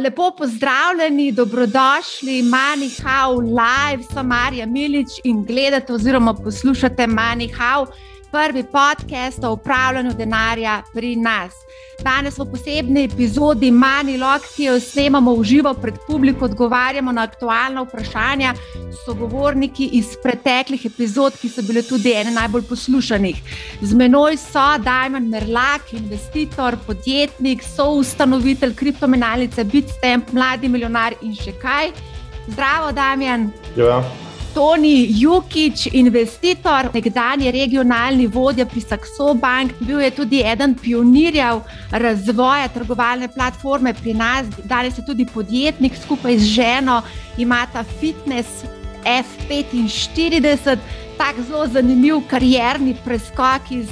Lepo pozdravljeni, dobrodošli, Manihau Live, sem Marija Milič in gledate oziroma poslušate Manihau, prvi podcast o upravljanju denarja pri nas. Danes v posebni epizodi Manilog, ki jo snemamo v živo pred publiko, odgovarjamo na aktualna vprašanja sogovorniki iz preteklih epizod, ki so bile tudi ene najbolj poslušanih. Z menoj so Dajman Merlak, investitor, podjetnik, soustanovitelj kriptomenalice Bitstamp, mladi milijonar in še kaj. Zdravo, Damjan. Ja. Toni Jukič, investitor, nekdani regionalni vodja pri Saxo Bank, bil je tudi eden pionirjev razvoja trgovalne platforme pri nas, danes je tudi podjetnik. Skupaj z ženo, imata fitness F45, tako zelo zanimiv karjerni preskok iz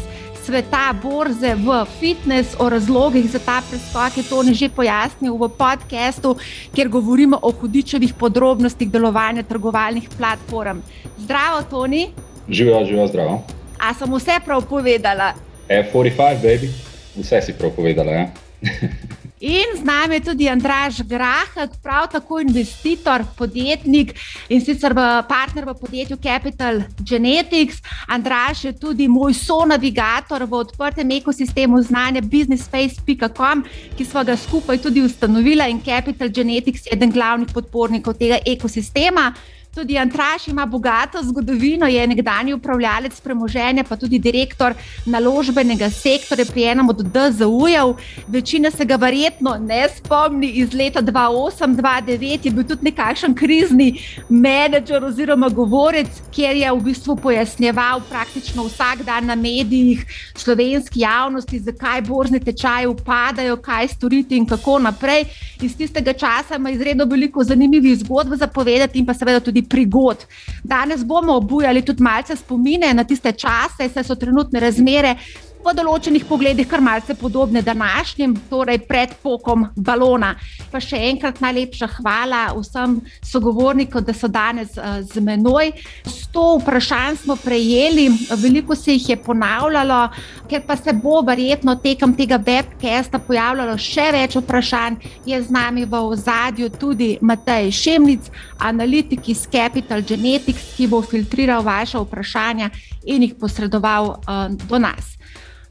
sveta borze v fitness, o razlogih za ta preskok je Toni že pojasnil v podkastu, kjer govorimo o hudičevih podrobnostih delovanja trgovalnih platform. Zdravo, Toni. Živijo, živijo, zdravo. A sem vse prav povedala? F45, baby, vse si prav povedala. Ja? In z nami je tudi Andraš Grahek, prav tako investitor, podjetnik in sicer partner v podjetju Capital Genetics. Andraš je tudi moj sonavigator v odprtem ekosistemu znanja businesspace.com, ki smo ga skupaj tudi ustanovili in Capital Genetics je eden glavnih podpornikov tega ekosistema. Tudi Antraš ima bogato zgodovino, je nekdani upravljalec premoženja, pa tudi direktor naložbenega sektorja pri enem od DZU-jev. Večina se ga verjetno ne spomni iz leta 2008-2009, je bil tudi nekakšen krizni menedžer oziroma govorec, kjer je v bistvu pojasnjeval praktično vsak dan na medijih slovenski javnosti, zakaj borzne tečaje upadajo, kaj storiti in kako naprej. Iz tistega časa ima izredno veliko zanimivih zgodb za povedati in pa seveda tudi prigod. Danes bomo obujali tudi malce spomine na tiste čase, saj so trenutne razmere v določenih pogledih kar malce podobne današnjim, torej pred pokom balona. Pa še enkrat najlepša hvala vsem sogovornikom, da so danes uh, z menoj. Sto vprašanj smo prejeli, veliko se jih je ponavljalo, ker pa se bo verjetno tekom tega webcasta pojavljalo še več vprašanj. Je z nami v ozadju tudi Matej Šemnic, analitik iz Capital Genetics, ki bo filtriral vaše vprašanja in jih posredoval uh, do nas.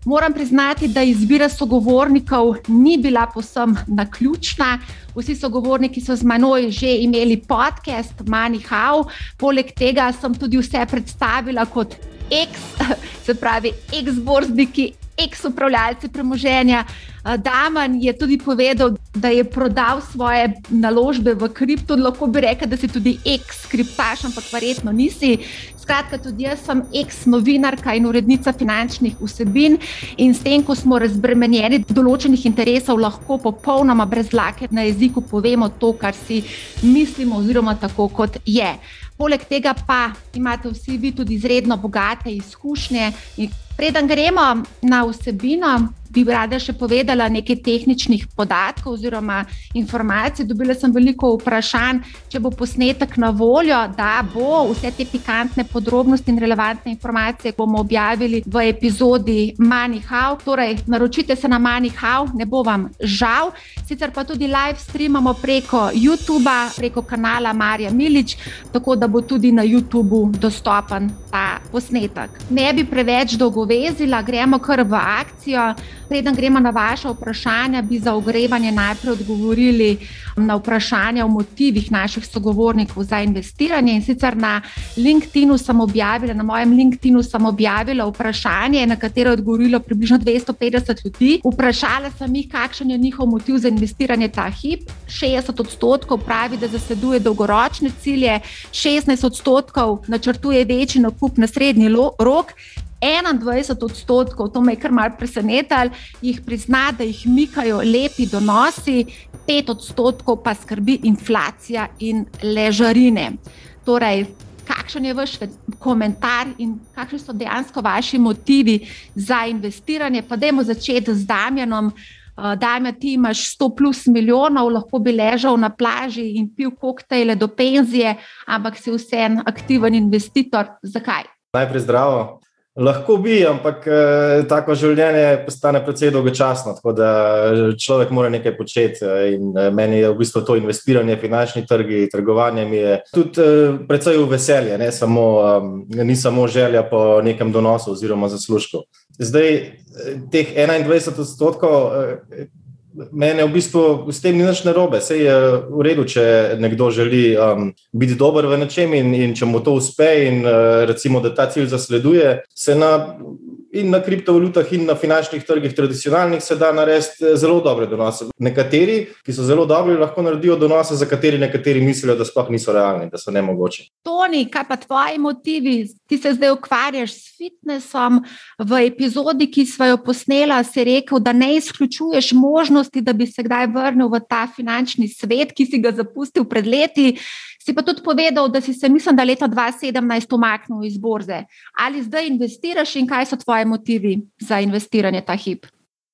Moram priznati, da izbira sogovornikov ni bila posem naključna. Vsi sogovorniki so z menoj že imeli podcast Manihau, poleg tega sem tudi vse predstavila kot ex, se pravi, ex-borzniki, ex-upravljalci premoženja. Daman je tudi povedal, da je prodal svoje naložbe v kripto. Lahko bi rekel, da si tudi ex-kriptaš, ampak verjetno nisi. Skratka, tudi jaz sem ex-novinarka in urednica finančnih vsebin in s tem, ko smo razbremenjeni določenih interesov, lahko popolnoma brez lake na jeziku povemo to, kar si mislimo, oziroma tako, kot je. Poleg tega pa imate vsi vi tudi izredno bogate izkušnje. Preden gremo na vsebino, bi rada še povedala nekaj tehničnih podatkov oziroma informacij. Dobila sem veliko vprašanj, če bo posnetek na voljo, da bo vse te pikantne podrobnosti in relevantne informacije bomo objavili v epizodi Manihau. Torej, naročite se na Manihau, ne bo vam žal. Sicer pa tudi live streamamo preko YouTube, preko kanala Marija Milič, tako da bo tudi na YouTubu dostopen ta posnetek. Ne bi preveč dolgovezila, gremo kar v akcijo. Preden gremo na vaše vprašanja, bi za ogrevanje najprej odgovorili na vprašanja o motivih naših sogovornikov za investiranje. In sicer na LinkedIn-u sem objavila, na mojem LinkedIn-u sem objavila vprašanje, na katero je odgovorilo približno 250 ljudi. Vprašala sem jih, kakšen je njihov motiv za investiranje ta hip. 60 odstotkov pravi, da zasleduje dolgoročne cilje, 16 odstotkov načrtuje večji nakup na srednji rok. 21 odstotkov, to me je kar malce presenetilo, jih prizna, da jih mikajo lepi donosi, 5 odstotkov pa skrbi inflacija in ležarine. Torej, kakšen je vaš komentar in kakšni so dejansko vaši motivi za investiranje? Pa dajmo začeti z Damjanom. Uh, Damja, ti imaš 100 plus milijonov, lahko bi ležal na plaži in pil koktejle do penzije, ampak si vseeno aktiven investitor. Zakaj? Najprej zdravo. Lahko bi, ampak eh, tako življenje postane precej dolgočasno, tako da človek mora nekaj početi. In eh, meni je v bistvu to investiranje, finančni trgi, trgovanje mi je tudi eh, precej v veselje, ne samo, eh, ni samo želja po nekem donosu oziroma zaslužku. Zdaj, eh, teh 21 odstotkov. Eh, Mene v bistvu s tem ni nič narobe. Vse je v redu, če nekdo želi um, biti dober v nečem in, in če mu to uspe, in uh, recimo, da ta cilj zasleduje, se na, in na kriptovalutah, in na finančnih trgih, tradicionalnih, se da narediti eh, zelo dobre donose. Nekateri, ki so zelo dobri, lahko naredijo donose, za kateri nekateri mislijo, da sploh niso realni, da so ne mogoče. Toni, kaj pa tvoji motivi? Ti se zdaj ukvarjaš s fitnessom. V epizodi, ki smo jo posneli, si rekel, da ne izključuješ možnosti, da bi se kdaj vrnil v ta finančni svet, ki si ga zapustil pred leti. Si pa tudi povedal, da si se, mislim, da leta 2017 umaknil iz borze. Ali zdaj investiraš in kaj so tvoje motivi za investiranje ta hip?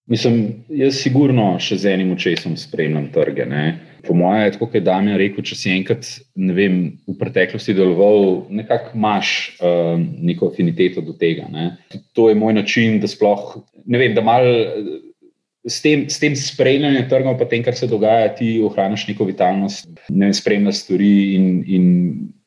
Mislim, jaz sigurno še z enim očesom spremljam trge. Ne. Po mojem, tako kot je Damien rekel, če si enkrat vem, v preteklosti deloval, nekako imaš uh, neko afiniteto do tega. Ne. To je moj način, da sploh ne vem, da malo s tem, s tem spremljanjem trgov, pa tem, kar se dogaja, ti ohraniš neko vitalnost, ne spremljaš stvari in, in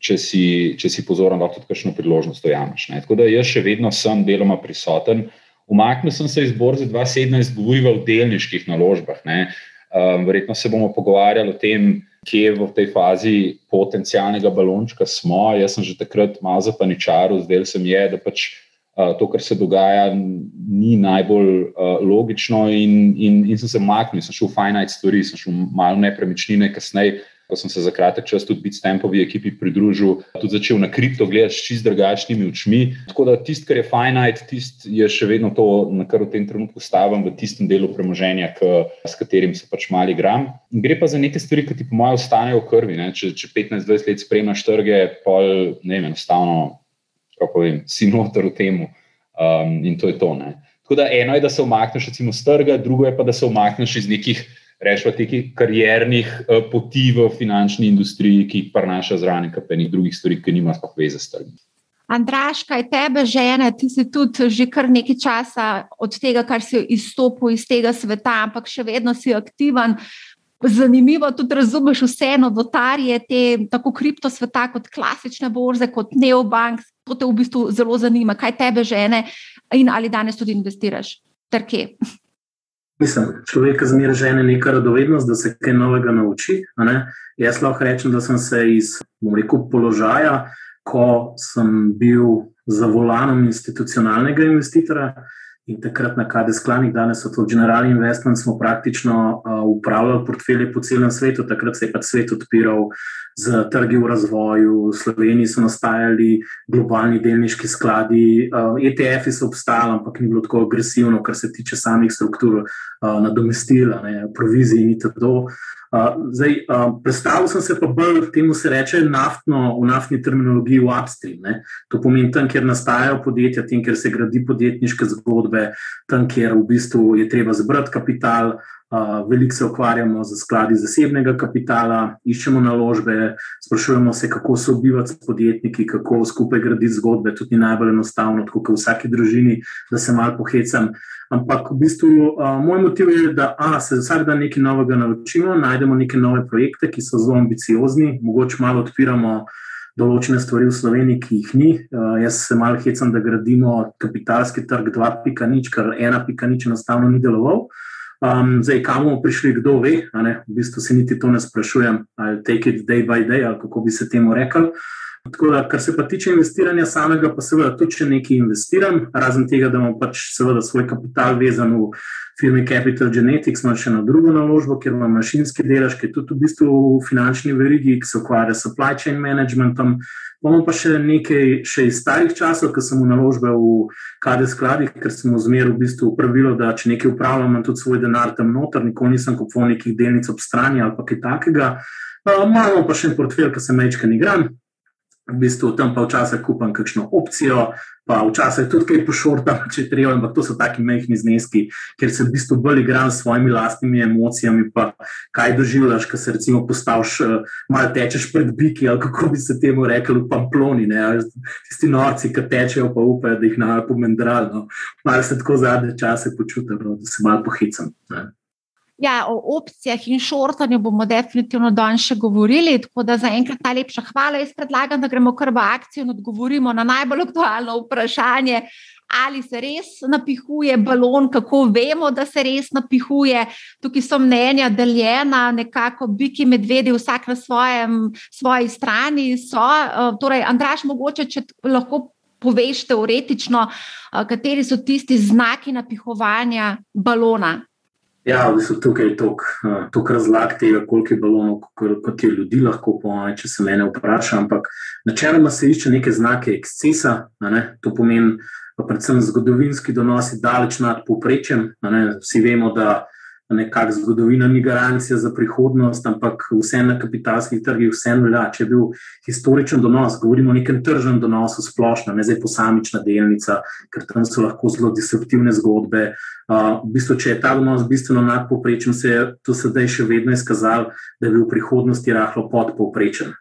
če, si, če si pozoren, lahko tudi kakšno priložnost dojameš. Tako da jaz še vedno sem deloma prisoten. Umaknil sem se iz borze 2017, govoril o delniških naložbah. Um, verjetno se bomo pogovarjali o tem, kje v tej fazi potencijalnega balončka smo. Jaz sem že takrat malo zapaničaril, zdaj se mi je, da pač to, kar se dogaja, ni najbolj uh, logično, in, in, in sem se umaknil, sem šel v finite stvari, sem šel malo nepremičnine, kasneje, ko sem se za kratek čas tudi Bitstampovi ekipi pridružil, tudi začel na kripto gledati s čist drugačnimi očmi. Tako da tisto, kar je finite, tisto je še vedno to, na kar v tem trenutku stavim, v tistem delu premoženja, k, s katerim se pač mali gram. Gre pa za neke stvari, ki ti po mojem ostanejo v krvi. Ne? Če, če 15-20 let spremljaš trge, pol ne vem, enostavno kako vem, si noter v tem. Um, in to je to. Ne. Tako da eno je, da se omakneš recimo z trga, drugo je pa, da se omakneš iz nekih, rečemo, teh kariernih uh, poti v finančni industriji, ki jih prinaša zraven, pa nekih drugih stvari, ki nima sploh veze s trgom. Andraš, kaj tebe žene, ti si tudi že kar nekaj časa od tega, kar si izstopil iz tega sveta, ampak še vedno si aktiven. Zanimivo tudi razumeš vse novotarje, te tako kripto sveta, kot klasične borze, kot neobank. To te v bistvu zelo zanima, kaj tebe žene in ali danes tudi investiraš. Trke. Mislim, človek zmeraj žene neka radovednost, da se kaj novega nauči. Jaz lahko rečem, da sem se iz rekel, položaja, ko sem bil za volanom institucionalnega investitora, In takrat na KD sklanih, danes so to General Investment, smo praktično uh, upravljali portfelje po celem svetu. Takrat se je pač svet odpiral z trgi v razvoju, v Sloveniji so nastajali globalni delniški skladi, ETF-ji so obstajali, ampak ni bilo tako agresivno, kar se tiče samih struktur, uh, nadomestila, provizij in tako naprej. Zdaj, uh, predstavil sem se pa bolj, temu se reče, naftno, v naftni terminologiji, v upstream. Ne? To pomeni tam, kjer nastajajo podjetja, tam, kjer se gradi podjetniške zgodbe, tam, kjer v bistvu je treba zbrati kapital. Uh, veliko se ukvarjamo z skladi zasebnega kapitala, iščemo naložbe, sprašujemo se, kako se obivati s podjetniki, kako skupaj graditi zgodbe. Tudi ni najbolj enostavno, kot v vsaki družini, da se malo pohecam. Ampak v bistvu uh, moj motiv je, da a, se vsak dan nekaj novega naučimo, najdemo neke nove projekte, ki so zelo ambiciozni, mogoče malo odpiramo določene stvari v Sloveniji, ki jih ni. Uh, jaz se malo hecam, da gradimo kapitalski trg 2.0, kar 1.0 enostavno ni deloval. Um, zdaj, kam bomo prišli, kdo ve, v bistvu se niti to ne sprašujem, ali take it day by day, ali kako bi se temu rekel. Tako da, kar se pa tiče investiranja samega, pa seveda tudi, če nekaj investiram, razen tega, da imam pač seveda svoj kapital vezan v firmi Capital Genetics, imam še eno drugo naložbo, kjer imam mašinski delež, ki je tudi v bistvu v finančni verigi, ki se ukvarja s supply chain managementom. Imamo pa še nekaj še iz starih časov, ko sem v naložbe v KD skladih, ker sem zmeraj v bistvu pravilo, da če nekaj upravljam, imam tudi svoj denar tam noter, nikoli nisem kupoval nekih delnic ob strani ali kaj takega. Imamo pa še en portfelj, ki se mečka ne igram, v bistvu tam pa včasih kupam kakšno opcijo, pa včasih tudi kaj pošortam, če treba, ampak to so taki mehki zneski, ker se v bistvu bolj igram s svojimi lastnimi emocijami, pa kaj doživljaš, ko se recimo postaviš, uh, malo tečeš pred biki, ali kako bi se temu rekli, v pamploni, ne? tisti norci, ki tečejo, pa upajo, da jih na pomendralno. No. Malo se tako zadnje čase počutim, no, da se malo pohicam. Ne? Ja, o opcijah in šortanju bomo definitivno danes še govorili. Tako da za enkrat najlepša hvala. Jaz predlagam, da gremo kar v akcijo in odgovorimo na najbolj aktualno vprašanje, ali se res napihuje balon, kako vemo, da se res napihuje. Tukaj so mnenja deljena, nekako biki medvedi, vsak na svojem, svoji strani. So. Eh, torej, Andraš, mogoče, če lahko. Poveš teoretično, eh, kateri so tisti znaki napihovanja balona, Ja, v bistvu tukaj je toliko razlag tega, koliko je balonov, kot je ljudi lahko pomeni, če se mene vpraša. Ampak načeloma se išče neke znake ekscesa, ne? to pomeni, predvsem zgodovinski donosi daleč nad povprečjem. Vsi vemo, da nekakšna zgodovina ni garancija za prihodnost, ampak vse na kapitalskih trgih, vse velja. Če je bil historičen donos, govorimo o nekem tržnem donosu, splošno, ne zdaj posamična delnica, ker tam so lahko zelo disruptivne zgodbe. Uh, v bistvu, če je ta donos bistveno nad povprečjem, se je to sedaj še vedno izkazalo, da je bil v prihodnosti rahlo podpovprečen.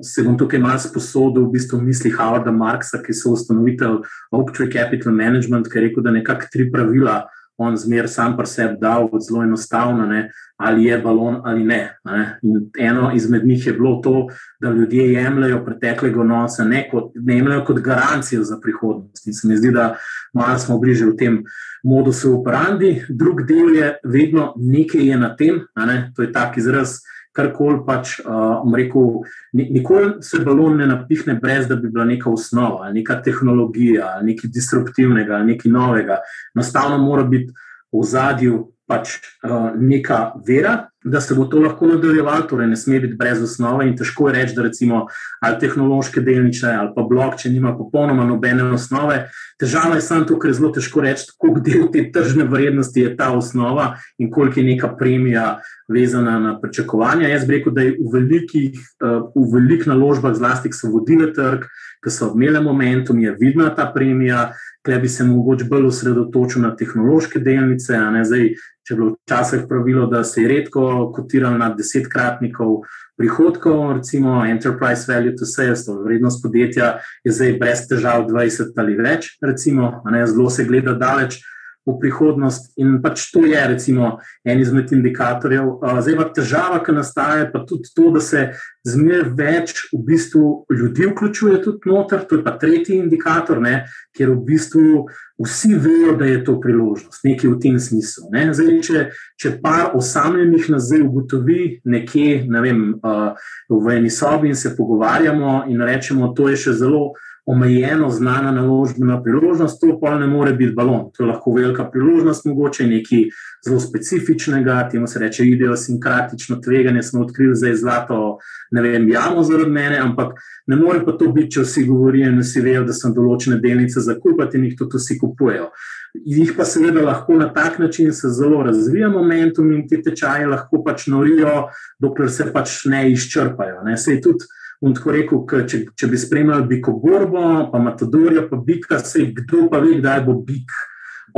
Se bom tukaj malo sposodil v bistvu misli Howarda Marksa, ki so ustanovitelj Oaktree Capital Management, ki je rekel, da nekako tri pravila on zmer sam pri sebi dal, zelo enostavno, ne, ali je balon ali ne, ne. Eno izmed njih je bilo to, da ljudje jemljajo preteklega nosa, ne, ne jemljajo kot garancijo za prihodnost. In se mi zdi, da malo smo bliže v tem modusu operandi. Drug del je vedno nekaj je na tem, ne, to je tak izraz karkoli pač, uh, rekel, nikoli se balon ne napihne, brez da bi bila neka osnova, neka tehnologija, nekaj disruptivnega, nekaj novega. Enostavno mora biti v zadju pač uh, neka vera, da se bo to lahko nadaljevalo, torej ne sme biti brez osnove in težko je reči, da recimo ali tehnološke delnice ali pa blok, če nima popolnoma nobene osnove. Težava je samo to, ker je zelo težko reči, koliko del te tržne vrednosti je ta osnova in koliko je neka premija vezana na pričakovanja. Jaz bi rekel, da je v velikih, uh, v velikih naložbah, zlasti, ki so vodile trg, ki so imele momentum, je vidna ta premija. Tukaj bi se mogoče bolj osredotočil na tehnološke delnice. Zdaj, če je bilo včasih pravilo, da se je redko kotiralo na desetkratnikov prihodkov, recimo Enterprise Value to Sales, to vrednost podjetja je zdaj brez težav 20 ali več, recimo, zelo se gleda daleč v prihodnost. In pač to je, recimo, en izmed indikatorjev. Zdaj pa težava, ki nastaja, pa tudi to, da se zmeraj več v bistvu ljudi vključuje tudi noter. To je pa tretji indikator, ne, ker v bistvu vsi vejo, da je to priložnost, nekaj v tem smislu. Ne. Zdaj, če, če par osamljenih nazaj ugotovi nekje, ne vem, v eni sobi in se pogovarjamo in rečemo, to je še zelo omejeno znana naložbena priložnost, to pa ne more biti balon. To je lahko velika priložnost, mogoče nekaj zelo specifičnega, temu se reče idiosinkratično tveganje, smo odkrili za zlato, ne vem, jamo zaradi mene, ampak ne more pa to biti, če vsi govorijo in vsi vejo, da so določene delnice za kupiti in jih tudi vsi kupujejo. Jih pa seveda lahko na tak način se zelo razvija momentum in ti tečaji lahko pač norijo, dokler se pač ne izčrpajo. Ne. Sej tudi In tako rekel, če, če bi spremljali biko borbo, pa matadorja, pa bika, se kdo pa ve, kdaj bo bik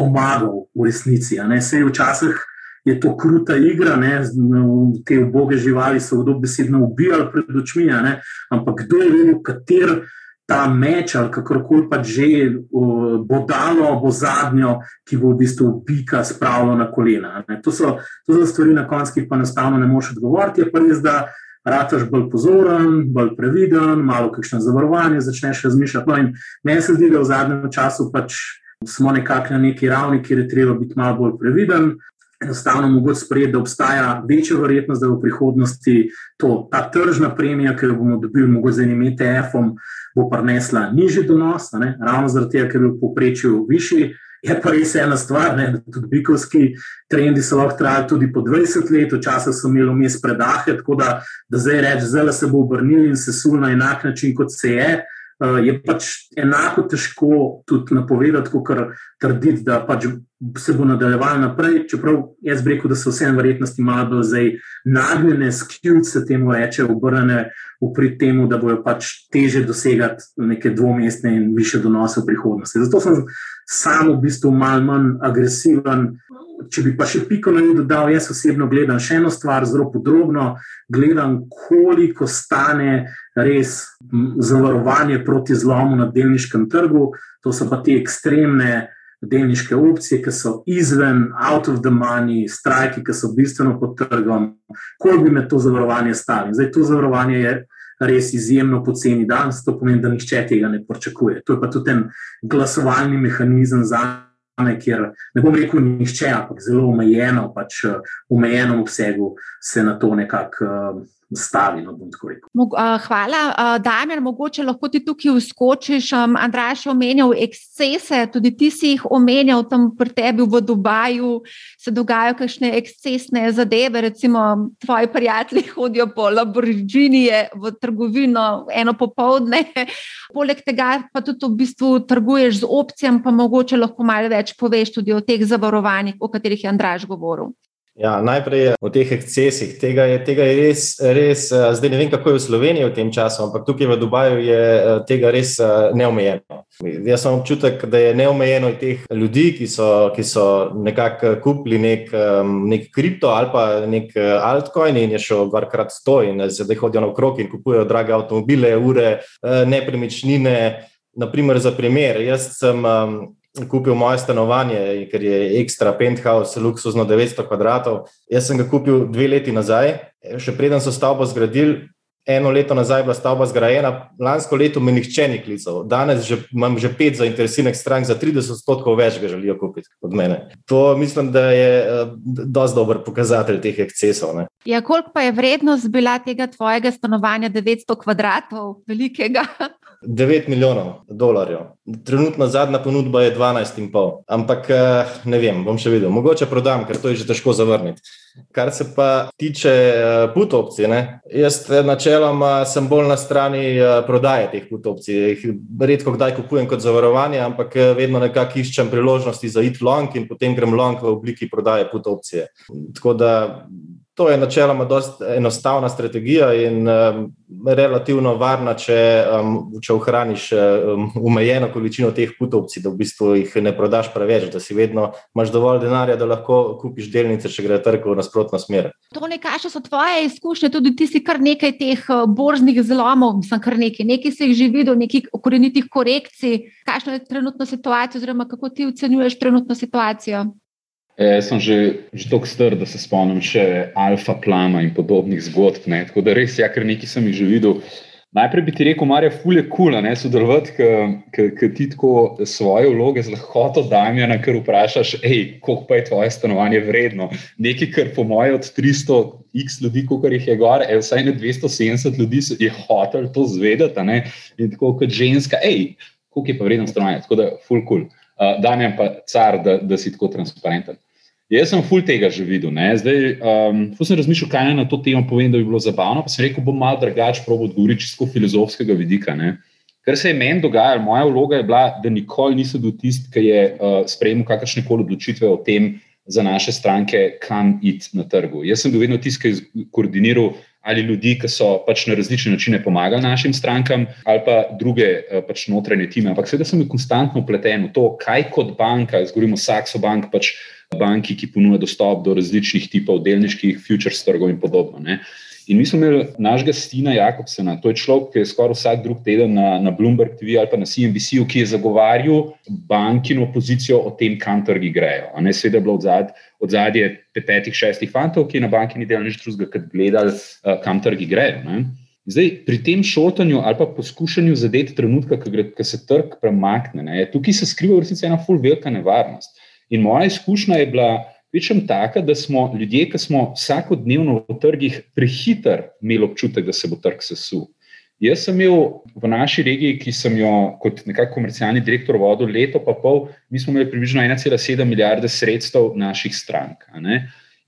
omagal v resnici. Sej včasih je to kruta igra, ne? te uboge živali so v dobesedno ubijali pred očmi, ampak kdo je vedel, kater ta meč ali kakorkoli pa že bo dalo, bo zadnjo, ki bo v bistvu bika spravilo na kolena. To so, to so stvari, na koncu pa enostavno ne moš odgovoriti. Je pa res, da rataš bolj pozoren, bolj previden, malo kakšno zavarovanje začneš razmišljati. No, in meni se zdi, da v zadnjem času pač smo nekako na neki ravni, kjer je treba biti malo bolj previden. Enostavno mogoče sprejeti, da obstaja večja verjetnost, da v prihodnosti to, ta tržna premija, ki jo bomo dobili mogoče z enim ETF-om, bo prinesla nižji donos, ravno zaradi tega, ker je v povprečju višji. Je pa res ena stvar, ne, da tudi bikovski trendi so lahko trajali tudi po 20 let, včasih so imeli vmes predahe, tako da, da zdaj reči, da se bo obrnil in se sul na enak način, kot se je. Uh, je pač enako težko tudi napovedati, kot trditi, da pač se bo nadaljevalo naprej, čeprav jaz bi rekel, da so vse verjetnosti malo bolj zdaj nagnjene, skljud se temu reče, obrnjene v prid temu, da bojo pač teže dosegati neke dvomestne in više donose v prihodnosti. Zato sem sam v bistvu malo manj agresiven. Če bi pa še piko na njih dodal, jaz osebno gledam še eno stvar, zelo podrobno, gledam, koliko stane res zavarovanje proti zlomu na delniškem trgu. To so pa te ekstremne delniške opcije, ki so izven, out of the money, strajki, ki so bistveno pod trgom, koliko bi me to zavarovanje stalo. Zdaj, to zavarovanje je res izjemno poceni danes, to pomeni, da nihče tega ne pričakuje. To je pa tudi en glasovalni mehanizem za. Ker ne bom rekel, nišče, ampak zelo omejeno, pač v omejenem obsegu se na to nekako stavi. No, Hvala. Damir, mogoče lahko ti tukaj uskočiš. Andraš je omenjal ekscese, tudi ti si jih omenjal tam pri tebi v Dubaju. Se dogajajo kakšne ekscesne zadeve, recimo tvoji prijatelji hodijo po Lamborghinije v trgovino eno popovdne. Poleg tega pa tudi v bistvu trguješ z opcijami, pa mogoče lahko malo več poveš tudi o teh zavarovanjih, o katerih je Andraš govoril. Ja, najprej o teh ekscesih. Tega je, tega je res, res, eh, zdaj ne vem, kako je v Sloveniji v tem času, ampak tukaj v Dubaju je eh, tega res eh, neomejeno. Jaz sem občutek, da je neomejeno teh ljudi, ki so, ki so nekako kupili nek, nek kripto ali pa nek altcoin in je šel dvakrat sto in zdaj hodijo na okrog in kupujejo drage avtomobile, ure, nepremičnine. Naprimer, za primer, jaz sem kupil moje stanovanje, ker je ekstra penthouse, luksuzno 900 kvadratov. Jaz sem ga kupil dve leti nazaj, še preden so stavbo zgradili. Eno leto nazaj je bila stavba zgrajena, lansko leto me nihče ni klical. Danes že, imam že pet zainteresiranih strank, za 30 odstotkov več ga želijo kupiti od mene. To mislim, da je uh, dosti dober pokazatelj teh ekscesov. Ja, koliko pa je vrednost bila tega tvojega stanovanja, 900 kvadratov, velikega? 9 milijonov dolarjev. Trenutna zadnja ponudba je 12,5. Ampak eh, ne vem, bom še videl. Mogoče prodam, ker to je že težko zavrniti. Kar se pa tiče eh, put opcij, ne? jaz eh, načeloma sem bolj na strani prodaje teh put opcij. Redko kdaj kupujem kot zavarovanje, ampak vedno nekako iščem priložnosti za it long in potem grem long v obliki prodaje put opcije. Tako da To je načeloma enostavna strategija in um, relativno varna, če, um, če ohraniš um, omejeno količino teh putovci, da v bistvu jih ne prodaš preveč, da si vedno imaš dovolj denarja, da lahko kupiš delnice, če gre trg v nasprotno smer. To nekaj so tvoje izkušnje, tudi ti si kar nekaj teh uh, borznih zlomov, sem kar nekaj, nekaj si jih že videl, nekaj korenitih korekcij. Kakšna je trenutna situacija, oziroma kako ti ocenjuješ trenutno situacijo? E, sem že, že tako star, da se spomnim še Alfa Plama in podobnih zgodb. Ne? Tako da res, ja, ker nekaj sem jih že videl. Najprej bi ti rekel, Marja, fulje kula, ne sodelovati, ker ti tako svoje vloge z lahkoto Damjana, ker vprašaš, hej, koliko pa je tvoje stanovanje vredno. Nekaj, kar po moje od 300 x ljudi, koliko jih je gor, je vsaj ne 270 ljudi je hotel to zvedeti. In tako kot ženska, hej, koliko je pa vredno stanovanje. Tako da, fulje kul. Cool. Uh, Damien pa car, da, da si tako transparenten. Jaz sem ful tega že videl. Zdaj, um, sem razmišljal, kaj naj na to temo povem, da bi bilo zabavno. Pa sem rekel, bom malo drugače probil odgovoriti čisto filozofskega vidika. Ne? Kar se je meni dogajalo, moja vloga je bila, da nikoli nisem bil tisti, ki je uh, sprejemil kakršne koli odločitve o tem za naše stranke, kam iti na trgu. Jaz sem bil vedno tisti, ki je koordiniral ali ljudi, ki so pač na različne načine pomagali našim strankam, ali pa druge eh, pač notranje time. Ampak seveda sem bil konstantno upleten v to, kaj kot banka, zgorimo Saxo Bank, pač banki, ki ponuja dostop do različnih tipov delniških futures trgov in podobno. Ne. In mi smo imeli našega Stina Jakobsena, to je človek, ki je skoraj vsak drug teden na, na Bloomberg TV ali pa na CNBC, ki je zagovarjal bankino pozicijo o tem, kam trgi grejo. Sveda je bilo od zadnje petih, šestih fantov, ki na banki ni delal nič drugega, kot gledali, uh, kam trgi grejo. Ne? Zdaj, pri tem šotanju ali pa poskušanju zadeti trenutka, ko se trg premakne, ne, tukaj se skriva v resnici ena full velika nevarnost. In moja izkušnja je bila večjem taka, da smo ljudje, ki smo vsakodnevno v trgih, prehiter imeli občutek, da se bo trg sesul. Jaz sem imel v naši regiji, ki sem jo kot nekakšen komercialni direktor vodil leto in pol, mi smo imeli približno 1,7 milijarde sredstev naših strank.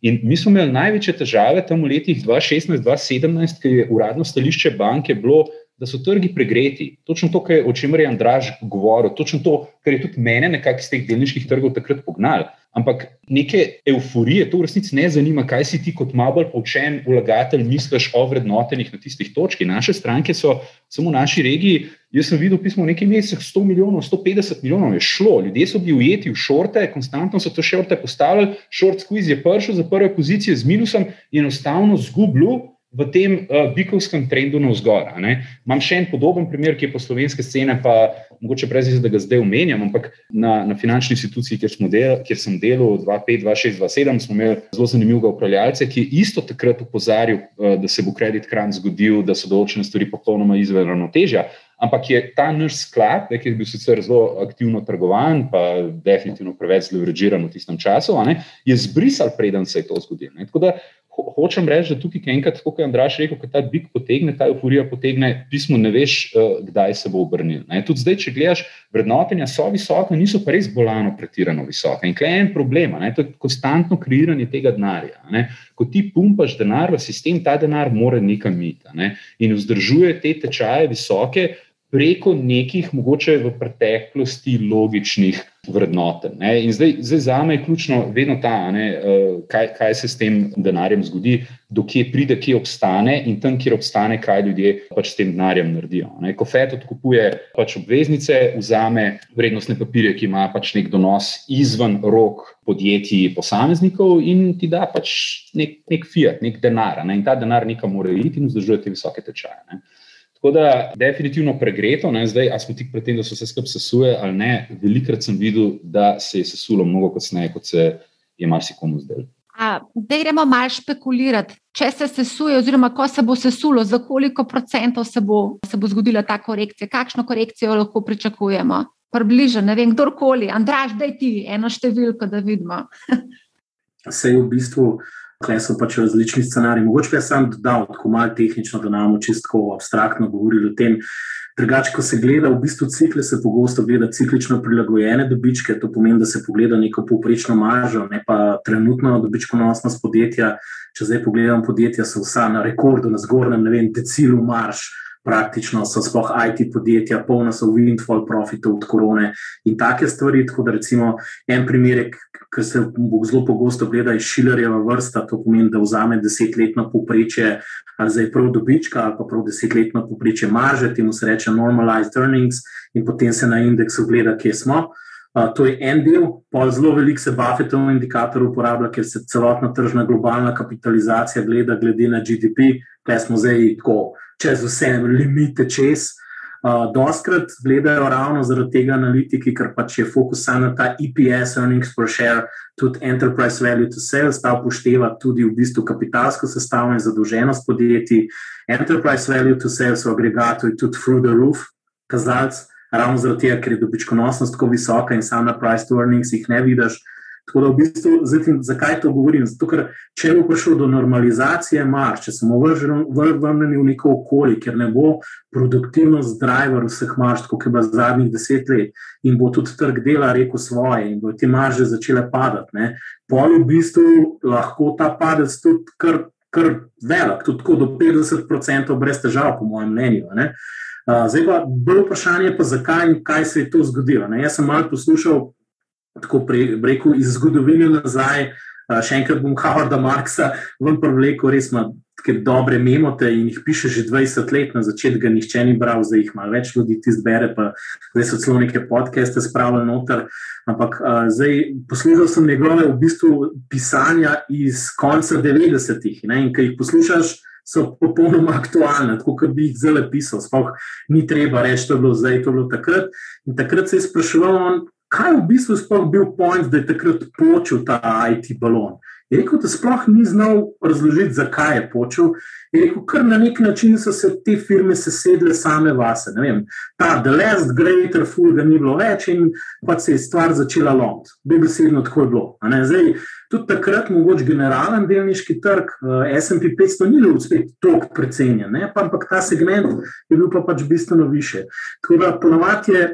In mi smo imeli največje težave tam v letih 2016-2017, ki je uradno stališče banke bilo, da so trgi pregreti. Točno to, o čemer je Andraž govoril, točno to, kar je tudi mene nekako iz teh delniških trgov takrat pognalo. Ampak neke euforije, to v resnici ne zanima, kaj si ti kot malo bolj poučen vlagatelj misliš o vrednotenih na tistih točkah. Naše stranke so samo v naši regiji. Jaz sem videl pismo v nekaj mesecih 100 milijonov, 150 milijonov je šlo. Ljudje so bili ujeti v šorte, konstantno so to šorte postavljali, šort squeeze je prišel za prve pozicije z minusom in enostavno zgubil v tem uh, bikovskem trendu navzgor. Imam še en podoben primer, ki je po slovenske scene, pa mogoče brez izjave, da ga zdaj omenjam, ampak na, na finančni instituciji, kjer, del, kjer sem delal 2005, 2006, 2007, smo imeli zelo zanimivega upravljalca, ki je isto takrat upozoril, uh, da se bo kredit kran zgodil, da so določene stvari popolnoma izven ravnotežja. Ampak je ta naš sklad, ki je bil sicer zelo aktivno trgovan, pa definitivno preveč zlevrežiran v tistem času, ne, je zbrisal, preden se je to zgodilo. Tako da hočem reči, da tukaj, enkrat, kot je Andraš rekel, ko ta bik potegne, ta euforija potegne, pismo ne veš, uh, kdaj se bo obrnil. Ne? Tudi zdaj, če gledaš, vrednotenja so visoke, niso pa res bolano pretirano visoke. In klej je en problem, ne? to je konstantno kreiranje tega denarja. Ne? Ko ti pumpaš denar v sistem, ta denar mora nekam iti ne? in vzdržuje te tečaje visoke preko nekih, mogoče v preteklosti, logičnih vrednoten. In zdaj, zdaj za me je ključno vedno ta, ne, eh, kaj, kaj se s tem denarjem zgodi, dokje pride, kje obstane in tam, kjer obstane, kaj ljudje pač s tem denarjem naredijo. Ne. Ko FED odkupuje pač obveznice, vzame vrednostne papirje, ki ima pač nek donos izven rok podjetij, posameznikov in ti da pač nek, nek fiat, nek denar. Ne. In ta denar nekam mora iti in vzdržuje te visoke tečaje. Ne. Tako da, definitivno pregreto, ne? zdaj, ali smo tik pred tem, da se skupaj sesuje ali ne. Velikrat sem videl, da se je sesulo mnogo kasneje, kot se je marsikomu zdelo. Da gremo malo špekulirati, če se sesuje, oziroma ko se bo sesulo, za koliko procentov se bo, se bo zgodila ta korekcija, kakšno korekcijo lahko pričakujemo. Približno, ne vem, kdorkoli, Andraš, da ti eno številko, da vidimo. Se je v bistvu Tukaj so pač različni scenariji. Mogoče bi jaz sam dodal, tako malo tehnično, da nam čisto abstraktno govorili o tem. Drugače, ko se gleda v bistvu cikle, se pogosto gleda ciklično prilagojene dobičke, to pomeni, da se pogleda neko povprečno maržo, ne pa trenutno dobičkonosnost podjetja. Če zdaj pogledam podjetja, so vsa na rekordu, na zgornjem, ne vem, decilu marš, praktično so sploh IT podjetja, polna so windfall profitov od korone in take stvari. Tako da recimo en primer, ki se zelo pogosto gleda, je Šilerjeva vrsta. To pomeni, da vzame desetletno poprečje, ali zdaj prav dobička, ali pa prav desetletno poprečje marže, temu se reče normalized earnings, in potem se na indeksu gleda, kje smo. Uh, to je en del, pa zelo veliko se Buffettov indikator uporablja, ker se celotna tržna globalna kapitalizacija gleda glede na GDP, kaj smo zdaj tako čez vse limite čez. Uh, doskrat gledajo ravno zaradi tega analitiki, ker pač je fokus samo na ta EPS, earnings per share, tudi enterprise value to sales, ta upošteva tudi v bistvu kapitalsko sestavljanje in zadolženost podjetij. Enterprise value to sales v agregatu je tudi through the roof kazalec, ravno zaradi tega, ker je dobičkonosnost tako visoka in sama price to earnings jih ne vidiš. Tako da, v bistvu, zdaj, zakaj to govorim? Zato, ker če bo prišlo do normalizacije marš, če smo vrnjeni v neko okolje, ker ne bo produktivnost driver vseh marš, kot je bilo zadnjih deset let, in bo tudi trg dela rekel svoje, in bo te marže začele padati, pol v bistvu lahko ta padec tudi kar, kar velik, tudi do 50% brez težav, po mojem mnenju. Ne? Zdaj pa bolj vprašanje, pa zakaj in kaj se je to zgodilo. Ne? Jaz sem malo poslušal tako rekel, iz zgodovine nazaj. Še enkrat bom Howarda Marksa ven prevlekel, res ima dobre memote in jih piše že 20 let, na začetku ga nihče ni bral, zdaj jih malo več ljudi ti zbere, pa so celo neke podcaste spravili noter. Ampak uh, zdaj poslušal sem njegove v bistvu pisanja iz konca 90-ih in ki jih poslušaš. So popolnoma aktualne, tako kot bi jih zelo pisal. Sploh ni treba reči, da je bilo zdaj, to je bilo takrat. In takrat se je spraševal, kaj v bistvu sploh bil point, da je takrat počel ta IT balon. Je rekel, da sploh ni znal razložiti, zakaj je počel. Je rekel, ker na nek način so se te firme sesedle same vase. Vem, ta The Last Greater Fool ga ni bilo več in pa se je stvar začela lomiti. Bebesedno tako je bilo. Zdaj, tudi takrat, mogoče generalen delniški trg, eh, SP 500 ni bil spet tako precenjen, pa, ampak ta segment je bil pa pač bistveno više. Tako da ponovadi je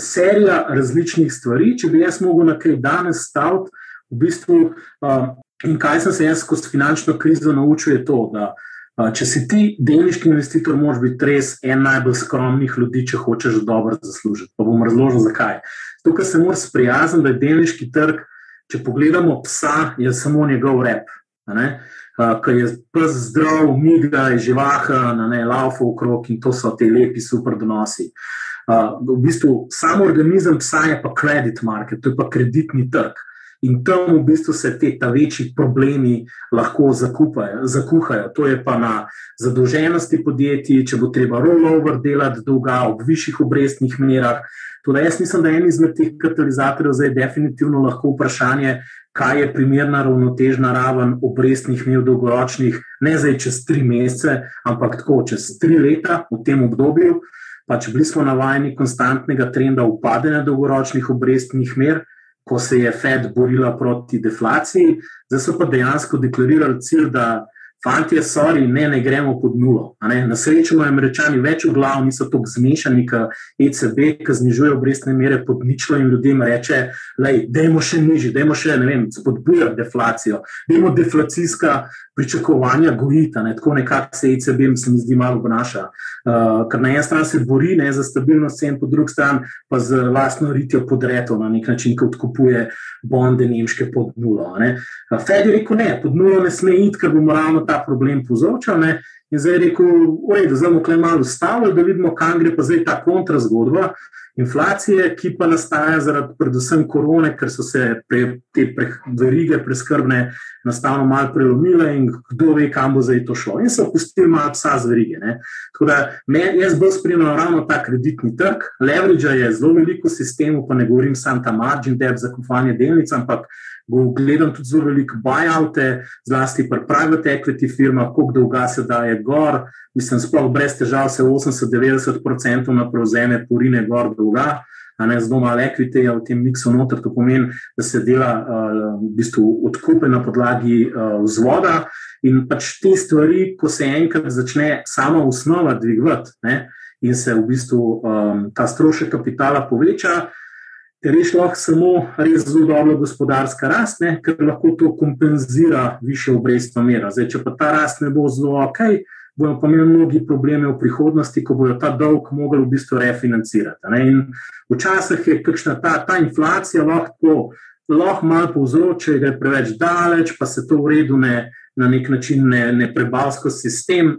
serija različnih stvari. Če bi jaz mogel na kaj danes staviti, v bistvu. Uh, In kaj sem se jaz skozi finančno krizo naučil, je to, da če si ti delniški investitor, moraš biti res en najbolj skromnih ljudi, če hočeš dobro zaslužiti. Pa bom razložil, zakaj. Tukaj se moraš sprijazniti, da je delniški trg če pogledamo psa, je samo njegov rep. Ker je pes zdrav, miga, je živahen, ne laufa v krog in to so ti lepi, super donosi. Uh, v bistvu sam organizem psa je pa credit market, to je pa kreditni trg. In tam v bistvu se te ta večji problemi lahko zakupajo, zakuhajo. To je pa na zadolženosti podjetij, če bo treba rollover delati dolga ob višjih obrestnih merah. Torej, jaz mislim, da je en izmed teh katalizatorjev zdaj definitivno lahko vprašanje, kaj je primerna ravnotežna raven obrestnih mer dolgoročnih, ne zdaj čez tri mesece, ampak tako čez tri leta v tem obdobju. Pač bili smo navajeni konstantnega trenda upadanja dolgoročnih obrestnih mer, ko se je Fed borila proti deflaciji, zdaj so pa dejansko deklarirali cilj, da Fantje, sorry, ne, ne gremo pod nulo. Na srečo imajo američani več v glavu, niso tako zmešani, kot ECB, ki znižuje obrestne mere pod ničlo in ljudem reče: Dajmo še nižji, dajmo še ne vem, spodbujati deflacijo, dajmo deflacijska pričakovanja gojiti. Ne? Tako nekako se ECB, se mi zdi, malo obnaša. Uh, ker na eni strani se bori ne, za stabilnost cen, po drugi strani pa z vlastno ritijo podreto na nek način, ki odkupuje bonde nemške pod nulo. Fed je rekel: ne, pod nulo ne sme iti, ker bomo ravno ta problem povzročal. Ne? In zdaj je rekel, da bomo tukaj malo ustavili, da vidimo, kam gre pa zdaj ta kontrazgodba inflacije, ki pa nastaja zaradi predvsem korone, ker so se pre, te pre, verige preskrbne enostavno malo prelomile in kdo ve, kam bo zdaj to šlo. In so pustili malo psa z verige. Ne? Tako da me, jaz bolj spremljam ravno ta kreditni trg. Leverage je zelo veliko sistemov, pa ne govorim samo ta margin debt za kupovanje delnic, ampak gledam tudi zelo veliko buyoute, zlasti pri private equity firmah, koliko dolga se daje gor. Mislim, sploh brez težav se 80-90% na prevzeme porine gor dolga. A ne zelo malo equity v tem miksu noter, to pomeni, da se dela uh, v bistvu odkupe na podlagi uh, vzvoda in pač te stvari, ko se enkrat začne sama osnova dvigovati in se v bistvu um, ta strošek kapitala poveča, uh, Res lahko samo res zelo dobra gospodarska rast, ne, ker lahko to kompenzira više obrestno mero. Zdaj, če pa ta rast ne bo zelo ok, bodo pa imeli mnogi probleme v prihodnosti, ko bodo ta dolg mogli v bistvu refinancirati. Včasih je kakšna ta, ta inflacija lahko, lahko malo povzroči, da je preveč daleč, pa se to v redu ne, na nek način ne, ne prebavsko sistem,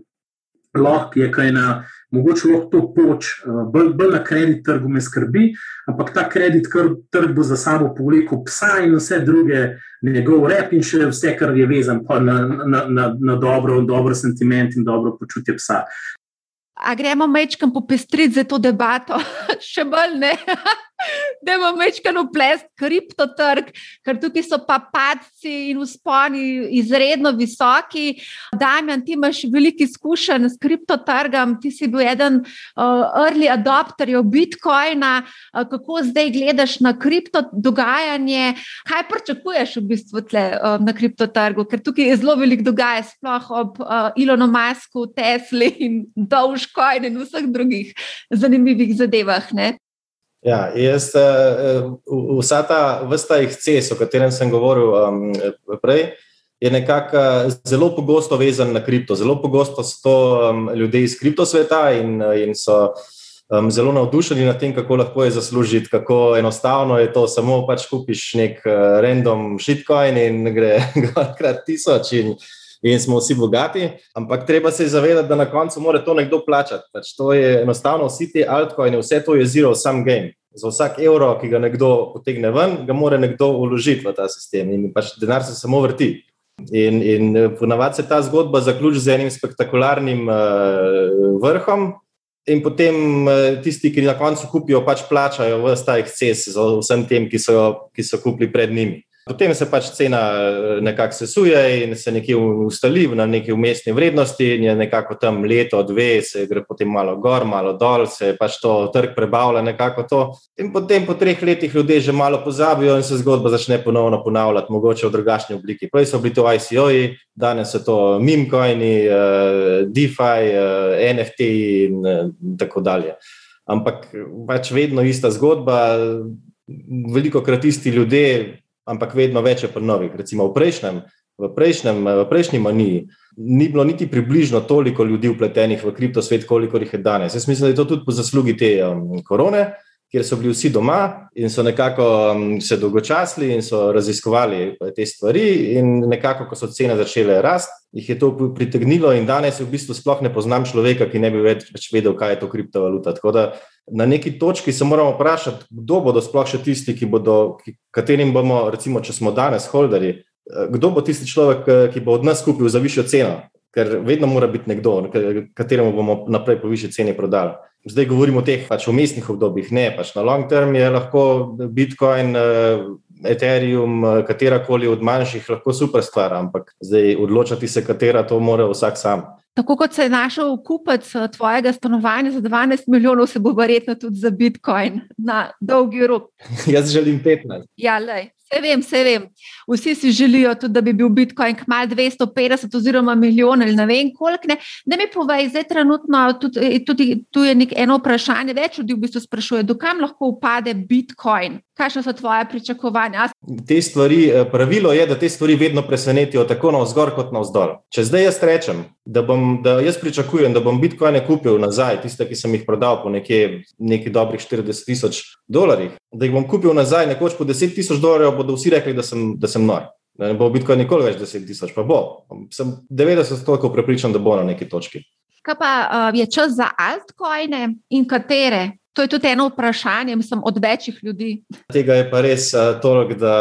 lahko je kaj na mogoče lahko to poč, eh, bolj, bolj na kredit trgu me skrbi, ampak ta kredit trg bo za sabo povlekel psa in vse druge, njegov rep in še vse, kar je vezan na, na, na, na dobro, dobro sentiment in dobro počutje psa. A gremo mečkam popestriti za to debato, še bolj ne. da imamo večkrat uplest kriptotrg, ker tukaj so pa padci in usponi izredno visoki. Damjan, ti imaš veliko izkušenj s kriptotrgom, ti si bil eden uh, early adopterjev Bitcoina. Uh, kako zdaj gledaš na kripto dogajanje? Kaj pričakuješ v bistvu tle, uh, na kriptotrgu? Ker tukaj je zelo veliko dogaja, sploh ob uh, Elonu Musku, Tesli in Dogecoin in vseh drugih zanimivih zadevah. Ne? Ja, jaz, eh, vsa ta vrsta eksces, o katerem sem govoril um, prej, je nekako eh, zelo pogosto vezan na kripto. Zelo pogosto so to um, ljudje iz kriptosveta in, in so um, zelo navdušeni nad tem, kako lahko je zaslužiti, kako enostavno je to. Samo pač kupiš nek uh, random shitcoin in gre krat tisoč. In, In smo vsi bogati, ampak treba se zavedati, da na koncu mora to nekdo plačati. Pač to je enostavno, vsi ti altcoini, vse to je zero sum game za vsak evro, ki ga nekdo potegne ven, ga mora nekdo uložiti v ta sistem in pač denar se samo vrti. In, in ponavadi se ta zgodba zaključi z enim spektakularnim uh, vrhom, in potem uh, tisti, ki na koncu kupijo, pač plačajo vse ta eksces za vsem tem, ki so, ki so kupili pred njimi. Potem se pač cena eh, nekako sesuje in se nekje ustali na neki umestni vrednosti, in je nekako tam leto, dve, se gre potem malo gor, malo dol, se pač to trg prebavlja nekako to. In potem po treh letih ljudje že malo pozabijo in se zgodba začne ponovno ponavljati, mogoče v drugačni obliki. Prej so bili to ICO-ji, danes so to meme-coini, uh, DeFi, uh, NFT in tako dalje. Ampak pač vedno ista zgodba, veliko krat isti ljudje ampak vedno več je pri novih. Recimo v prejšnjem, v prejšnjem, v prejšnji maniji ni bilo niti približno toliko ljudi upletenih v kriptosvet, koliko jih je danes. Jaz mislim, da je to tudi po zaslugi te um, korone. kjer so bili vsi doma in so nekako um, se dolgočasili in so raziskovali te stvari, in nekako, ko so cene začele rasti, jih je to pritegnilo, in danes v bistvu sploh ne poznam človeka, ki ne bi več vedel, kaj je to kriptovaluta. Tako da na neki točki se moramo vprašati, kdo bodo sploh še tisti, ki bodo, ki, katerim bomo, recimo, če smo danes holderji, eh, kdo bo tisti človek, eh, ki bo od nas kupil za višjo ceno. Ker vedno mora biti nekdo, kateremu bomo naprej po višji ceni prodali. Zdaj govorimo o teh pač umestnih obdobjih, ne pač na long term je lahko Bitcoin, eh, Ethereum, katerakoli od manjših, lahko super stvar, ampak zdaj odločati se, katera to mora vsak sam. Tako kot se je našel kupec eh, tvojega stanovanja za 12 milijonov, se bo verjetno tudi za Bitcoin na dolgi rok. Jaz želim 15. Ja, lej. Vse vem, vse vem. Vsi si želijo tudi, da bi bil Bitcoin kmal 250 oziroma milijon ali ne vem koliko. Ne. Da mi povej, zdaj trenutno tudi, tudi tu je nek, eno vprašanje, več ljudi v bistvu sprašuje, dokam lahko upade Bitcoin. Kakšne so tvoje pričakovanja? Te stvari, eh, pravilo je, da te stvari vedno presenetijo tako na vzgor kot na vzdolj. Če zdaj jaz rečem, da, bom, da jaz pričakujem, da bom Bitcoine kupil nazaj, tiste, ki sem jih prodal po nekje, nekaj dobrih 40 tisoč dolarjih, da jih bom kupil nazaj nekoč po 10 tisoč dolarjev, bodo vsi rekli, da sem, da sem nor. Ne bo Bitcoin nikoli več 10 tisoč, pa bo. Sem 90 toliko prepričan, da bo na neki točki. Kaj pa uh, je čas za altcoine in katere? To je tudi eno vprašanje, mislim, od večjih ljudi. Tega je pa res uh, toliko, da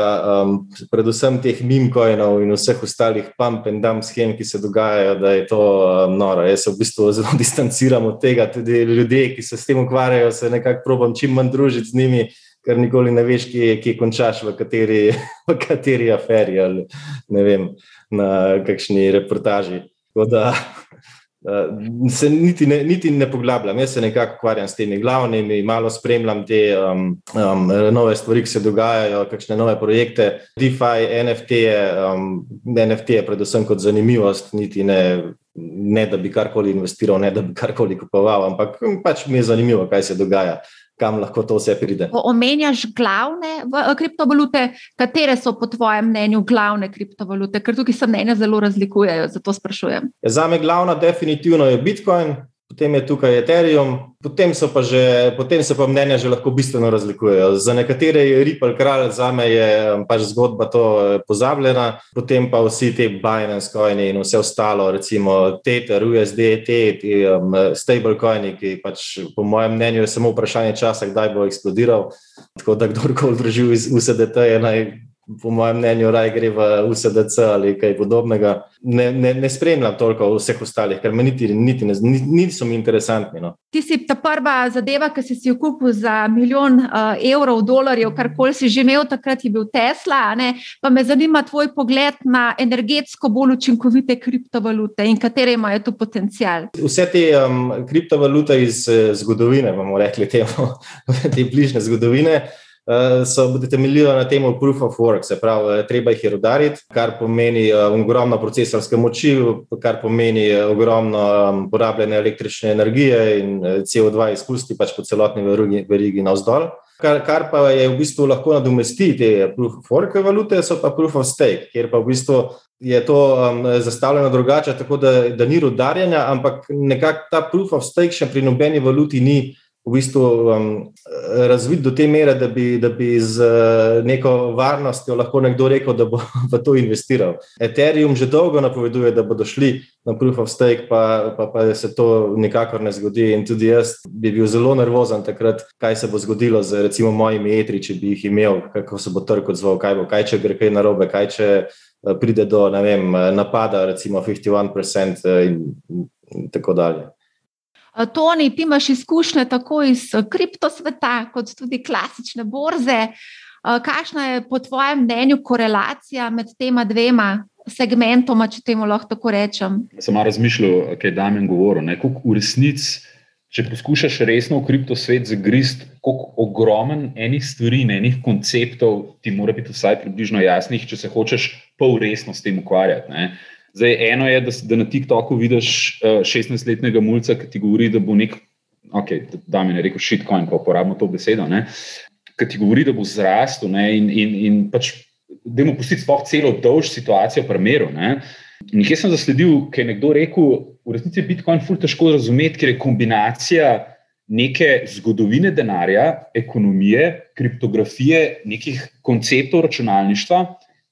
um, predvsem teh mimcoinov in vseh ostalih pump and dump schem, ki se dogajajo, da je to um, noro. Jaz se v bistvu zelo distanciram od tega, tudi ljudje, ki se s tem ukvarjajo, se nekako probam čim manj družiti z njimi ker nikoli ne veš, kje, kje končaš, v kateri, v kateri aferi ali ne vem, na kakšni reportaži. Da, se niti ne, niti ne poglabljam, jaz se nekako ukvarjam s temi glavnimi, malo spremljam te um, um, nove stvari, ki se dogajajo, kakšne nove projekte, DeFi, NFT, um, NFT je predvsem kot zanimivost, niti ne. Ne, da bi karkoli investiral, ne, da bi karkoli kupoval, ampak pač mi je zanimivo, kaj se dogaja kam lahko to vse pride. Omenjaš glavne eh, kriptovalute, katere so po tvojem mnenju glavne kriptovalute, ker tukaj se mnenja zelo razlikujejo, zato sprašujem. Ja, za me glavna definitivno je Bitcoin, potem je tukaj Ethereum, potem, pa že, potem pa mnenja že lahko bistveno razlikujejo. Za nekatere je Ripple kralj, za me je um, pač zgodba to eh, pozabljena, potem pa vsi ti Binance coini in vse ostalo, recimo Tether, USD, te um, stablecoini, ki pač po mojem mnenju je samo vprašanje časa, kdaj bo eksplodiral. Tako da kdorkoli drži v USDT je naj po mojem mnenju, raje gre v USDC ali kaj podobnega. Ne, ne, ne spremljam toliko vseh ostalih, ker niti, niti ne, niso mi interesantni. No. Ti si ta prva zadeva, ki si si jo kupil za milijon uh, evrov, dolarjev, karkoli si že imel, takrat je bil Tesla. Pa me zanima tvoj pogled na energetsko bolj učinkovite kriptovalute in katere imajo tu potencial. Vse te um, kriptovalute iz uh, zgodovine, bomo rekli temu, te bližnje zgodovine. Eh, so temeljili na tem proof of work, se pravi, eh, treba jih je rodariti, kar pomeni uh, ogromno procesorske moči, kar pomeni ogromno um, porabljene električne energije in CO2 izpusti pač po celotni verigi navzdol. Kar, kar pa je v bistvu lahko nadomesti te proof of work valute, so pa proof of stake, kjer pa v bistvu je to um, zastavljeno drugače, tako da, da ni rodarjenja, ampak nekako ta proof of stake še pri nobeni valuti ni v bistvu um, razvit do te mere, da bi, da bi z uh, neko varnostjo lahko nekdo rekel, da bo v to investiral. Ethereum že dolgo napoveduje, da bodo šli na proof of stake, pa, pa, pa se to nikakor ne zgodi. In tudi jaz bi bil zelo nervozen takrat, kaj se bo zgodilo z recimo mojimi etri, če bi jih imel, kako se bo trg odzval, kaj bo, kaj če gre kaj narobe, kaj če uh, pride do vem, napada, recimo 51% uh, in, in tako dalje. Eh, Toni, ti imaš izkušnje tako iz eh, kriptosveta, kot tudi klasične borze. Eh, kakšna je po tvojem mnenju korelacija med tema dvema segmentoma, če temu lahko tako rečem? Sem razmišljal, kaj da mi govorim. V resnici, če poskušaš resno v kriptosvet zagrist, koliko ogromen enih stvari, enih konceptov ti mora biti vsaj približno jasnih, če se hočeš pol resno s tem ukvarjati. Ne? Zdaj, eno je, da, da na TikToku vidiš uh, eh, 16-letnega mulca, ki ti govori, da bo nek, ok, da mi je rekel shitcoin, pa uporabimo to besedo, ki ti govori, da bo zrastel in, in, in pač, da mu pusti sploh celo dolž situacijo v primeru. Jaz sem zasledil, ker je nekdo rekel, v resnici je Bitcoin ful težko razumeti, ker je kombinacija neke zgodovine denarja, ekonomije, kriptografije, nekih konceptov računalništva,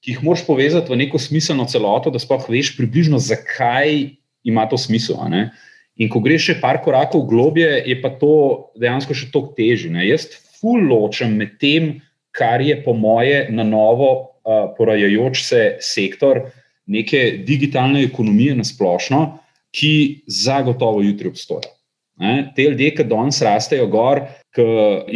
ki jih moraš povezati v neko smiselno celoto, da sploh veš približno, zakaj ima to smisel. In ko greš še par korakov globje, je pa to dejansko še toliko težje. Jaz ful ločem med tem, kar je po moje na novo uh, porajajoč se sektor neke digitalne ekonomije na splošno, ki zagotovo jutri obstoja. Ne? Te ljudje, ki danes rastejo gor, ki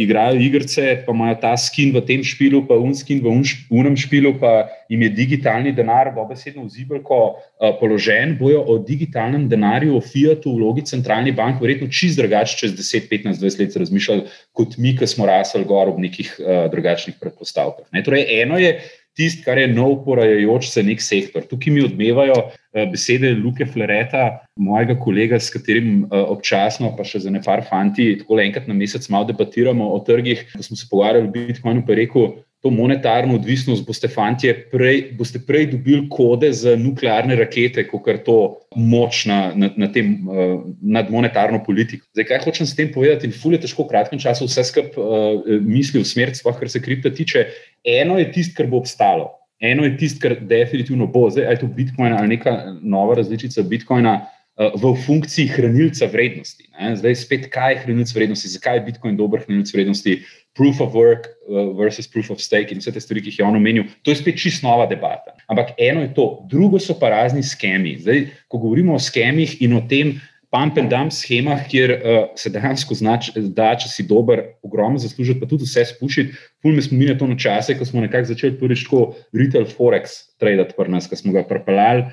igrajo igrice, pa imajo ta skin v tem špilu, pa un skin v unem špilu, pa jim je digitalni denar, dobesedno vzibelko uh, položen, bojo o digitalnem denarju, o fiatu, vlogi centralnih bank, verjetno čist drugače čez 10, 15, 20 let razmišljali, kot mi, ki smo rasli gor ob nekih uh, drugačnih predpostavkah. Ne? Torej, eno je tisto, kar je nov, porajajoč se nek sektor. Tukaj mi odmevajo uh, besede Luke Flereta, mojega kolega, s katerim uh, občasno, pa še za ne par fanti, tako enkrat na mesec malo debatiramo o trgih. Ko smo se pogovarjali o Bitcoinu, pa je rekel, to monetarno odvisnost boste, fantje, prej, boste prej dobili kode za nuklearne rakete, kot je to moč na, na, na tem, uh, nad monetarno politiko. Zdaj, kaj hočem s tem povedati? In fulje težko v kratkem času vse skupaj uh, misli v smer, sploh kar se kripta tiče. Eno je tisto, kar bo obstalo. Eno je tisto, kar definitivno bo, zdaj je to Bitcoin ali neka nova različica Bitcoina uh, v funkciji hranilca vrednosti. Ne? Zdaj spet, kaj je hranilec vrednosti, zakaj je Bitcoin dober hranilec vrednosti proof of work uh, versus proof of stake in vse te stvari, ki jih je on omenil, to je spet čisto nova debata. Ampak eno je to, drugo so pa razni skemi. Zdaj, ko govorimo o skemih in o tem, pump and dump schemah, kjer uh, se dejansko znač, da, če si dober, ogromno zaslužiti, pa tudi vse spušiti. Pulj me spominja to na čase, ko smo nekako začeli prvič tako retail forex traditi pri nas, ko smo ga prepeljali.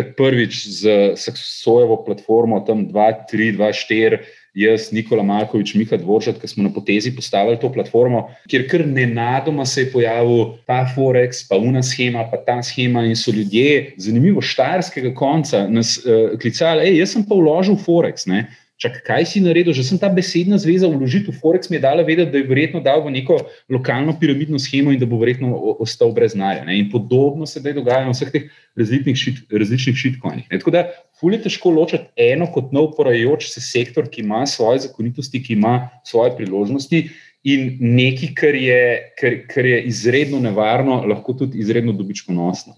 Tak prvič z Saksojevo platformo, tam 2, 3, 2, 4 jaz, Nikola Malkovič, Miha Dvoržat, ki smo na potezi postavili to platformo, kjer kar nenadoma se je pojavil ta Forex, pa una schema, pa ta schema in so ljudje, zanimivo, štajerskega konca, nas uh, klicali, hej, jaz sem pa vložil Forex. Ne? Čak, kaj si naredil? Že sem ta besedna zveza vložil v Forex, mi je dala vedeti, da je verjetno dal v neko lokalno piramidno schemo in da bo verjetno ostal brez znaja. In podobno se zdaj dogaja na vseh teh različnih, šit, različnih šitcoinih. Tako da, fulje težko ločiti eno kot nov porajajoč se sektor, ki ima svoje zakonitosti, ki ima svoje priložnosti. In nekaj, kar je, kar, kar je izredno nevarno, lahko tudi izredno dobičkonosno.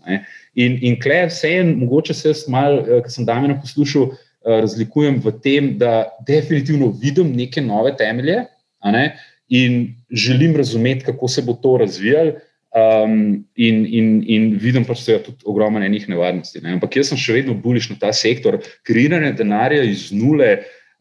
In, in klej, vseeno, mogoče se jaz malo, eh, ki sem Damena poslušal, Eh, razlikujem v tem, da definitivno vidim neke nove temelje ne, in želim razumeti, kako se bo to razvijalo. Um, in, in, in vidim pač, da je tudi ogromno enih nevarnosti. Ne. Ampak jaz sem še vedno buliš na ta sektor. Kreiranje denarja iz nule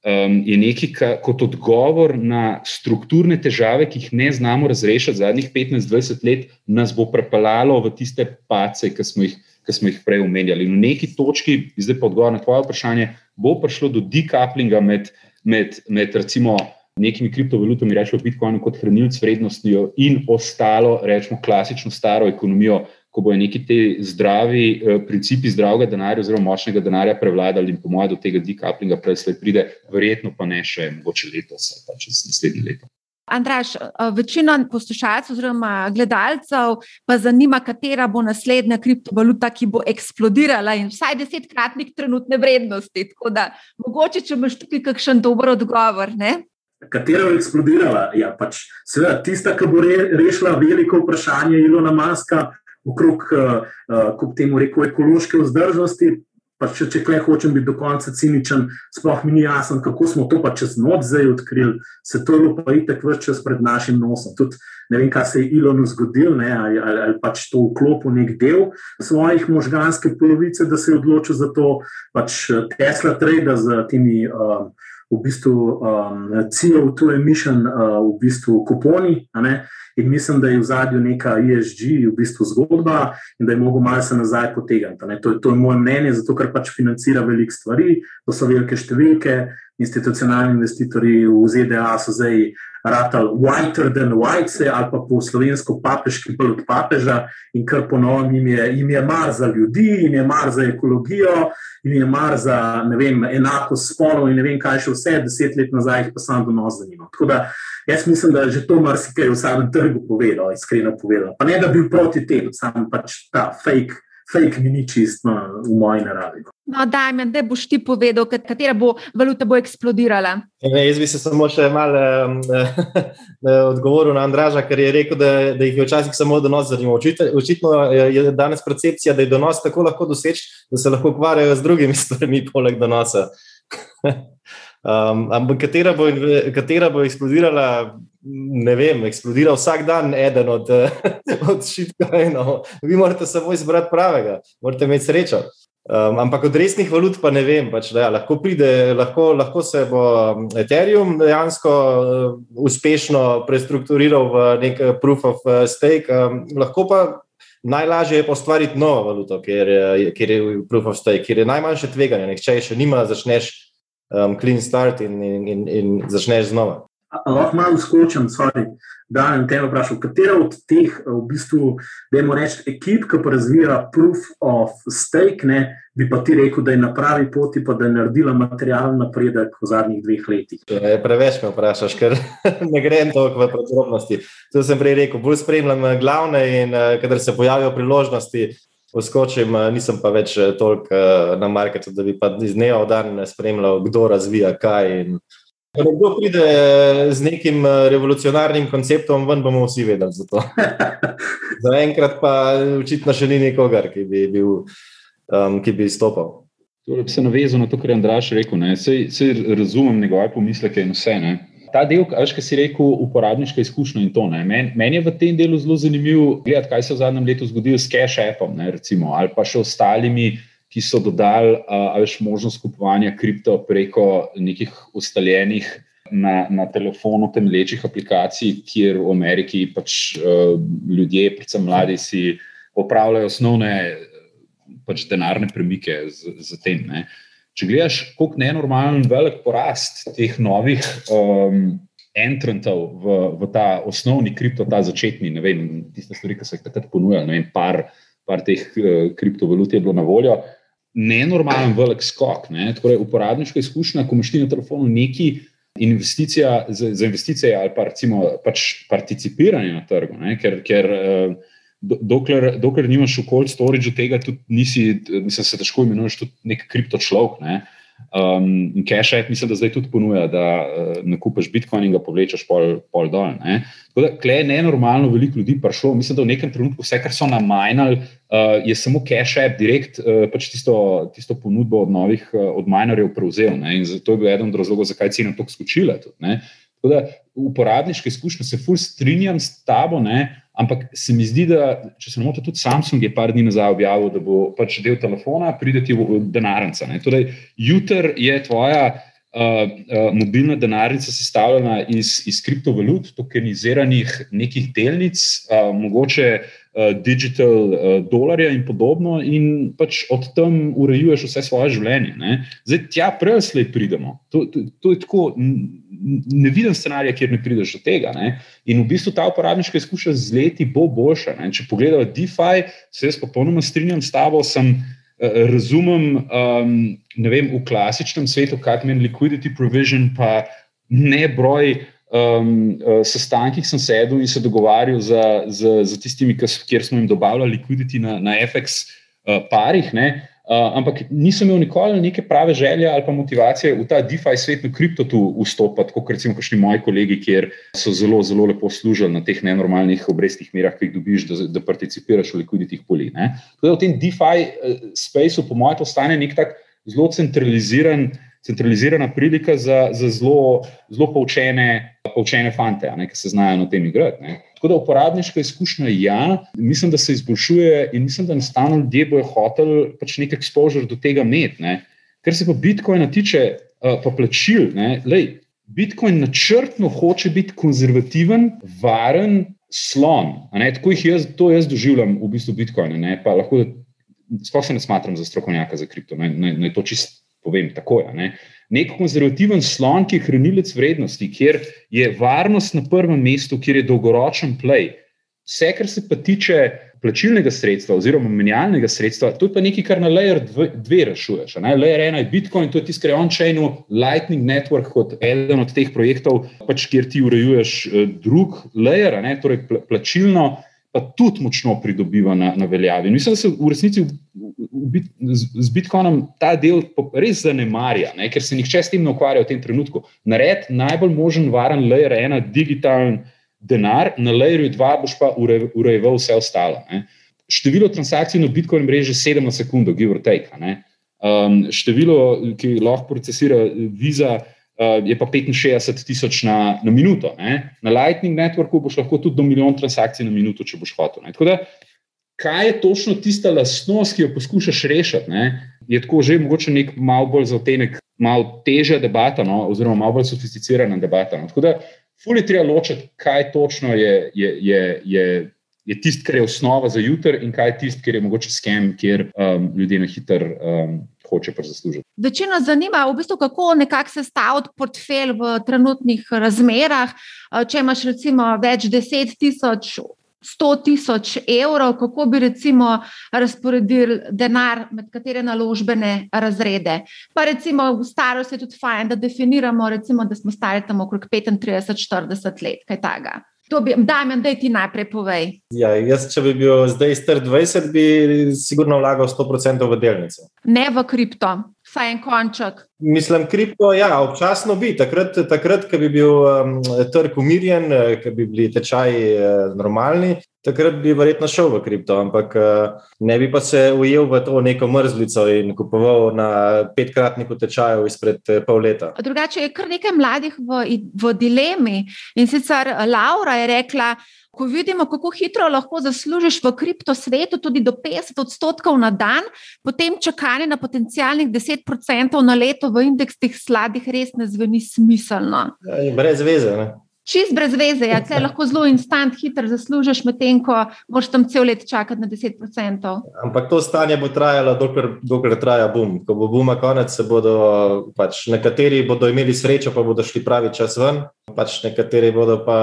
um, je nekaj, ka, kot odgovor na strukturne težave, ki jih ne znamo razrešiti zadnjih 15-20 let, nas bo prepeljalo v tiste pace, ki smo jih ki smo jih prej omenjali. V neki točki, zdaj pa odgovor na tvoje vprašanje, bo prišlo do decouplinga med, med, med recimo. Nekimi kriptovalutami, rečemo Bitcoin, kot hranilec vrednosti, in ostalo, rečemo klasično staro ekonomijo, ko bojo neki ti zdravi eh, principi zdravega denarja, oziroma močnega denarja prevladali, in po mojem, do tega decouplinga prej pride, verjetno pa ne še mogoče letos ali pa čez naslednje leto. Andraš, eh, večino poslušalcev oziroma gledalcev pa zanima, katera bo naslednja kriptovaluta, ki bo eksplodirala in vsaj desetkratnik trenutne vrednosti. Tako da, mogoče, če imaš tukaj kakšen dober odgovor. Ne? Katera bo eksplodirala? Ja, pač, seveda, tista, ki bo re, rešila veliko vprašanje Ilona Maska okrog, kako uh, uh, temu reko, ekološke vzdržnosti, pa če, če kaj hočem biti do konca ciničen, sploh mi ni jasno, kako smo to pa čez noč zdaj odkrili, se to je pa itek vse čas pred našim nosom. Tudi ne vem, kaj se je Ilonu zgodil, ne, ali, ali, ali pač to vklopil nek del svojih možganske polovice, da se je odločil za to, pač Tesla trade z temi. Um, V bistvu um, CO2 emission, uh, v bistvu kuponi, In mislim, da je v zadju neka ESG, v bistvu zgodba, in da je mogo malo se nazaj potegniti. To, to je moje mnenje, zato ker pač financira veliko stvari, to so velike številke, institucionalni investitorji v ZDA so zdaj ratal whiter than white, ali pa po slovensko papeški bolj od papeža in kar ponovim, jim je, jim je mar za ljudi, jim je mar za ekologijo, jim je mar za vem, enako spolov in ne vem kaj še vse, deset let nazaj jih pa sam donos zanima. Tako da jaz mislim, da je že to marsikaj v samem trgu povedal, iskreno povedal. Pa ne da bi bil proti temu, samo pač ta fake fake mi ni čisto v moji naravi. No, no Damien, da boš ti povedal, katera bo valuta bo eksplodirala. Ne, jaz bi se samo še malo odgovoril na Andraža, ker je rekel, da, da jih je včasih samo donos zanimiv. Očitno je danes percepcija, da je donos tako lahko doseči, da se lahko ukvarjajo z drugimi stvarmi, poleg donosa. Um, ampak katera bo, katera bo eksplodirala, ne vem, eksplodira vsak dan eden od, od šitkoinov. Vi morate samo izbrati pravega, morate imeti srečo. Um, ampak od resnih valut pa ne vem. Pač, da, ja, lahko, pride, lahko, lahko se bo um, Ethereum dejansko uh, uspešno prestrukturiral v nek uh, proof of uh, stake, um, lahko pa. Najlažje je ustvariti novo valuto, kjer, kjer je proof of stake, kjer je najmanjše tveganje. Če še nima, začneš um, clean start in, in, in, in začneš znova. Lahko malo skočim, da ne te vprašam, katera od teh, v bistvu, da imamo reči, ekip, ki pa razvija proof of stake, ne, bi pa ti rekel, da je na pravi poti, pa da je naredila materialen napredek v zadnjih dveh letih. Je, preveč me vprašaš, ker ne grem toliko v podrobnosti. To sem prej rekel, bolj spremljam glavne in uh, kadar se pojavijo priložnosti. Poskočim, nisem pa več toliko na marketu, da bi pa iz dneva v dan spremljal, kdo razvija kaj. In, Če kdo pride z nekim eh, revolucionarnim konceptom, ven bomo vsi vedeli za to. Zaenkrat pa očitno še ni nikogar, ki bi, bil, um, ki bi izstopal. Torej, bi se navezal na to, kar je Andraš rekel. Vse razumem njegove pomisleke in vse. Ne. Ta del, kaj si rekel, uporabniška izkušnja in to. Meni men je v tem delu zelo zanimivo gledati, kaj se je v zadnjem letu zgodilo s Cash Appom ne, recimo, ali pa še ostalimi ki so dodali več možnost kupovanja kripto preko nekih ustaljenih na, na telefonu temelječih aplikacij, kjer v Ameriki pač uh, ljudje, predvsem mladi, si opravljajo osnovne pač denarne premike z, z tem. Ne. Če gledaš, kako nenormalen velik porast teh novih um, entrantov v, v ta osnovni kripto, ta začetni, ne vem, tiste stvari, ki so jih takrat ponujali, ne vem, par, par teh uh, kriptovalut je bilo na voljo nenormalen velik skok. Ne? Torej, uporabniška izkušnja, ko imaš ti na telefonu neki investicija za, za investicije ali pa recimo pač participiranje na trgu, ne? ker. ker uh, Dokler, dokler nimaš v cold storage tega, tudi nisi, mislim, se težko imenuješ kot nek kriptočlovek. Ne? Um, Cache App, mislim, da zdaj tudi ponuja, da uh, nakupiš Bitcoin in ga povlečeš pol, pol dol. Ne? Tako da, klej je nenormalno veliko ljudi prišlo. Mislim, da v nekem trenutku vse, kar so namajnali, uh, je samo Cache App direkt uh, pač tisto, tisto ponudbo od novih, uh, od minerjev prevzel. Ne? In zato je bil eden od razlogov, zakaj je cena tako skočila. Tudi, tako da, uporabniške izkušnje se fulj strinjam s tabo. Ne? Ampak se mi zdi, da če se ne motim, tudi Samsung je par dni nazaj objavil, da bo pač del telefona prideti v denarnico. Torej, jutr je tvoja uh, uh, mobilna denarnica sestavljena iz, iz kriptovalut, tokeniziranih nekih delnic, uh, mogoče uh, digital uh, dolarja in podobno, in pač od tam urejuješ vse svoje življenje. Ne? Zdaj, tja prej slej pridemo. To, to, to je tako ne vidim scenarija, kjer ne prideš do tega. Ne? In v bistvu ta uporabniška izkušnja z leti bo boljša. Ne? Če pogledamo DeFi, se jaz popolnoma strinjam s tabo. Sem, uh, razumem, um, ne vem, v klasičnem svetu, kaj pomeni liquidity provision, pa ne broj. Um, uh, sestankih sem sedel in se dogovarjal z, z, z tistimi, kjer smo jim dobavljali likviditi na, na FX uh, parih. Ne? Uh, ampak nisem imel nikoli neke prave želje ali pa motivacije v ta DeFi svet, na kriptotu vstopiti, kot recimo kakšni moji kolegi, kjer so zelo, zelo lepo služili na teh nenormalnih obrestnih merah, ki jih dobiš, da, da participiraš v likviditih. Tako da v tem DeFi uh, spaceu, po mojem, postane nek tak zelo centraliziran. Centralizirana prilika za, za zelo, zelo poučene, poučene fante, ne, ki se znajo na tem igrati. Ne. Tako da uporabniška izkušnja, ja, mislim, da se izboljšuje in mislim, da enostavno ljudje bojo hoteli pač nek exposure do tega imeti. Ker se pa Bitcoina tiče, uh, pa plačil, lej, Bitcoin načrtno hoče biti konzervativen, varen slon. Tako jih jaz, to jaz doživljam v bistvu Bitcoina. Sploh se ne smatram za strokovnjaka za kripto, naj to čist povem takoj. Ne nek konzervativen slon, ki je hranilec vrednosti, kjer je varnost na prvem mestu, kjer je dolgoročen play. Vse, kar se pa tiče plačilnega sredstva oziroma menjalnega sredstva, to je pa nekaj, kar na layer 2 rešuješ. Layer 1 je Bitcoin, to je tisti, kar je on-chainu, Lightning Network kot eden od teh projektov, pač, kjer ti urejuješ uh, drug layer, torej plačilno pa tudi močno pridobiva na, na veljavi. Mislim, da se v resnici v, v, z Bitcoinom ta del res zanemarja, ne? ker se nihče s tem ne ukvarja v tem trenutku. Nared najbolj možen varen layer ena digitalen denar, na layerju dva boš pa urejeval vse ostalo. Ne? Število transakcij na Bitcoin mreži je 7 na sekundo, give or take. Um, število, ki lahko procesira viza, uh, je pa 65 tisoč na, na minuto. Ne? Na Lightning Networku boš lahko tudi do milijon transakcij na minuto, če boš hotel. Da, kaj je točno tista lastnost, ki jo poskušaš rešiti? Ne? Je tako že mogoče nek malo bolj zatenek, malo težja debata, no? oziroma malo bolj sofisticirana debata. No? Tako da, fully treba ločiti, kaj točno je. je, je, je Je tisto, kar je osnova za jutr, in kaj je tisto, kar je mogoče skem, kjer um, ljudje na hitro um, hoče pa zaslužiti. Večino zanima, v bistvu, kako nekako se staviti portfelj v trenutnih razmerah. Eh, če imaš recimo več deset tisoč. 100 tisoč evrov, kako bi recimo razporedili denar med katere naložbene razrede. Pa recimo v starosti je tudi fajn, da definiramo, recimo, da smo stari tam okrog 35-40 let, kaj takega. To bi, Damien, da ti najprej povej. Ja, jaz, če bi bil zdaj star 20, bi sigurno vlagal 100% v delnice. Ne v kripto, saj en konček. Mislim, kripto, ja, občasno bi. Takrat, takrat ko bi bil um, trg umirjen, eh, ko bi bili tečaji uh, normalni, takrat bi verjetno šel v kripto, ampak uh, ne bi pa se ujel v to neko mrzlico in kupoval na petkratniku tečajev izpred pol leta. Drugače je kar nekaj mladih v, v dilemi in sicer Laura je rekla, ko vidimo, kako hitro lahko zaslužiš v kripto svetu, tudi do 50 odstotkov na dan, potem čakanje na potencijalnih 10 odstotkov na leto v indeksih sladih res ne zveni smiselno. Ja, brez veze. Ne? Čist brez veze, ja, kaj lahko zelo instant, hitro zaslužiš, medtem ko moraš tam cel let čakati na 10%. Ampak to stanje bo trajalo, dokler, dokler traja boom. Ko bo boom konec, se bodo pač nekateri bodo imeli srečo, pa bodo šli pravi čas ven, pač nekateri bodo pa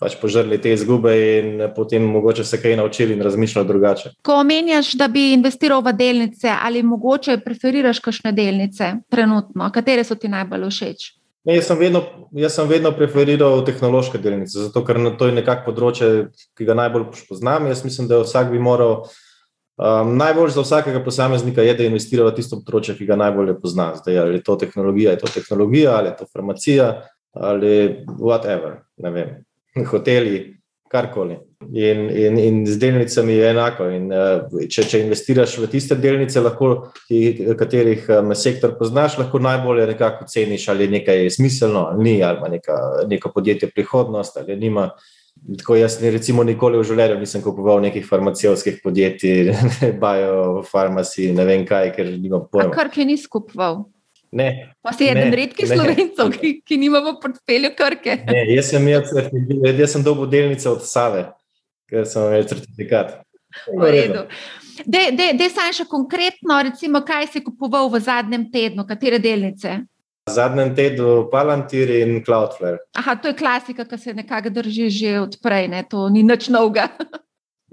pač požrli te izgube in potem mogoče se kaj naučili in razmišljali drugače. Ko omenjaš, da bi investiral v delnice, ali mogoče preferiraš kakšne delnice trenutno, katere so ti najbolj všeč? Ne, jaz, sem vedno, jaz sem vedno preferiral tehnološke delnice, zato ker to je nekako področje, ki ga najbolj poznam. Jaz mislim, da vsak bi moral, um, najbolj za vsakega posameznika je, da investira v tisto področje, ki ga najbolje pozna. Zdaj, ali je to tehnologija, je to tehnologija, ali je to farmacija, ali whatever, ne vem, hoteli, karkoli. In, in, in z delnicami je enako. In, uh, če, če investiraš v tiste delnice, lahko, ki, katerih um, sektor poznaš, lahko najbolje nekako ceniš, ali nekaj je smiselno, ali ni, ali ima neka, neko podjetje prihodnost, ali nima. Tako jaz, recimo, nikoli v življenju nisem kupoval nekih farmacijskih podjetij, biofarmacij, ne vem kaj, ker nimam pojma. Kar ki ni skupoval. Ne, pa si eden redkih slovencev, ki, ki nimamo portfelja krke. Ne, jaz sem, sem dobil delnice od Save ker sem imel certifikat. Dej saj še konkretno, recimo, kaj si kupoval v zadnjem tednu, katere delnice? V zadnjem tednu Palantir in Cloudflare. Aha, to je klasika, ki se nekako drži že odprej, ne? to ni nič novega.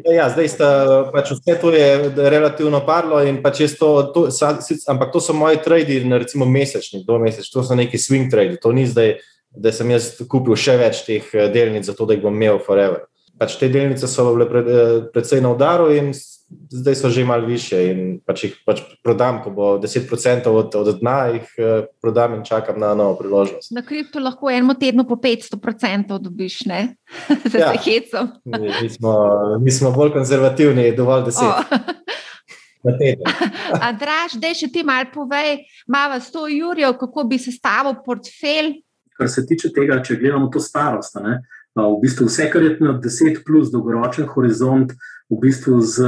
Ja, ja, zdaj sta, pač to je relativno padlo, pač to, to, ampak to so moji tradi, recimo mesečni, do mesečni, to so neki swing tradi. To ni zdaj, da sem jaz kupil še več teh eh, delnic, zato da jih bom imel forever pač te delnice so bile pred, eh, predvsej na udaru, in zdaj so že malo više. Pač jih pač prodam, ko bo 10% od, od dna, jih eh, prodam in čakam na novo priložnost. Na kriptu lahko eno tedno po 500% dobiš, ne? Za ja. hecom. mi, smo, mi smo bolj konzervativni, dovolj deset. Oh. Andraš, da še ti malo povej, malo s to Jurijo, kako bi se stavil portfelj. Kar se tiče tega, če gledamo to starost, ne, v bistvu vse, kar je na 10 plus dolgoročen horizont, v bistvu z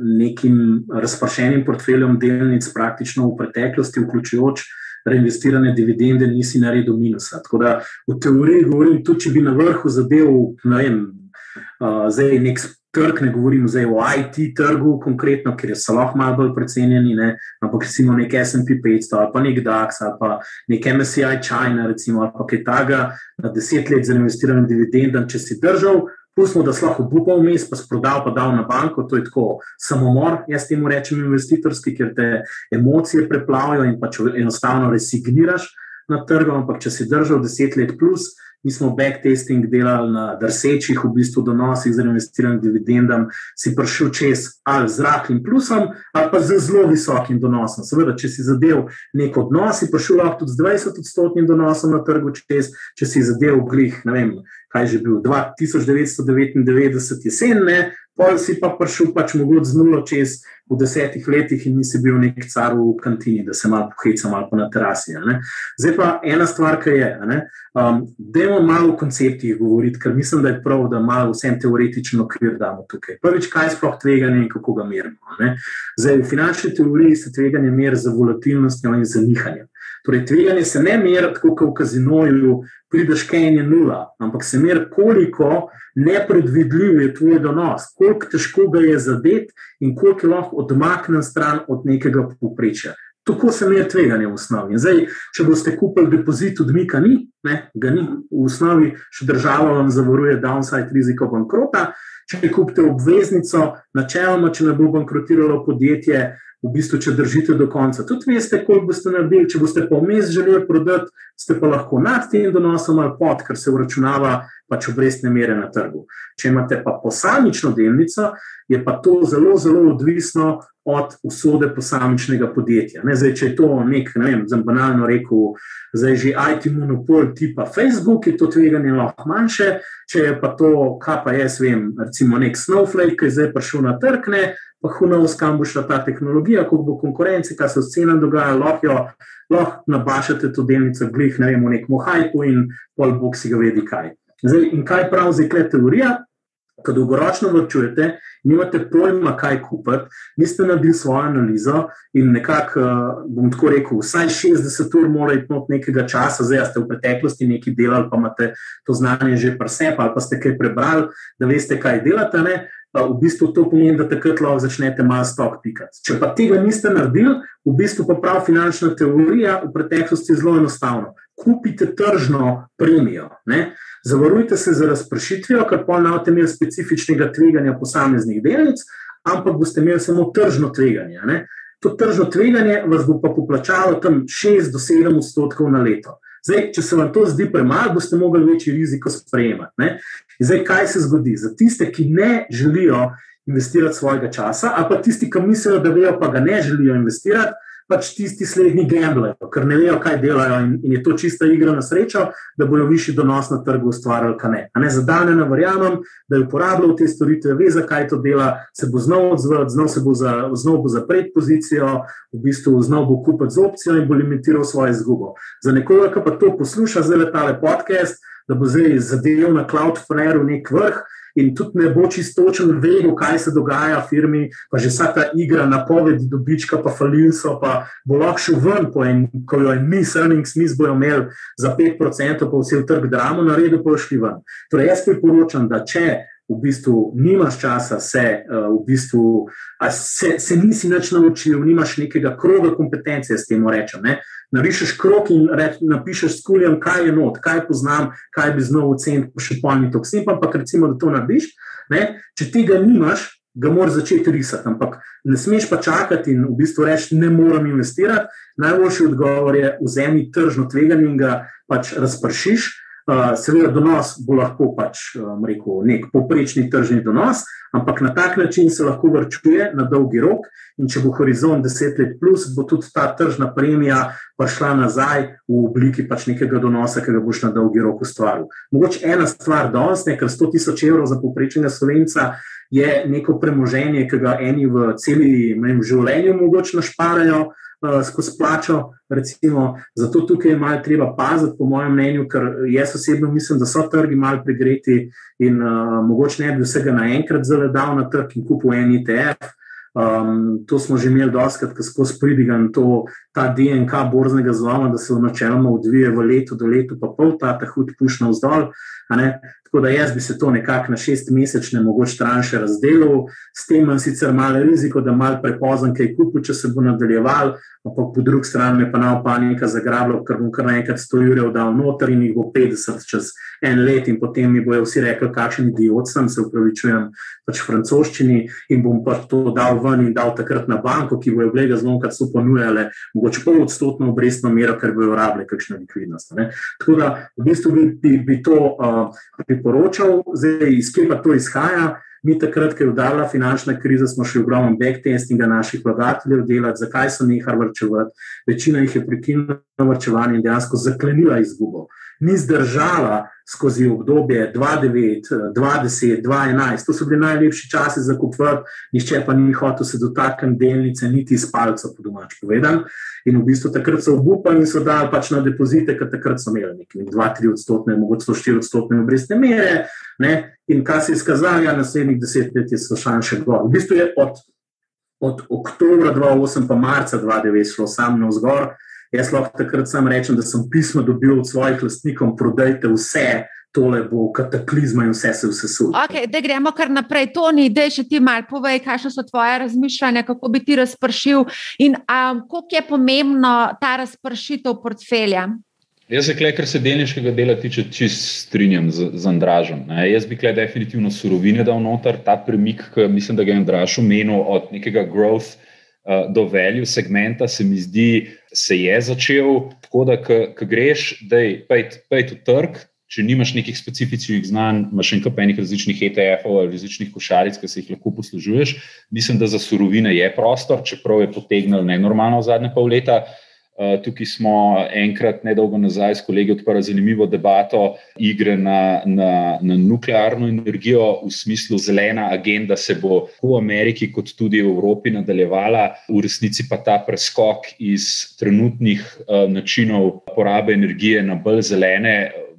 nekim razpršenim portfeljem delnic, praktično v preteklosti, vključujoč reinvestirane dividende, nisi naredil minusa. Tako da v teoriji govorim, tudi če bi na vrhu zadev, ne vem, uh, zdaj nek trg, ne govorim zdaj o IT trgu, konkretno, ker so lahko malo bolj precenjeni, ne? ampak recimo nek SP 500 ali pa nek DAX ali pa nek MSCI China, recimo, ali pa kaj takega, na deset let za investiranje dividendam, če si držal. Pustimo, da lahko bupa vmes, pa sprodal, pa dal na banko, to je tako samomor, jaz temu rečem investitorski, ker te emocije preplavijo in pač enostavno resigniraš na trgu, ampak če si držal deset let plus, mi smo backtesting delali na drsečih, v bistvu donosih z investiranim dividendam, si prišel čez ali z rahlim plusom, ali pa z zelo visokim donosom. Seveda, če si zadev nek odnos, si prišel lahko tudi z 20-odstotnim donosom na trgu čez, če si zadev glih, ne vem, kaj že bil 1999 jesen, ne, pol si pa prišel pač mogoče z nulo čez v desetih letih in nisi bil nek car v kantini, da se malo poheca, malo pa na terasi. Zdaj pa ena stvar, ki je, um, da imamo malo o konceptih govoriti, ker mislim, da je prav, da malo vsem teoretično okvir damo tukaj. Prvič, kaj je sploh tveganje in kako ga merimo. Zdaj, v finančni teoriji se tveganje meri za volatilnostjo in za nihanjem. Torej, tveganje se ne meri tako, kot v kazinoju, prideš in je nula, ampak se meri, koliko nepredvidljiv je tvoj donos, koliko težko ga je zadeti in koliko lahko odmaknen stran od nekega poprečja. Tako se meri tveganje v osnovi. Zdaj, če boste kupili depozit, odmika ni, ne, ga ni v osnovi, še država vam zavaruje downside riziko bankrota. Če kupite obveznico, načeloma, če ne bo bankrotiralo podjetje, v bistvu, če držite do konca. Tudi veste, koliko boste naredili, če boste pa vmes želeli prodati, ste pa lahko nad tem donosom ali pod, ker se uračunava pač obrestne mere na trgu. Če imate pa posamično delnico, je pa to zelo, zelo odvisno od usode posamičnega podjetja. Ne, zdaj, če je to nek, ne vem, zelo banalno rekel, zdaj že IT monopol tipa Facebook, je to tveganje lahko manjše, če je pa to, kaj pa jaz vem, recimo nek Snowflake, ki je zdaj prišel na trg, ne, pa hunovs, kam bo šla ta tehnologija, koliko bo konkurence, kaj se v scenah dogaja, lahko, lahko nabašate to delnico, glih, ne vem, v nekem hajku in pol bog si ga vedi kaj. Zdaj, in kaj pravi zdaj kle teorija? Ko dolgoročno vrčujete, nimate pojma, kaj kupiti, niste naredili svojo analizo in nekako, uh, bom tako rekel, vsaj 60 ur mora iti not nekega časa, zdaj ste v preteklosti nekaj delali, pa imate to znanje že presep ali pa ste kaj prebrali, da veste, kaj delate. Ne? V bistvu to pomeni, da takrat lahko začnete malo stok pikati. Če pa tega niste naredili, v bistvu pa prav finančna teorija v preteklosti zelo enostavno. Kupite tržno premijo, ne? zavarujte se za razpršitvijo, ker pa ne boste imeli specifičnega tveganja posameznih delnic, ampak boste imeli samo tržno tveganje. Ne? To tržno tveganje vas bo pa poplačalo tam 6 do 7 odstotkov na leto. Zdaj, če se vam to zdi premalo, boste mogli večji riziko sprejemati. Ne? Zdaj, kaj se zgodi? Za tiste, ki ne želijo investirati svojega časa, ali pa tisti, ki mislijo, da vejo, pa ga ne želijo investirati, pač tisti slednji gamblajo, ker ne vejo, kaj delajo in, in je to čista igra na srečo, da bodo višji donos na trgu ustvarjali, kaj ne. Ne za dane ne verjamem, da je uporabljal te storitve, ve, zakaj to dela, se bo znov odzval, znov se bo, za, znov bo zapret pozicijo, v bistvu znov bo kupiti z opcijo in bo limitiral svojo izgubo. Za nekoga, ki pa to posluša, zdaj le tale podcast, da bo zdaj zadeval na Cloudflare v nek vrh in tudi ne bo čistočen vedel, kaj se dogaja v firmi, pa že vsa ta igra, napovedi dobička, pa falinso, pa bo lahko šel ven, en, ko jo je mis, earnings, mis bojo imeli za 5%, pa vse v trg dramo, na redu pa šli ven. Torej, jaz priporočam, da če v bistvu nimaš časa, se, uh, v bistvu, se, se nisi več naučil, nimaš nekega kroga kompetencije, s tem rečem. Ne? Narišeš krok in reč, napišeš s kuljem, kaj je not, kaj poznam, kaj bi znal oceniti, pa še polni toksin, pa pa recimo, da to narediš. Ne? Če tega nimaš, ga moraš začeti risati, ampak ne smeš pa čakati in v bistvu reči, ne morem investirati. Najboljši odgovor je vzemi tržno tveganje in ga pač razpršiš. Seveda, donos bo lahko pač rekel, nek poprečni tržni donos, ampak na tak način se lahko vrčuje na dolgi rok. In če bo horizont 10 let, plus, bo tudi ta tržna premija prišla nazaj v obliki pač nekega donosa, ki ga boš na dolgi rok ustvaril. Mogoče ena stvar danes, ker 100 tisoč evrov za poprečnega slovenca je neko premoženje, ki ga eni v celem življenju mogoče našparajo uh, skozi plačo. Recimo, zato tukaj je malo treba paziti, po mojem mnenju, ker jaz osebno mislim, da so trgi malo pregreti in uh, mogoče ne bi vsega naenkrat zavedal na trg in kupil en ETF. Um, to smo že imeli doskrat, ko skozi pridigan to, ta DNK borznega zloma, da se načeloma odvije v letu do letu, pa pol ta, ta hud pušna vzdolj. Tako da jaz bi se to nekako na šest mesečne mogoče tranše razdelil, s tem imam sicer malo riziko, da mal prepozem kaj kupil, če se bo nadaljeval, ampak po drugi strani me pa na opanika zagrablo, ker bom kar naenkrat 100 ur dal noter in jih bo 50 čez en let in potem mi bojo vsi rekli, kakšen idiot sem, se upravičujem pač francoščini in bom pa to dal ven in dal takrat na banko, ki bojo blega zlomka so ponujale mogoče pol odstotno obrestno mero, ker bojo rabile kakšno likvidnost. Ne. Tako da v bistvu bi, bi, bi to uh, priporočal, zdaj iz kje pa to izhaja. Mi takrat, ko je udarila finančna kriza, smo v ogromno backtestinga naših vlagateljev delati, zakaj so nehali vrčevati. Večina jih je prekinila vrčevanje in dejansko zaklenila izgubo. Ni zdržala skozi obdobje 2009, 2010, 2011, to so bili najlepši časi za kupovati, nišče pa ni hotel se dotakniti delnice, niti iz palca, po domač povedan. In v bistvu takrat so obupali in so dali pač na depozite, ker takrat so imeli nekaj 2-3 odstotne, mogoče 4 odstotne obrestne mere. Ne? In kaj se je izkazalo, ja, naslednjih deset let je šlo še gor. V bistvu je od, od oktobra 2008 pa marca 2009 šlo samo na vzgor. Jaz lahko takrat sam rečem, da sem pismo dobil od svojih lastnikov, prodajte vse. Tole bo kataklizma in vse se vse suje. Okay, da gremo kar naprej. To ni, da še ti malo povej, kakšne so tvoje razmišljanja, kako bi ti razpršil in um, koliko je pomembno ta razpršitev portfelja. Jaz se, kle, kar se delniškega dela tiče, čist strinjam z, z Andražem. Ne. Jaz bi kle definitivno surovine dal noter, ta premik, ki mislim, da ga je Andraž omenil od nekega growth uh, do value segmenta, se mi zdi, se je začel. Tako da, ko greš, da je pejt v trg, če nimaš nekih specifičnih znanj, imaš še nekaj različnih ETF-ov ali različnih košaric, ki se jih lahko poslužuješ. Mislim, da za surovine je prostor, čeprav je potegnil nenormalno v zadnje pol leta. Eh, tukaj smo enkrat, nedolgo nazaj, s kolegi odprli zanimivo debato igre na, na, na nuklearno energijo, v smislu zelena agenda se bo v Ameriki, kot tudi v Evropi, nadaljevala, v resnici pa ta preskok iz trenutnih uh, načinov porabe energije na bolj zelene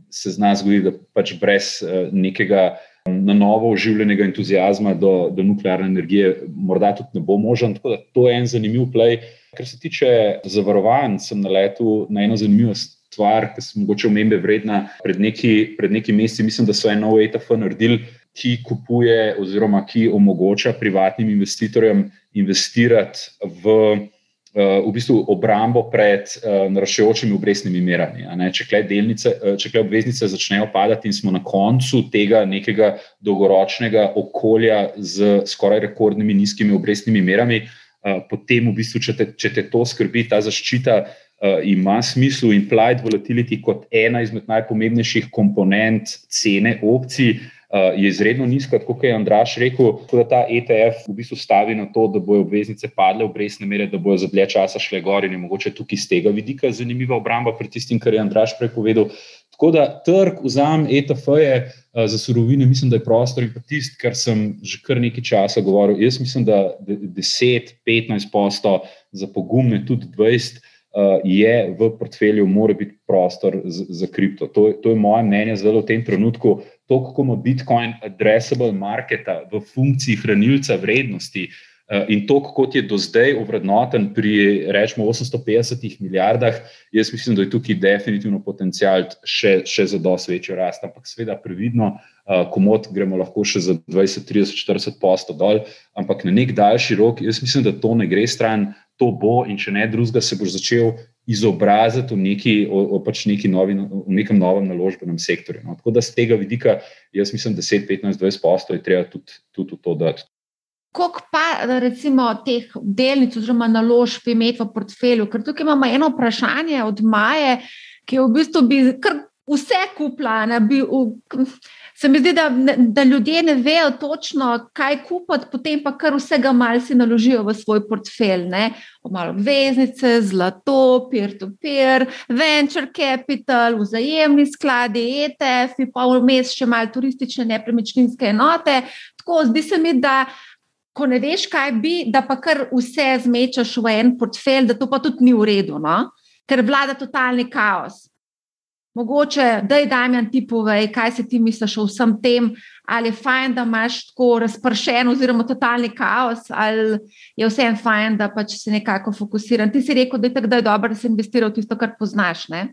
se zna zgoditi, da pač brez uh, nekega. Na novo oživljenega entuzijazma do, do nuklearne energije, morda tudi ne bo možen. Tako da to je en zanimiv play. Kar se tiče zavarovanj, sem naletel na eno zanimivo stvar, ki se mogoče omembe vredna. Pred neki, pred neki meseci mislim, da so en nov ETF naredili, ki kupuje oziroma ki omogoča privatnim investitorjem investirati v, v bistvu obrambo pred eh, naraščajočimi obrestnimi merami. Če kle, delnice, eh, če kle obveznice začnejo padati in smo na koncu tega nekega dolgoročnega okolja z skoraj rekordnimi nizkimi obrestnimi merami, Eh, potem v bistvu, če te, če te to skrbi, ta zaščita ima smisel. Implied volatility kot ena izmed najpomembnejših komponent cene opcij je izredno nizka, kot je Andraš rekel. Tako da ta ETF v bistvu stavi na to, da bojo obveznice padle v brezne mere, da bojo za dlje časa šle gor in je mogoče tukaj iz tega vidika zanimiva obramba pred tistim, kar je Andraš prepovedal. Tako da trg vzam ETF-je. Eh, za surovine, mislim, da je prostor in pa tisti, kar sem že kar nekaj časa govoril. Jaz mislim, da 10-15 posto za pogumne, tudi 20, eh, je v portfelju, mora biti prostor za, za kripto. To, to je moje mnenje zdaj v tem trenutku. To, kako ima Bitcoin addressable marketa v funkciji hranilca vrednosti, Eh, in to, kot je do zdaj ovrednoten pri, rečemo, 850 milijardah, jaz mislim, da je tukaj definitivno potencial še, še za dosti večjo rast. Ampak, seveda, previdno, eh, komod gremo lahko še za 20, 30, 40 posto dol, ampak na nek daljši rok, jaz mislim, da to ne gre stran, to bo in če ne drugega, se bo začel izobraziti v, neki, o, o pač neki novi, v nekem novem naložbenem sektorju. No. Tako da z tega vidika, jaz mislim, da 10, 15, 20 posto je treba tudi, tudi v to dati. Koliko pa recimo teh delnic oziroma naložb imeti v portfelju? Ker tukaj imamo eno vprašanje od Maje, ki je v bistvu bi kar vse kupljane. Se mi zdi, da, da ljudje ne vejo točno, kaj kupiti, potem pa kar vsega malce naložijo v svoj portfelj. Malo veznice, zlato, peer-to-peer, venture capital, vzajemni skladi, ETF, pa vmes še malo turistične nepremičninske enote. Tako zdi se mi, da ko ne veš, kaj bi, da pa kar vse zmečeš v en portfelj, da to pa tudi ni v redu, no? ker vlada totalni kaos. Mogoče, da je Damien ti povej, kaj se ti misliš o vsem tem, ali je fajn, da imaš tako razpršen, oziroma totalni kaos, ali je vse en fajn, da pač se nekako fokusiran. Ti si rekel, da je tako, da je dobro, da si investiral v tisto, kar poznaš. Ne?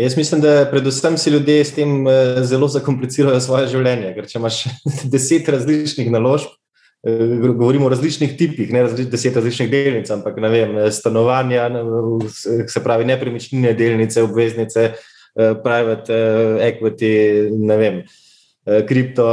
Jaz mislim, da predvsem si ljudje s tem eh, zelo zakomplicirajo svoje življenje. Ker če imaš deset različnih naložb, Eh, govorimo o različnih tipih, ne različ, deset različnih delnic, ampak ne vem, stanovanja, se pravi nepremičnine, delnice, obveznice, private equity, ne vem. Kripto,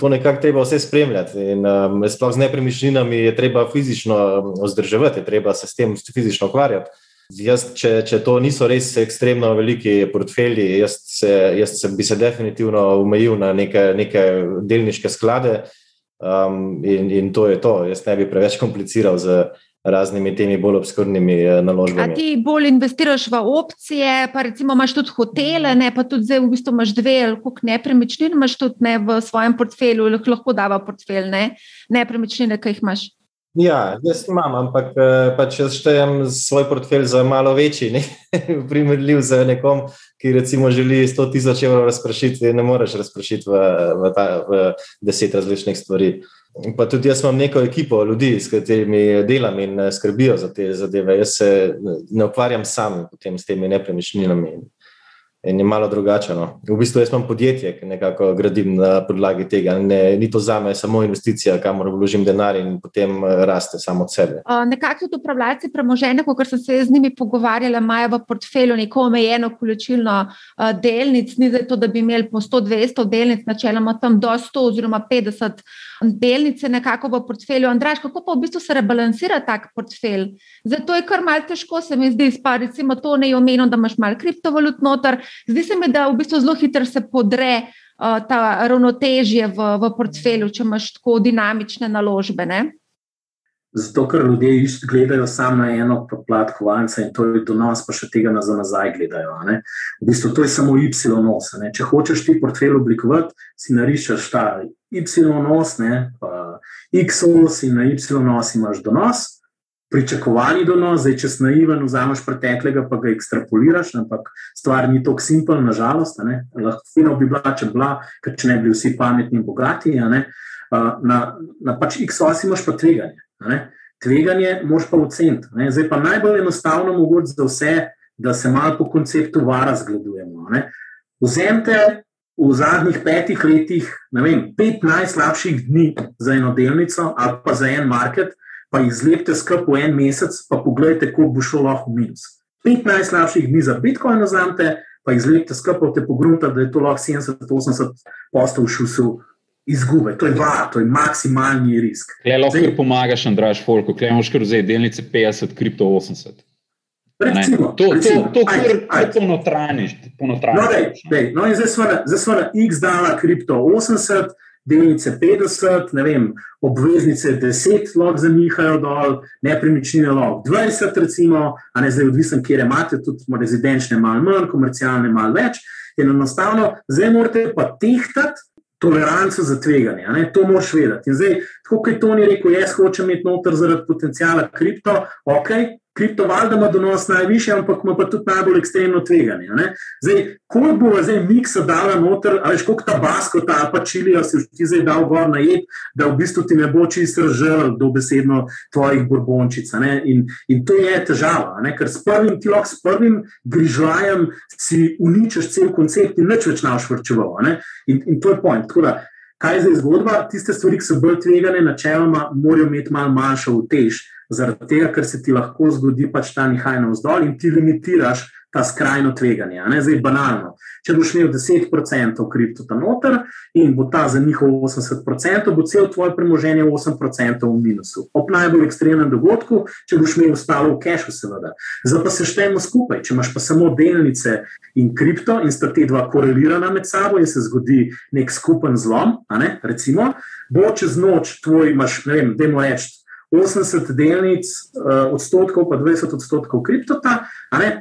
to nekako treba vse spremljati. In, um, sploh z nepremičninami je treba fizično vzdrževati, je treba se s tem fizično ukvarjati. Jaz, če, če to niso res ekstremno veliki portfelji, jaz, se, jaz se, bi se definitivno omejil na neke, neke delniške sklade um, in, in to je to. Jaz ne bi preveč kompliciral z raznimi temi bolj obskurnimi eh, naložbami. A ti bolj investiraš v opcije, pa recimo imaš tudi hotele, ne pa tudi zdaj v bistvu imaš dve ali koliko nepremičnin, imaš tudi ne v svojem portfelju, lahko dava portfelj, ne nepremičnine, ki jih imaš. Ja, jaz imam, ampak eh, pač jaz štejem svoj portfelj za malo večji, ne primerljiv z nekom, ki recimo želi 100 tisoč evrov razprašiti, ne moreš razprašiti v, v, ta, v deset različnih stvari. Pa tudi jaz imam neko ekipo ljudi, s katerimi delam in eh, skrbijo za te zadeve. Jaz se ne ukvarjam sam s temi nepremičninami in je malo drugače. No. V bistvu jaz imam podjetje, ki nekako gradim na podlagi tega. Ne, ni to za me samo investicija, kamor vložim denar in potem eh, raste samo od sebe. Nekako tudi upravljalci premoženja, kot sem se z njimi pogovarjala, imajo v portfelju neko omejeno količino delnic, ni za to, da bi imeli po 100-200 delnic, načeloma tam do 100 oziroma 50 delnice nekako v portfelju. Andraš, kako pa v bistvu se rebalansira tak portfelj? Zato je kar malce težko, se mi zdi, pa recimo to ne je omenjeno, da imaš malo kriptovalut noter. Zdi se mi, da v bistvu zelo hitro se podre uh, ta ravnotežje v, v portfelju, če imaš tako dinamične naložbe. Ne? Zato, ker ljudje gledajo samo na eno plat kovanca in to je donos, pa še tega za nazaj gledajo. Ne? V bistvu to je samo Y-nos. Če hočeš ti portfelj oblikovati, si narišeš ta Y-nos, pa X-os in na Y-nos imaš donos pričakovani donos, zdaj če naiven, vzameš preteklega, pa ga ekstrapoliraš, ampak stvar ni tako simpel, nažalost. Lahko bi bila, če, bila, če ne bi bili vsi pametni in bogati. Na, na pač X-os imaš pa tveganje. Tveganje moš pa oceniti. Zdaj pa najbolj enostavno mogoče za vse, da se malo po konceptu vara zgledujemo. Vzemite v zadnjih petih letih, ne vem, pet najslabših dni za eno delnico ali pa za en market, pa jih zlepite skupaj v en mesec, pa pogledajte, kako bo šlo lahko v minus. 15 slabših dni za Bitcoin nazamete, pa jih zlepite skupaj, te pogrunta, da je to lahko 70-80 postov šusu. Izgube, to je var, to je maksimalni risk. Le lahko Zdaj, pomagaš, Andraš, Folko, klej moš kar vzeti delnice 50, kripto 80. Recimo, to je to, kar je ponotraniš. No, no, in zdaj smo na X dala kripto 80, delnice 50, ne vem, obveznice 10, lahko zanihajo dol, nepremičnine lahko 20, recimo, a ne zdaj odvisen, kje imate, tudi rezidenčne malo manj, komercialne malo več. In enostavno, zdaj morate pa tehtati toleranco za tveganje, ne? to moraš vedeti. In zdaj, tako kot je Toni rekel, jaz hočem imeti noter zaradi potencijala kripto, ok, kriptovalda ima donos najviše, ampak ima pa tudi najbolj ekstremno tveganje. Zdaj, koliko bo zdaj miksa dala noter, ali koliko tabasko, ta pa čilijo, si ti zdaj dal gor na jed, da v bistvu ti ne bo čisto žrl do besedno tvojih borbončic. In, in to je težava, ne? ker s prvim, ti lahko s prvim grižljajem si uničiš cel koncept in nič več naš vrčeval. In, in to je point. Kaj je zdaj zgodba? Tiste stvari, ki so bolj tvegane, načeloma morajo imeti malo manjšo utež zaradi tega, ker se ti lahko zgodi pač ta nihaj na vzdolj in ti limitiraš ta skrajno tveganje. Zdaj, banalno. Če boš imel 10% kriptota noter in bo ta za njihov 80%, bo cel tvoj premoženje 8% v minusu. Ob najbolj ekstremnem dogodku, če boš imel ostalo v kešu, seveda. Zdaj pa se štejemo skupaj. Če imaš pa samo delnice in kripto in sta te dva korelirana med sabo in se zgodi nek skupen zlom, ne? recimo, bo čez noč tvoj, imaš, ne vem, demo reči. 80 delnic, uh, odstotkov, pa 20 odstotkov kriptota,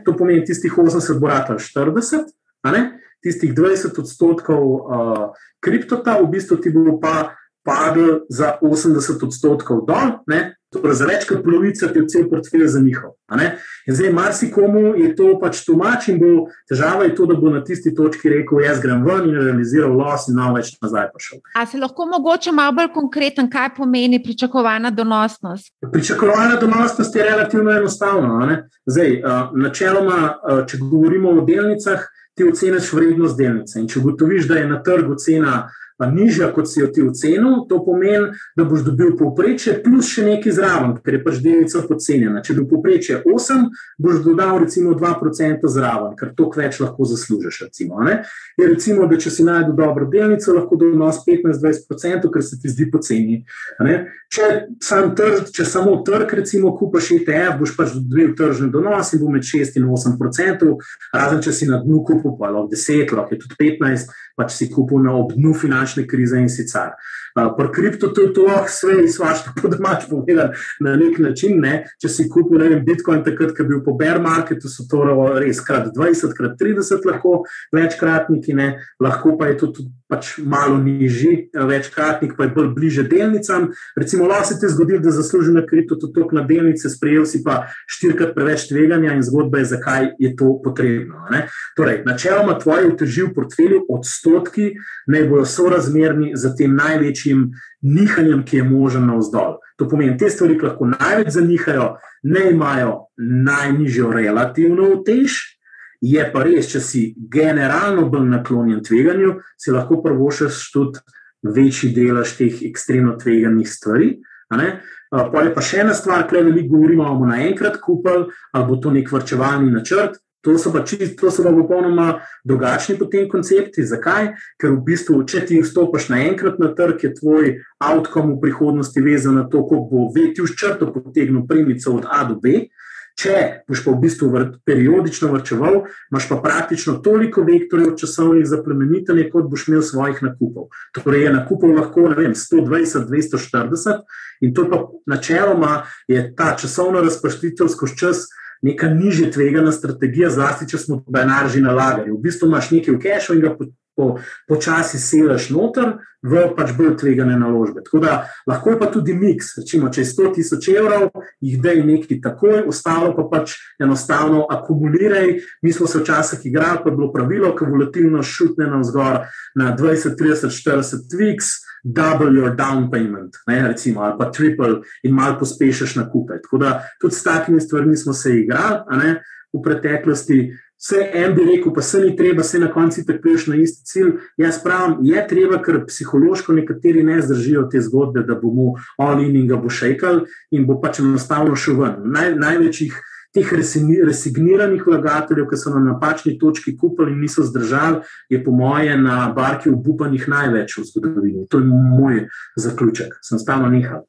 to pomeni tistih 80 bo rata 40, tistih 20 odstotkov uh, kriptota, v bistvu ti bo pa padel za 80 odstotkov dol, ne? Torej za več kot polovico ti je cel portfelj za njihov. In zdaj, marsikomu je to pač tumač in bo težava je to, da bo na tisti točki rekel: Jaz grem ven in realiziral los in nam več nazaj prišel. A se lahko mogoče malo bolj konkreten, kaj pomeni pričakovana donosnost? Pričakovana donosnost je relativno enostavna. Zdaj, načeloma, če govorimo o delnicah, ti oceniš vrednost delnice. In če ugotoviš, da je na trgu cena nižja, kot si jo ti ocenil, to pomeni, da boš dobil povprečje plus še nekaj zraven, ker je pač delnica podcenjena. Če bi povprečje 8, boš dodal recimo 2% zraven, ker to več lahko zaslužiš. Recimo, je recimo, da če si najdel dobro delnico, lahko donos 15-20%, ker se ti zdi poceni. Če, sam trg, če samo trg, recimo, kupaš ETF, boš pač dobil tržni donos in bo med 6 in 8%, razen če si na dnu kupil, pa lahko 10, lahko je tudi 15% pač si kupil na obdnu finančne krize in sicer. Pri kriptu to je to, vse je svašta, po domač povedan, na nek način. Ne? Če si kupil vem, Bitcoin, takrat, ko je bil po bear marketu, so to res krat 20, krat 30, lahko večkratniki, ne? lahko pa je to tudi pač malo nižji, večkratnik pa je bolj bliže delnicam. Recimo, lahko se ti zgodi, da zasluži na kriptu tudi tok na delnice, sprejel si pa štirikrat preveč tveganja in zgodba je, zakaj je to potrebno. Ne? Torej, načeloma tvoji uteživ portfelju odstotki naj bojo sorazmerni za tem največjim največjim nihanjem, ki je možen na vzdolj. To pomeni, te stvari, lahko največ zanihajo, ne imajo najnižjo relativno utež. Je pa res, če si generalno bolj naklonjen tveganju, si lahko prvošeš tudi večji delež teh ekstremno tveganih stvari. Pa je pa še ena stvar, ki jo veliko govorimo, bomo naenkrat kupili, ali bo to nek vrčevalni načrt. To so pa čisto, to so pa popolnoma drugačni potem koncepti. Zakaj? Ker v bistvu, če ti vstopiš naenkrat na trg, je tvoj outcome v prihodnosti vezan na to, kako bo veti v črto potegnil premico od A do B. Če boš pa v bistvu vr periodično vrčeval, imaš pa praktično toliko vektorjev časovnih za plemenitenje, kot boš imel svojih nakupov. Torej, je nakupov lahko vem, 120, 240, in to pa načeloma je ta časovna razprostitev skozi čas neka nižje tvegana strategija, zlasti če smo denar že nalagali. V bistvu imaš nekaj v kešu in ga počasi po selaš noter v pač bolj tvegane naložbe. Tako da lahko je pa tudi miks. Recimo, če je 100 tisoč evrov, jih dej nekaj takoj, ostalo pa pač enostavno akumuliraj. Mi smo se včasih igrali, pa je bilo pravilo, ko volatilno šutne na vzgor na 20, 30, 40 tviks double your down payment, ne, recimo, ali pa triple in malo pospešiš nakupe. Tako da tudi s takimi stvarmi smo se igrali ne, v preteklosti. Vse en bi rekel, pa se ni treba, se na koncu pripeš na isti cilj. Jaz pravim, je treba, ker psihološko nekateri ne zdržijo te zgodbe, da bomo on in ga bo šejkal in bo pač enostavno šel ven. Naj, največjih teh resigniranih vlagateljev, ki so na napačni točki kupili in niso zdržali, je po moje na barki obupanih največ v zgodovini. To je moj zaključek, sem stalno nehal.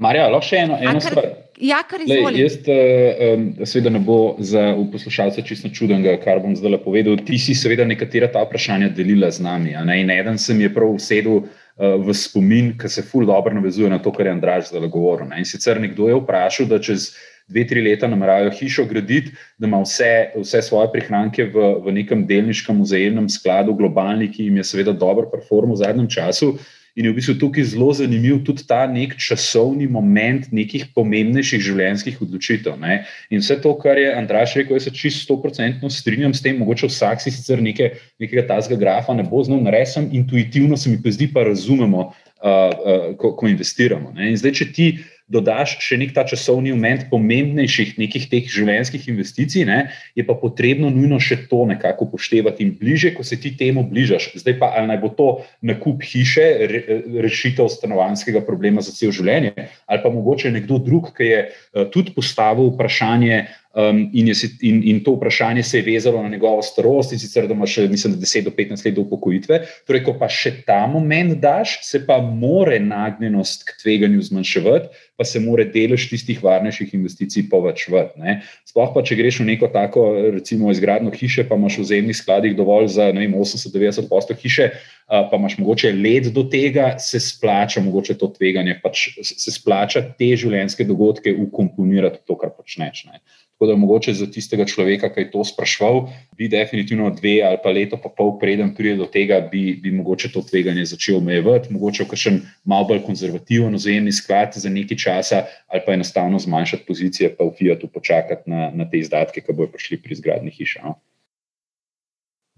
Marja, lahko še eno, eno stvar. Ja, kar je zelo. Jaz, um, seveda, ne bo za poslušalce čisto čudenega, kar bom zdaj povedal. Ti si, seveda, nekatera ta vprašanja delila z nami. In eden sem je prav usedel uh, v spomin, ki se ful dobro navezuje na to, kar je Andraž zdaj govoril. Ne? In sicer nekdo je vprašal, da čez dve, tri leta nameravajo hišo graditi, da ima vse, vse svoje prihranke v, v nekem delniškem vzajemnem skladu, globalni, ki jim je seveda dobro performal v zadnjem času. In je v bistvu tukaj zelo zanimiv tudi ta nek časovni moment nekih pomembnejših življenjskih odločitev. Ne? In vse to, kar je Andraš rekel, jaz se čisto stoprocentno strinjam s tem, mogoče vsak si sicer neke, nekega tazga grafa ne bo znal narediti, intuitivno se mi pa zdi, pa razumemo, uh, uh, ko, ko investiramo. Ne? In zdaj, če ti dodaš še nek ta časovni moment pomembnejših nekih teh življenjskih investicij, ne, je pa potrebno nujno še to nekako upoštevati in bliže, ko se ti temu bližaš. Zdaj pa ali naj bo to nakup hiše, re, rešitev stanovanskega problema za cel življenje, ali pa mogoče nekdo drug, ki je uh, tudi postavil vprašanje, Um, in, je, in, in to vprašanje se je vezalo na njegovo starost, in sicer da ima še, mislim, 10 do 15 let do upokojitve. Torej, ko pa še ta moment daš, se pa more nagnjenost k tveganju zmanjševati, pa se more delež tistih varnejših investicij povečevati. Sploh pa, če greš v neko tako, recimo, izgradno hiše, pa imaš v zemljih skladih dovolj za 80-90 posto hiše, pa imaš mogoče let do tega, se splača mogoče to tveganje, pač se splača te življenjske dogodke ukomponirati v to, kar počneš. Ne? Tako da mogoče za tistega človeka, ki je to sprašval, bi definitivno dve ali pa leto, pa pol preden pride do tega, bi, bi mogoče to tveganje začel omejevati, mogoče kakšen malo bolj konzervativen ozemni sklad za nekaj časa, ali pa enostavno zmanjšati pozicije, pa v Fiatu počakati na, na te izdatke, ki bojo prišli pri izgradnji hiše. No?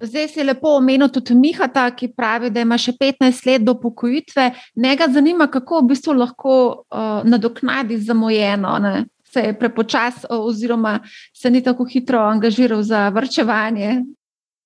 Zdaj si lepo omenil tudi Mihata, ki pravi, da ima še 15 let do pokojitve. Njega zanima, kako v bistvu lahko uh, nadoknadi zamujeno. Ne? Se je prepočasno, oziroma se ni tako hitro angažiral za vrčevanje.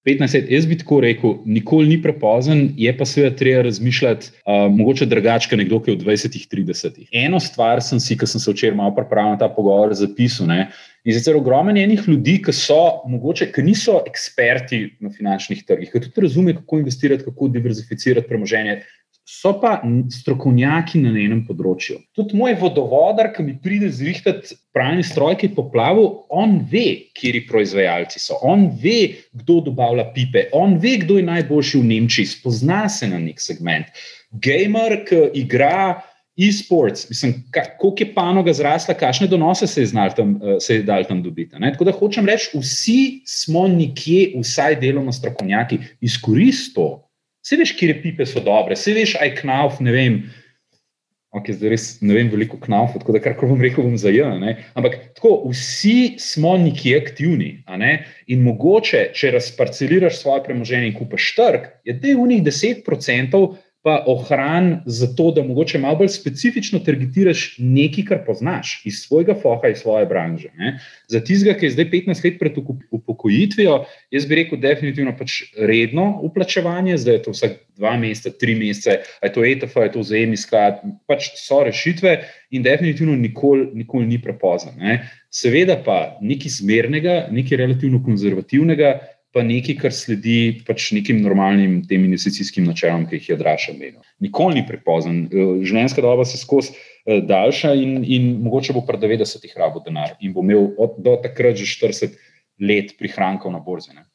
15 let, jaz bi tako rekel, nikoli ni prepozen, je pa seveda treba razmišljati, uh, mogoče drugače, nekdo, ki je v 20-30. Eno stvar sem si, ki sem se včeraj malo pripravil na ta pogovor, zapisal. Ne? In sicer ogromno enih ljudi, ki so mogoče, ki niso eksperti na finančnih trgih, ki tudi razumejo, kako investirati, kako diverzificirati premoženje so pa strokovnjaki na enem področju. Tudi moj vodovodar, ki mi pride zrihtati pravni stroj, ki je poplavil, on ve, kje proizvajalci so, on ve, kdo dobavlja pipe, on ve, kdo je najboljši v Nemčiji, spozna se na nek segment. Gamer, ki igra. E-sports, mislim, kako je panoga zrasla, kakšne donose se je, tam, eh, se je dal tam dobiti. Ne? Tako da hočem reči, vsi smo nekje, vsaj deloma strokovnjaki, izkoristili to, Vse veš, kje pipe so dobre, vse veš, aj knauf, ne vem. Okay, zdaj res ne vem veliko knauf, tako da kar bom rekel, bom zajel. Ampak tako, vsi smo nekje aktivni. In mogoče, če razparceliraš svoje premoženje in kupaš trg, je te v njih 10% pa ohran za to, da mogoče malo bolj specifično targetiraš nekaj, kar poznaš iz svojega foha, iz svoje branže. Ne? Za tistega, ki je zdaj 15 let pred upokojitvijo, jaz bi rekel, definitivno pač redno uplačevanje, zdaj je to vsak dva meseca, tri mesece, aj to ETF, aj to zajemni sklad, pač so rešitve in definitivno nikoli, nikoli ni prepozno. Seveda pa nekaj zmernega, nekaj relativno konzervativnega pa nekaj, kar sledi pač nekim normalnim tem investicijskim načelom, ki jih je Draša menil. Nikoli ni prepozen. Eh, življenjska doba se skozi eh, daljša in, in mogoče bo pred 90-ih rabo denar in bo imel od, do takrat že 40 let prihrankov na borzi. Ne?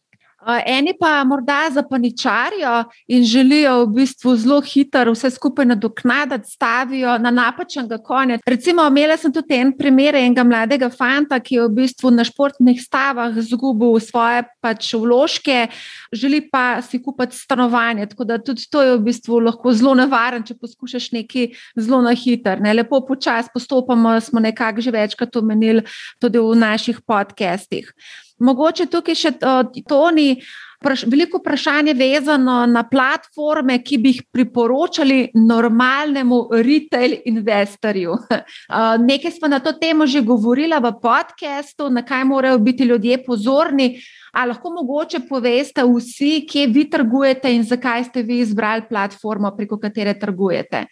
Eni pa morda zapaničarijo in želijo v bistvu zelo hitro vse skupaj nadoknaditi, stavijo na napačen konec. Recimo, imela sem tudi en primer enega mladega fanta, ki je v bistvu na športnih stavah zgubil svoje pač vložke, želi pa si kupiti stanovanje. Tako da tudi to je v bistvu lahko zelo nevaren, če poskušaš nekaj zelo na hitro. Ne? Lepo počasi postopamo, smo nekako že večkrat omenili tudi v naših podcestih. Mogoče tukaj še Toni, veliko vprašanje vezano na platforme, ki bi jih priporočali normalnemu retail investorju. Nekaj smo na to temo že govorili v podkastu, na kaj morajo biti ljudje pozorni. A lahko mogoče poveste vsi, kje vi trgujete in zakaj ste vi izbrali platformo, preko katere trgujete?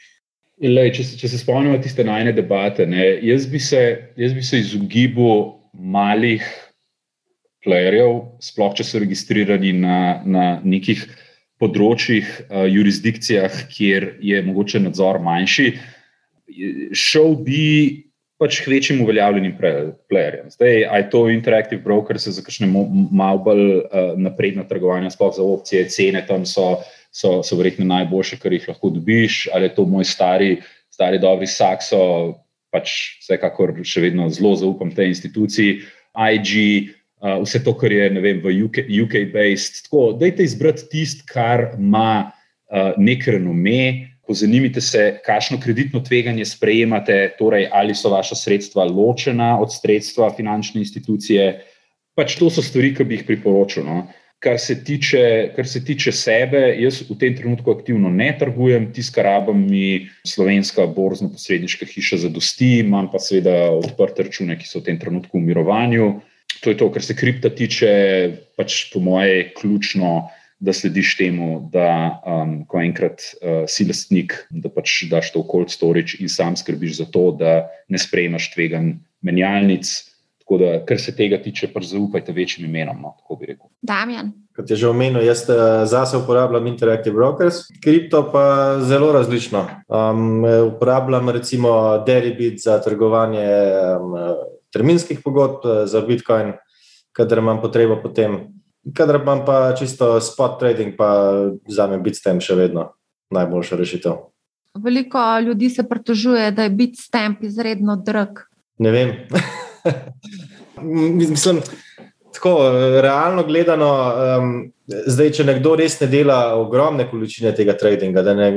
Lej, če, če se spomnimo tiste najne debate, ne, jaz, bi se, jaz bi se izogibal malih playerjev, sploh če so registrirani na, na nekih področjih, uh, jurisdikcijah, kjer je mogoče nadzor manjši, šel bi pač k večjim uveljavljenim playerjem. Zdaj, aj to Interactive Broker se za kakšne malo bolj uh, napredna trgovanja, sploh za opcije, cene tam so, so, so verjetno najboljše, kar jih lahko dobiš, ali je to moj stari, stari dobri Sakso, pač vsekakor še vedno zelo zaupam tej instituciji, IG, uh, vse to, kar je vem, v UK-based. UK Tako, dajte izbrati tisto, kar ima uh, nek renome. Pozanimite se, kakšno kreditno tveganje sprejemate, torej ali so vaša sredstva ločena od sredstva finančne institucije. Pač to so stvari, ki bi jih priporočil. No. Kar se, tiče, kar se tiče sebe, jaz v tem trenutku aktivno ne trgujem, tiskar rabim mi slovenska borzno-posredniška hiša za dosti, imam pa seveda odprte račune, ki so v tem trenutku v mirovanju to je to, kar se kripta tiče, pač po moje ključno, da slediš temu, da um, ko enkrat uh, si lastnik, da pač daš to v cold storage in sam skrbiš za to, da ne sprejmaš tvegan menjalnic. Tako da, kar se tega tiče, pač zaupajte večjim imenom. No, tako bi rekel. Damjan. Kot je že omenil, jaz uh, zase uporabljam Interactive Brokers, kripto pa zelo različno. Um, uporabljam recimo Deribit za trgovanje. Um, terminskih pogodb eh, za Bitcoin, kadar imam potrebo potem. Kadar imam pa čisto spot trading, pa za me Bitstamp še vedno najboljša rešitev. Veliko ljudi se pritožuje, da je Bitstamp izredno drag. Ne vem. Mislim, tako realno gledano, um, zdaj, če nekdo res ne dela ogromne količine tega tradinga, da ne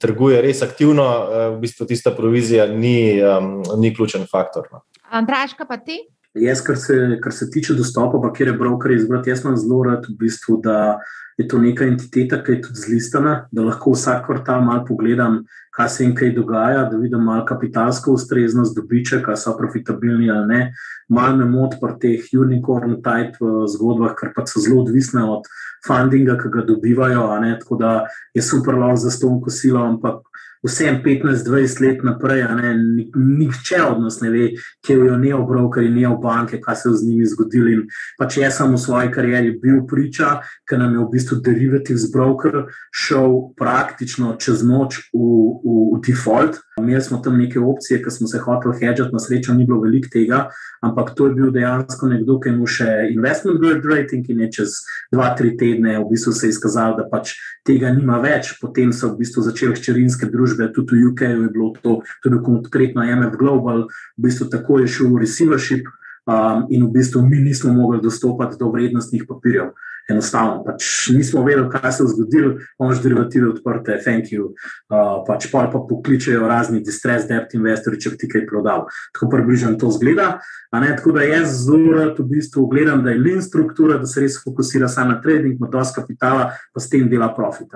trguje res aktivno, uh, v bistvu tista provizija ni, um, ni ključen faktor. No. Andraška, pa ti? Jaz, kar se, kar se tiče dostopa, pa kjer je broker izbrati, jaz imam zelo rad v bistvu, da je to neka entiteta, ki je tudi zlistana, da lahko vsak kvartal malo pogledam, kaj se jim kaj dogaja, da vidim malo kapitalsko ustreznost, dobiček, kaj so profitabilni ali ne. Mal me moti pri teh unicorn type eh, zgodbah, ker pa so zelo odvisne od fundinga, ki ga dobivajo. Tako da je super lahko za ston kosilo, ampak vsem 15-20 let naprej, ne, nihče od nas ne ve, kje jo ne obrokali, ne v banke, kaj se je z njimi zgodilo. In pač jaz sem v svoji karieri bil priča, ker nam je v bistvu derivatives broker šel praktično čez noč v, v, v default. Imeli smo tam neke opcije, ki smo se hoteli hedžati, na srečo ni bilo veliko tega, ampak to je bil dejansko nekdo, ki ima še investment grade rating in je čez 2-3 tedne v bistvu se izkazal, da pač tega nima več. Potem so v bistvu začele hčerinske družbe, tudi v UK je bilo to, tudi konkretno MF Global, v bistvu tako je šel v receivership um, in v bistvu mi nismo mogli dostopati do vrednostnih papirjev enostavno. Pač nismo vedeli, kaj se je zgodilo, imaš derivative odprte, thank you. Uh, pač pa pa pokličejo razni distress debt investorji, če ti kaj prodal. Tako približno to zgleda. Tako da jaz zelo rad v bistvu gledam, da je lean struktura, da se res fokusira samo na trading, ima dosti kapitala, pa s tem dela profit.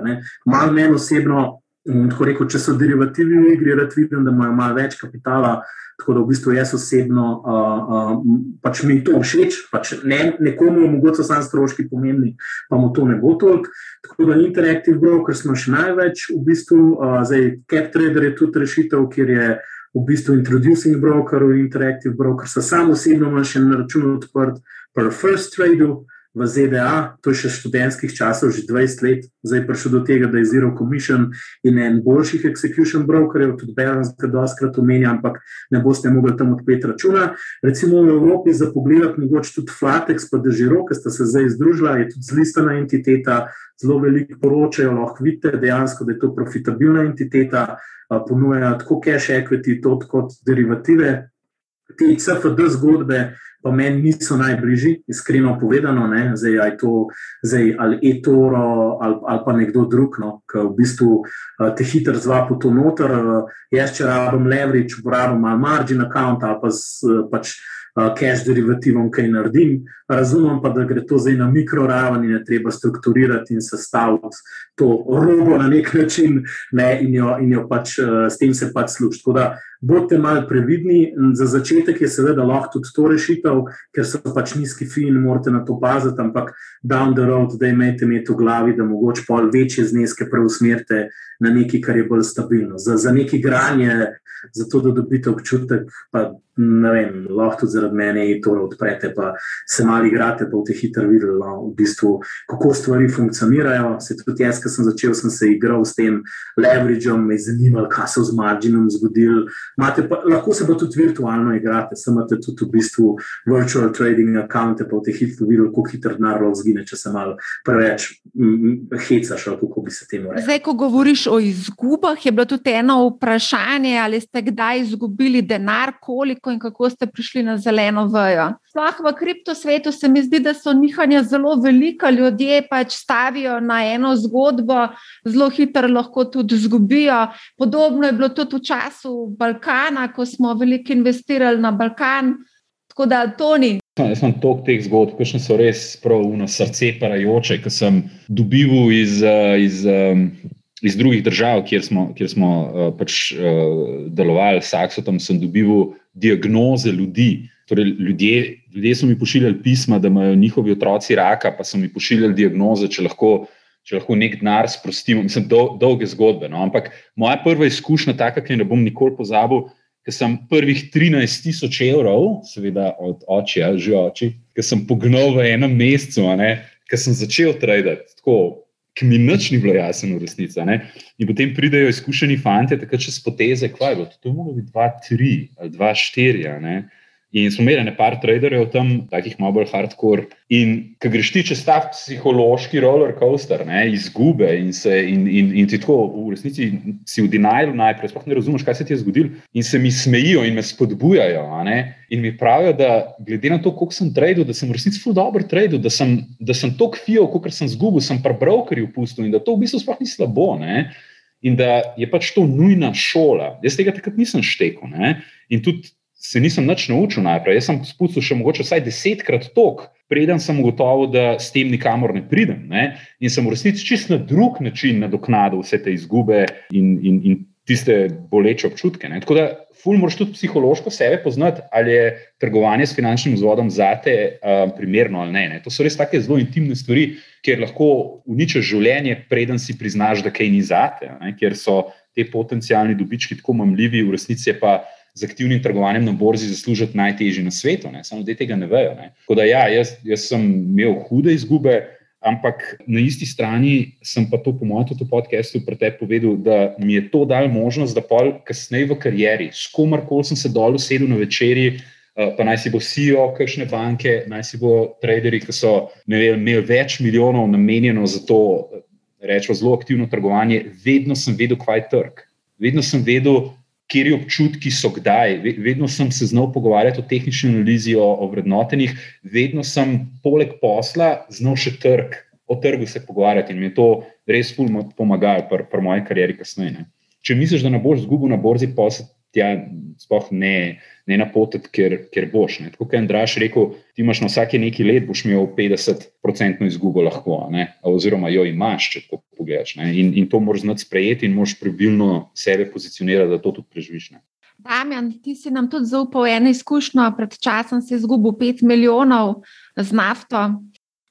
Mal meni osebno, tako rekel, če so derivativi v igri, rad vidim, da imajo malo več kapitala. Tako da v bistvu jaz osebno, uh, uh, pač mi to všeč, pač ne, nekomu mogoče samo stroški pomembni, pa mu to ne bo toliko. Tako da Interactive Broker smo še največ, v bistvu, uh, zdaj CapTrader je tudi rešitev, kjer je v bistvu Introducing Broker, Interactive Broker, sa sam osebno imam še na računu odprt, per First Trade v ZDA, to je še študentskih časov, že 20 let, zdaj je prišel do tega, da je Zero Commission in en boljših execution brokerjev, tudi Balance, ki doskrat omenja, ampak ne boste mogli tam odpeti računa. Recimo v Evropi za pogled, mogoče tudi Flatex, pa Dežiro, ki sta se zdaj združila, je tudi zlistana entiteta, zelo veliko poročajo, lahko vidite dejansko, da je to profitabilna entiteta, ponuja tako cash equity, kot derivative. Te CFD zgodbe, pa meni niso najbližji, iskreno povedano, ne, zdaj, to, zdaj, ali e-toro ali, ali pa nekdo drug, no, ki v bistvu uh, te hitro zva po to noter. Uh, jaz, če rabim leverage, uporabim malo margin account ali pa s, uh, pač cash derivativom kaj naredim. Razumem pa, da gre to zdaj na mikroraven in je treba strukturirati in sestaviti to robo na nek način ne, in, jo, in jo pač s tem se pač služi. Tako da bodite malo previdni. Za začetek je seveda lahko tudi to rešitev, ker so pač nizki fi in morate na to paziti, ampak down the road, da imate imeti v glavi, da mogoče pol večje zneske preusmerite na nekaj, kar je bolj stabilno. Za, za neki granje, zato da dobite občutek, pa ne vem, lahko tudi zaradi mene to odprete, pa se malo igrate, pa v te hitro videli, no, v bistvu, kako stvari funkcionirajo. Se tudi jaz, ki sem začel, sem se igral s tem leverageom, me je zanimalo, kaj se je z marginom zgodilo. Lahko se pa tudi virtualno igrate, samo imate tudi v bistvu virtual trading accounte, pa v te hitro videli, kako hitro denar zgine, če se malo preveč hecaš, kako bi se temu rekel. Zdaj, ko govoriš o izgubah, je bilo tudi eno vprašanje, ali ste kdaj izgubili denar, koliko koliko in kako ste prišli na zeleno vejo. Sploh v kriptosvetu se mi zdi, da so nihanja zelo velika, ljudje pač stavijo na eno zgodbo, zelo hitro lahko tudi izgubijo. Podobno je bilo tudi v času Balkana, ko smo veliko investirali na Balkan. Tako da to ni. Jaz sem tok teh zgodb, ki so res prav na srce parajoče, ki sem dobival iz. iz um, iz drugih držav, kjer smo, kjer smo uh, pač, delovali, s Aksotom, sem dobival diagnoze ljudi. Torej, ljudje, ljudje so mi pošiljali pisma, da imajo njihovi otroci raka, pa so mi pošiljali diagnoze, če lahko, če lahko nek denar sprostimo. Mislim, dol, dolge zgodbe. No? Ampak moja prva izkušnja, taka, ki ne bom nikoli pozabil, ker sem prvih 13 tisoč evrov, seveda od očija, že oči, ki sem pognal v enem mesecu, ker sem začel traditi ki mi nič ni bilo jasno, v resnici. In potem pridejo izkušeni fanti, tako čez poteze, kaj bo. To je moglo biti 2-3 ali 2-4. In smo imeli nekaj traderjev tam, takih malo bolj hardcore. In ko greš ti čez ta psihološki roller coaster, ne, izgube in, se, in, in, in ti tako v resnici si v denialu najprej, sploh ne razumeš, kaj se ti je zgodilo. In se mi smejijo in me spodbujajo. In mi pravijo, da glede na to, koliko sem tradil, da sem v resnici zelo dober tradil, da sem, da sem tok fijo, kot sem zgubil, sem pa brokerju pustil in da to v bistvu sploh ni slabo. Ne. In da je pač to nujna šola. Jaz tega takrat nisem štekel. Ne? In tudi se nisem nič naučil najprej. Jaz sem spustil še mogoče vsaj desetkrat tok, preden sem ugotovil, da s tem nikamor ne pridem. Ne? In sem v resnici čist na drug način nadoknadil vse te izgube in, in, in tiste boleče občutke. Ne? Tako da, ful, moraš tudi psihološko sebe poznati, ali je trgovanje s finančnim vzvodom za te um, primerno ali ne, ne. To so res take zelo intimne stvari, kjer lahko uničiš življenje, preden si priznaš, da kaj ni zate, ne? ker so te potencijalni dobički tako mamljivi, v resnici pa z aktivnim trgovanjem na borzi zaslužiti najtežji na svetu, ne? samo da tega ne vejo. Ne? Tako da, ja, jaz, jaz sem imel hude izgube, ampak na isti strani sem pa to, po mojem, tudi v podkastu pretek povedal, da mi je to dal možnost, da pol kasneje v karieri, s komarkoli sem se dol usedel na večerji. Pa naj si bo CEO, kakšne banke, naj si bo traderji, ki so vem, imeli več milijonov namenjeno za to, rečemo, zelo aktivno trgovanje, vedno sem vedel, kaj je trg. Vedno sem vedel, kje občutki so kdaj. Vedno sem se znal pogovarjati o tehnični analizi, o, o vrednotenih, vedno sem poleg posla znal še trg, o trgu se pogovarjati in mi je to res fulmo pomagalo pri, pri moji karieri kasneje. Ne. Če misliš, da ne boš zgubil na borzi, pa se tja sploh ne ne napotiti, ker, ker boš. Ne. Tako kot je Andraš rekel, ti imaš na vsake neki let, boš imel 50-odstotno izgubo, lahko, oziroma jo imaš, če tako pogledaš. In, in to moraš znati sprejeti in moraš pravilno sebe pozicionirati, da to tudi preživiš. Ne. Damjan, ti si nam tudi zaupal eno izkušnjo, pred časom si izgubil 5 milijonov z nafto.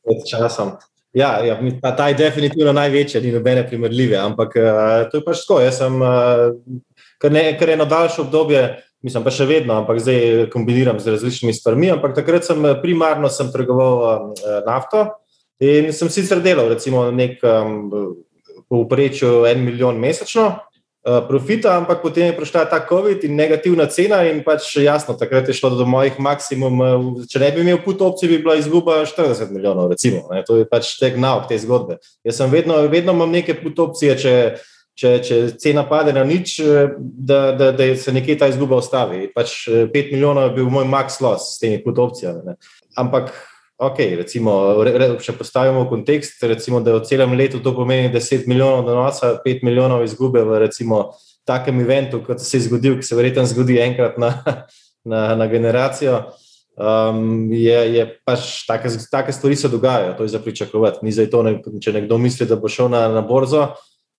Pred časom. Ja, ja ta, ta je definitivno največja, ni nobene primerljive, ampak uh, to je pač tako. Jaz sem uh, kar, ne, kar eno daljše obdobje mislim pa še vedno, ampak zdaj kombiniram z različnimi stvarmi. Ampak takrat sem eh, primarno sem trgoval uh, nafto in sem sicer delal, recimo, nek um, povprečju en milijon mesečno profita, ampak potem je prišla ta COVID in negativna cena in pač jasno, takrat je šlo do mojih maksimum. Uh, če ne bi imel put opcije, bi bila izguba 40 milijonov, recimo. To je pač tek nauk te zgodbe. Jaz sem vedno, vedno imam neke put opcije, če če, če cena pade na nič, eh, da, da, da se nekje ta izguba ustavi. Pač 5 eh, milijonov je bil moj max loss s temi put opcijami. Ne. Ampak, ok, recimo, če postavimo v kontekst, recimo, da v celem letu to pomeni 10 milijonov donosa, 5 milijonov izgube v recimo, takem eventu, kot se je zgodil, ki se verjetno zgodi enkrat na, na, na generacijo. Um, je, je pač take, take stvari se dogajajo, to je za pričakovati. Ni za to, ne, če nekdo misli, da bo šel na, na borzo,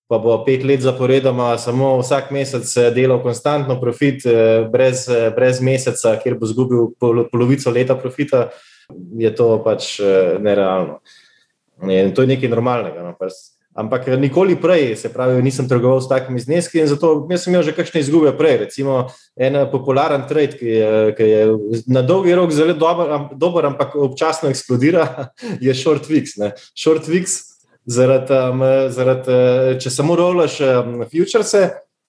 pa bo pet let zaporedoma samo vsak mesec eh, delal konstantno profit, eh, brez, eh, brez meseca, kjer bo izgubil polovico leta profita, je to pač nerealno. In to je nekaj normalnega. No, Ampak nikoli prej, se pravi, nisem trgoval s takimi zneski in zato sem imel že kakšne izgube prej. Recimo, en popularen trade, ki je, ki je na dolgi rok zelo dober, dober, ampak občasno eksplodira, je short fix. Ne. Short fix zaradi, um, zaradi uh, če samo rolaš um, futures,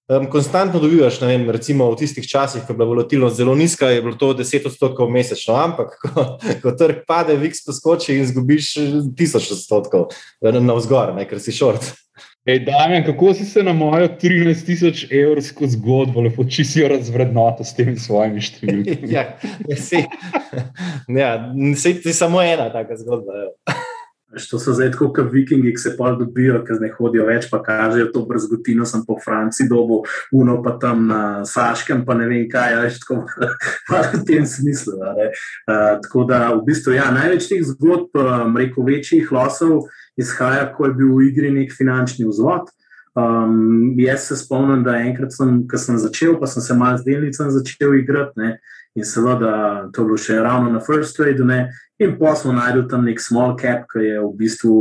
um, konstantno dobivaš. Vem, recimo v tistih časih, ko je bila volatilnost zelo nizka, je bilo to 10 odstotkov mesečno, ampak ko, ko trg pade, VIX poskoči in izgubiš 1000 odstotkov na vzgor, ker si short. Ej, Damien, kako si se na mojo 13 tisoč evrsko zgodbo lepo čisto razvrednotil s temi svojimi številkami? ja, ja, se, ja, se, se samo ena taka zgodba. To so zdaj tako, kot vikingi, ki se pa dobijo, ki zdaj hodijo več, pa kažejo to brzgotino, sem po Franciji dobo, uno pa tam na Saškem, pa ne vem kaj, več tako v tem smislu. Uh, tako da v bistvu ja, največ teh zgodb, um, rekel večjih losov, izhaja, ko je bil v igri nek finančni vzvod. Um, jaz se spomnim, da enkrat, sem, ko sem začel, pa sem se malo z delnicami začel igrati. Ne, In seveda, to je bilo še ravno na First Trade, ne? in pa smo najdel tam nek small cap, ki je v bistvu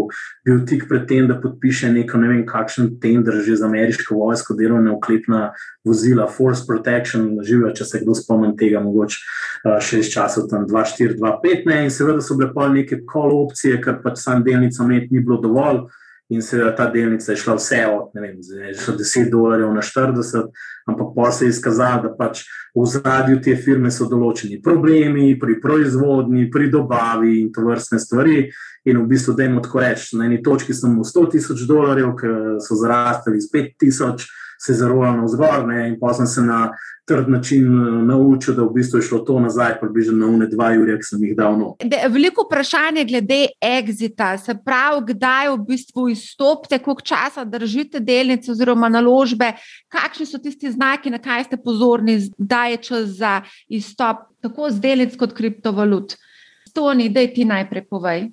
bil tik pred tem, da podpiše neko ne vem, kakšen tender že za ameriško vojsko, delovne oklepna vozila, Force Protection, živijo, če se kdo spomni tega, mogoče uh, še iz časov tam 2-4-2-5. In seveda so bile pa neke call opcije, ker pač sam delnica med ni bilo dovolj in seveda ta delnica je šla vse od vem, 10 dolarjev na 40, ampak pa se je izkazalo, da pač v zadju te firme so določeni problemi pri proizvodni, pri dobavi in to vrstne stvari. In v bistvu, da jim tako rečem, na eni točki sem v 100 tisoč dolarjev, ki so zrastali iz 5 tisoč. Se zarojal na vzgor ne, in pa sem se na trd način uh, naučil, da v bistvu je šlo to nazaj, približno na une dva ure, ki sem jih dal. No. Veliko vprašanje glede exita, se pravi, kdaj v bistvu izstopite, koliko časa držite delnice oziroma naložbe, kakšni so tisti znaki, na kaj ste pozorni, da je čas za izstop tako z delnic kot kriptovalut. Stoni, da ti najprej povej.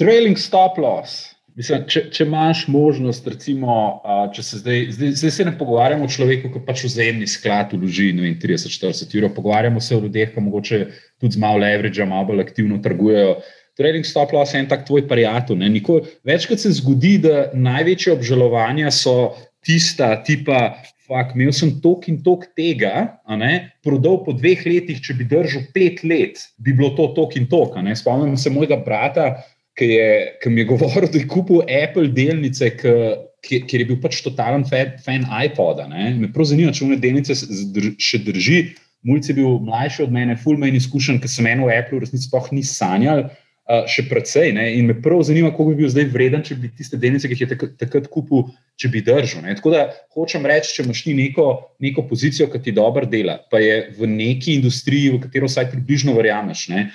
Trailing stop loss. Mislim, če, če imaš možnost, recimo, če se zdaj, zdaj, zdaj se ne pogovarjamo o človeku, ki pač vzajemni sklad vloži 30-40 ur, pogovarjamo se o ljudeh, ki mogoče tudi z malo leverage, malo bolj aktivno trgujejo. Trading stop loss je en tak tvoj prijatelj. Večkrat se zgodi, da največje obžalovanja so tista tipa. Fak, imel sem tok in tok tega, prodal po dveh letih, če bi držal pet let, bi bilo to tok in tok. Spomnim se mojega brata, ki, je, ki mi je govoril, da je kupil Apple delnice, ker je bil pač totalen fan iPoda. Ne? Me prav zanima, če one delnice še drži. Mulj je bil mlajši od mene, full man izkušen, ker sem eno v Apple resnici sploh ni sanjal. Uh, še precej. Ne? In me prav zanima, kako bi bil zdaj vreden, če bi tiste delnice, ki jih je takrat, takrat kupil, če bi držal. Ne? Tako da hočem reči, če imaš ti neko, neko pozicijo, ki ti dobro dela, pa je v neki industriji, v katero vsaj približno verjameš, ne?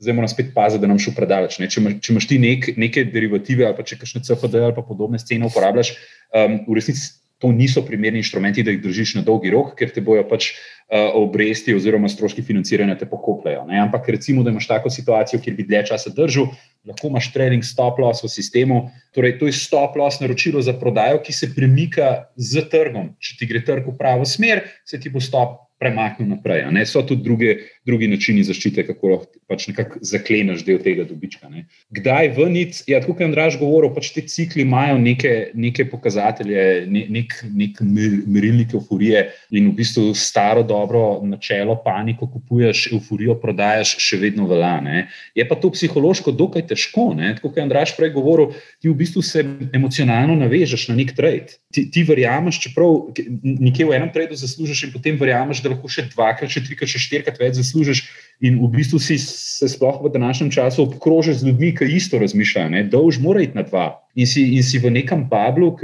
Zdaj moramo spet paziti, da nam šlo predaleč. Ne? Če, če imaš ti nek, neke derivative ali pa če kakšne CFD ali pa podobne scene uporabljaš, um, v resnici to niso primerni inštrumenti, da jih držiš na dolgi rok, ker te bojo pač uh, obresti oziroma stroški financiranja te pokopljajo. Ne? Ampak recimo, da imaš tako situacijo, kjer bi dlje časa držal, lahko imaš trailing stop loss v sistemu. Torej, to je stop loss naročilo za prodajo, ki se premika z trgom. Če ti gre trg v pravo smer, se ti bo stop premaknil naprej. Ne? So tudi druge, drugi načini zaščite, kako lahko pač nekako zakleneš del tega dobička. Ne? Kdaj vrniti? Ja, kot je Andraš govoril, pač ti cikli imajo neke, neke pokazatelje, ne, nek, nek merilnik euforije in v bistvu staro dobro načelo, paniko kupuješ, euforijo prodajaš, še vedno velja. Ne? Je pa to psihološko dokaj težko. Kot je Andraš prej govoril, ti v bistvu se emocionalno navežeš na nek trade. Ti, ti verjameš, čeprav nekje v enem tradu zaslužiš, in potem verjameš, da lahko še dvakrat, še trikrat, še štirikrat več zaslužiš. In v bistvu si se sploh v današnjem času obkrožiš z ljudmi, ki isto razmišljajo. Dolž mora iti na dva. In si, in si v nekem bablu,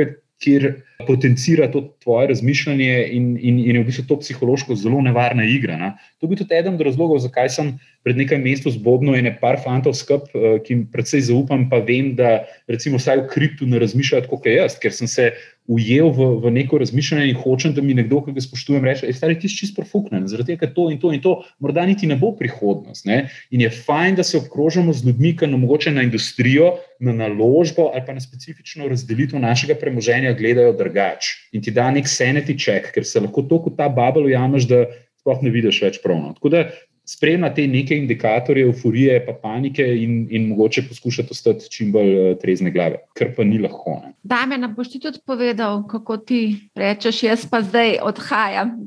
kjer potencira to tvoje razmišljanje, in, in, in je v bistvu to psihološko zelo nevarna igra. Ne? To bi tudi eden od razlogov, zakaj sem pred nekaj mesecev zbobnil ene par fantov skup, eh, ki jim predvsej zaupam, pa vem, da recimo vsaj v kriptu ne razmišljajo tako kot jaz, ker sem se ujel v, v neko razmišljanje in hočem, da mi nekdo, ki ga spoštujem, reče: Stari, ti si čist profuknen, zaradi tega, ker to in to in to, morda niti ne bo prihodnost. Ne? In je fajn, da se obkrožimo z ljudmi, ki nam mogoče na industrijo, na naložbo ali pa na specifično razdelitev našega premoženja gledajo drugače. In ti da nek check, ker se lahko to kot ta babel ujameš, da sploh ne vidiš več pravno. Tako da spremlja te neke indikatorje euforije, pa panike in, in mogoče poskušati ostati čim bolj eh, trezne glave, kar pa ni lahko. Dame, nam boš ti tudi povedal, kako ti rečeš, jaz pa zdaj odhajam.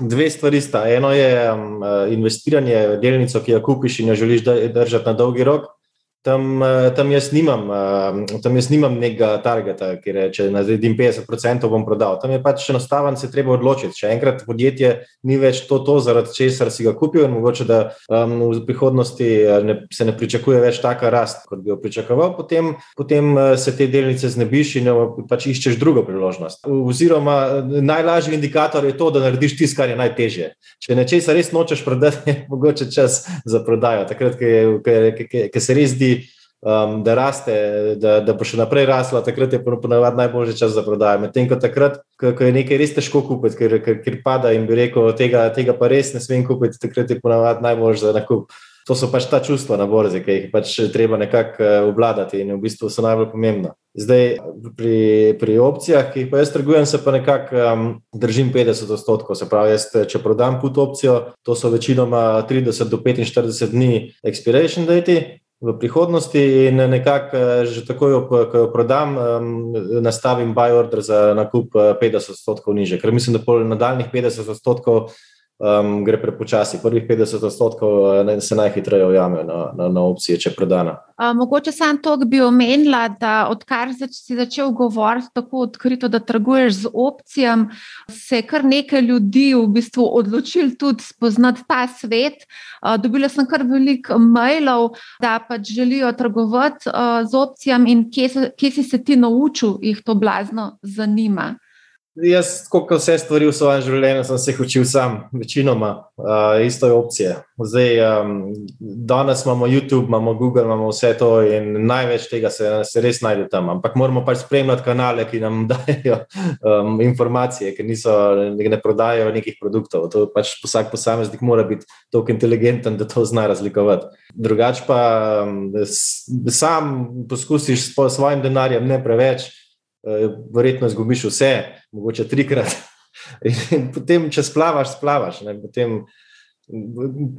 Dve stvari sta. Eno je um, investiranje v delnico, ki jo kupiš in jo želiš držati na dolgi rok. Tam, eh, tam, jaz nimam, eh, tam jaz nimam nekega targeta, ki reče, da naredim 50% bom prodal. Tam je pač enostaven, se treba odločiti. Če enkrat podjetje ni več to, to zaradi česar si ga kupil, in mogoče da um, v prihodnosti eh, ne, se ne pričakuje več taka rast, kot bi jo pričakoval, potem, potem se te delnice znebiš in pač iščeš drugo priložnost. Oziroma, najlažji indikator je to, da narediš tisto, kar je najtežje. Če nečesa res nočeš prodati, je mogoče čas za prodajo. Takrat, ki se res zdi um, da raste, da, da bo še naprej rasla, takrat je ponovadi najboljši čas za prodajo. Medtem ko takrat, ko, je nekaj res težko kupiti, ker, ker, ker pada in bi rekel, tega, tega pa res ne smem kupiti, takrat je ponovadi najboljši za nakup. To so pač ta čustva na borzi, ki jih pač treba nekako uh, obvladati in v bistvu so najbolj pomembna. Zdaj, pri, pri opcijah, ki jih pa jaz trgujem, se pa nekako um, držim 50 odstotkov. Se pravi, jaz, če prodam put opcijo, to so večinoma 30 do 45 dni expiration date, v prihodnosti in nekako eh, že takoj, ko jo prodam, nastavim buy order za nakup 50 eh, odstotkov niže, ker mislim, da po nadaljnih 50 odstotkov um, gre prepočasi. Prvih 50 odstotkov eh, se najhitreje ujame na, na, na opcije, če predana. Uh, mogoče sam to bi omenila, da odkar si začel govoriti tako odkrito, da trguješ z opcijami, se je kar nekaj ljudi v bistvu odločil tudi spoznati ta svet. Uh, dobila sem kar veliko mailov, da pač želijo trgovati uh, z opcijami in kje, kje si se ti naučil, jih to blazno zanima. Jaz, kot vse stvari v svojem življenju, sem se jih učil sam, večinoma, uh, isto je opcija. Zdaj, um, danes imamo YouTube, imamo Google, imamo vse to in največ tega se, se res najde tam. Ampak moramo pač spremljati kanale, ki nam dajo um, informacije, ki niso, ne prodajajo nekih produktov. To pač vsak posameznik mora biti tako inteligenten, da to zna razlikovati. Drugač pa um, sam poskusiš s svojim denarjem, ne preveč. Eh, verjetno izgubiš vse, mogoče trikrat. In potem, če splavaš, splavaš. Potem,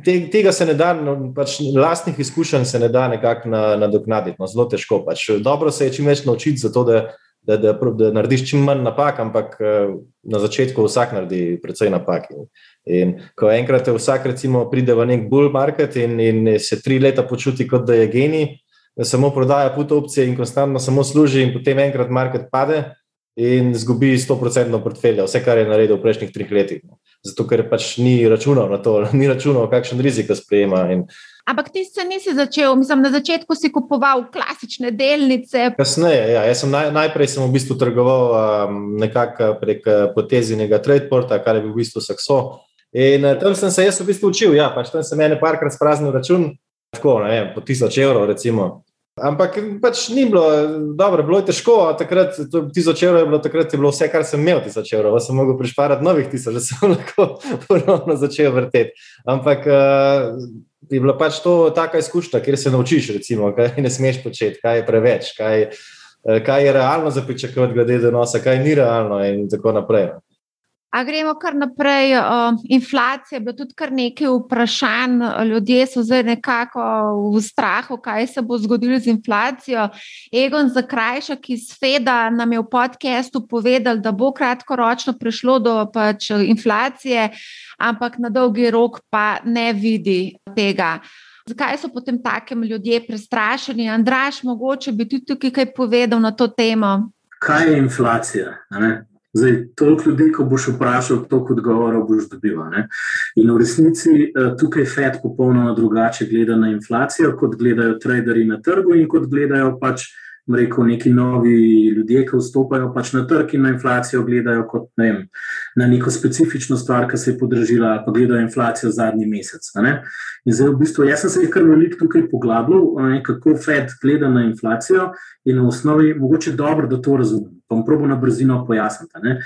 te, tega se ne da, no, pač lastnih izkušenj se ne da nekako nadoknaditi, no, zelo težko. Pač. Dobro se je čim več naučiti, zato, da, da, da, da narediš čim manj napak, ampak eh, na začetku vsak naredi precej napak. In ko enkrat vsak, recimo, pride v nek bull market in, in se tri leta počuti, kot da je genij da samo prodaja put opcije in konstantno samo služi, in potem enkrat market pade in izgubi 100% portfelja, vse, kar je naredil v prejšnjih treh letih. Zato, ker pač ni računal na to, ni računal, kakšen rizik sprejema. In... Ampak ti se nisi začel, mislim, na začetku si kupoval klasične delnice. Kasneje, ja, jaz sem naj, najprej sem v bistvu trgoval um, nekako prek potezinega tradeporta, kar je bil v bistvu Sakso. In uh, tam sem se jaz v bistvu učil, ja, pač tam sem ene parkrat spraznil račun, tako, ne vem, po tisoč evrov, recimo. Ampak pač ni bilo dobro, bilo je težko. Takrat, tisoč evrov je bilo, takrat je bilo vse, kar sem imel, tisoč evrov. Sem lahko prišparati novih tisoč, da sem lahko ponovno začel vrteti. Ampak uh, je bila pač to taka izkušnja, kjer se naučiš, recimo, kaj ne smeš početi, kaj je preveč, kaj, uh, kaj je realno za pričakovati, glede donosa, kaj ni realno in tako naprej. A gremo kar naprej. Inflacija je bila tudi kar nekaj vprašanj. Ljudje so zdaj nekako v strahu, kaj se bo zgodilo z inflacijo. Egon Zakrajšek iz Feda nam je v podkastu povedal, da bo kratkoročno prišlo do pač inflacije, ampak na dolgi rok pa ne vidi tega. Zakaj so potem takem ljudje prestrašeni? Andraš, mogoče bi tudi tukaj kaj povedal na to temo. Kaj je inflacija? Zdaj, toliko ljudi, ko boš vprašal, toliko odgovorov boš dobil. In v resnici eh, tukaj FED popolnoma drugače gleda na inflacijo, kot gledajo traderji na trgu in kot gledajo pač rekel, neki novi ljudje, ki vstopajo pač na trg in na inflacijo gledajo kot ne vem, na neko specifično stvar, ki se je podražila, pa gledajo inflacijo zadnji mesec. In zdaj, v bistvu, jaz sem se kar veliko tukaj poglabljal, kako Fed gleda na inflacijo in v osnovi mogoče dobro, da to razumem. Pa bom probo na brzino pojasniti.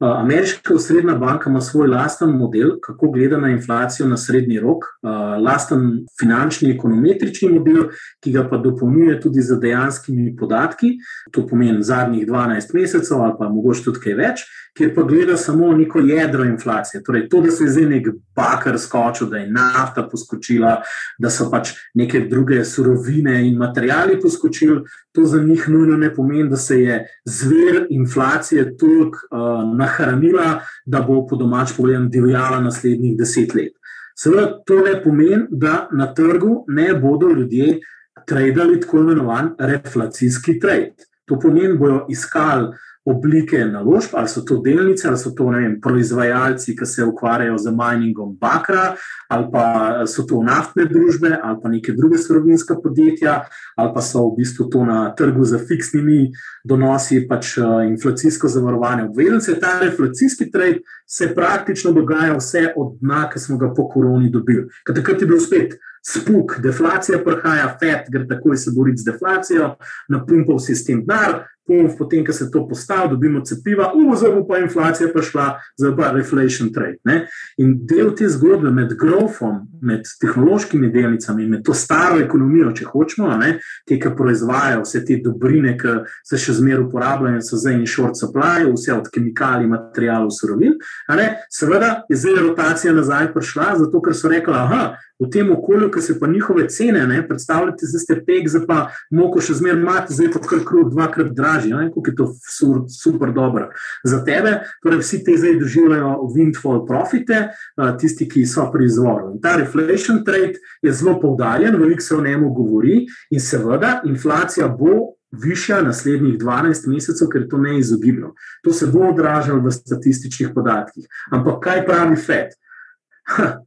Eh, ameriška osrednja banka ima svoj lasten model, kako gleda na inflacijo na srednji rok, eh, lasten finančni ekonometrični model, ki ga pa dopolnjuje tudi z dejanskimi podatki, to pomeni zadnjih 12 mesecev ali pa mogoče tudi kaj več, kjer pa gleda samo neko jedro inflacije. Torej, to, da se je zdaj nek bakar skočil, da je nafta poskočila, da so pač neke druge surovine in materijali poskočili, to za njih nujno ne pomeni, da se je zver inflacije toliko uh, nahranila, da bo po domač povedan divjala naslednjih deset let. Seveda to ne pomeni, da na trgu ne bodo ljudje tradili tako imenovan reflacijski trade. To pomeni, da bodo iskali oblike naložb, ali so to delnice, ali so to vem, proizvajalci, ki se ukvarjajo z miningom bakra, ali pa so to naftne družbe, ali pa neke druge surovinske podjetja, ali pa so v bistvu to na trgu z fiksnimi donosi, pač uh, inflacijsko zavarovanje obveznice. Ta inflacijski trend se praktično dogaja vse od dna, ki smo ga po koroni dobili. Ker takrat je bil spet. Spuk, deflacija prihaja, FED gre takoj se boriti z deflacijo, napumpal sistem denar, potem, ko se to postavi, dobimo cepiva, zdaj bo pa inflacija prišla, zdaj pa reflation trade. Ne? In del te zgodbe med growthom, med tehnološkimi delnicami, med to staro ekonomijo, če hočemo, ne? te, ki proizvajajo vse te dobrine, ki se še zmeraj uporabljajo, so zdaj in short supply, vse od kemikalij, materijalov, surovin. Seveda je zdaj rotacija nazaj prišla, zato ker so rekli, aha v tem okolju, ki se pa njihove cene, ne, predstavljate, da ste pek, za pa moko še zmeraj imate, zdaj pa kar kruh dvakrat dražji, kako je to sur, super dobro za tebe. Torej, vsi te zdaj doživljajo windfall profite, tisti, ki so pri izvoru. In ta reflation trade je zelo poudarjen, veliko se o njemu govori in seveda inflacija bo. Višja naslednjih 12 mesecev, ker to je izogibno. To se bo odražalo v statističnih podatkih. Ampak kaj pravi FED?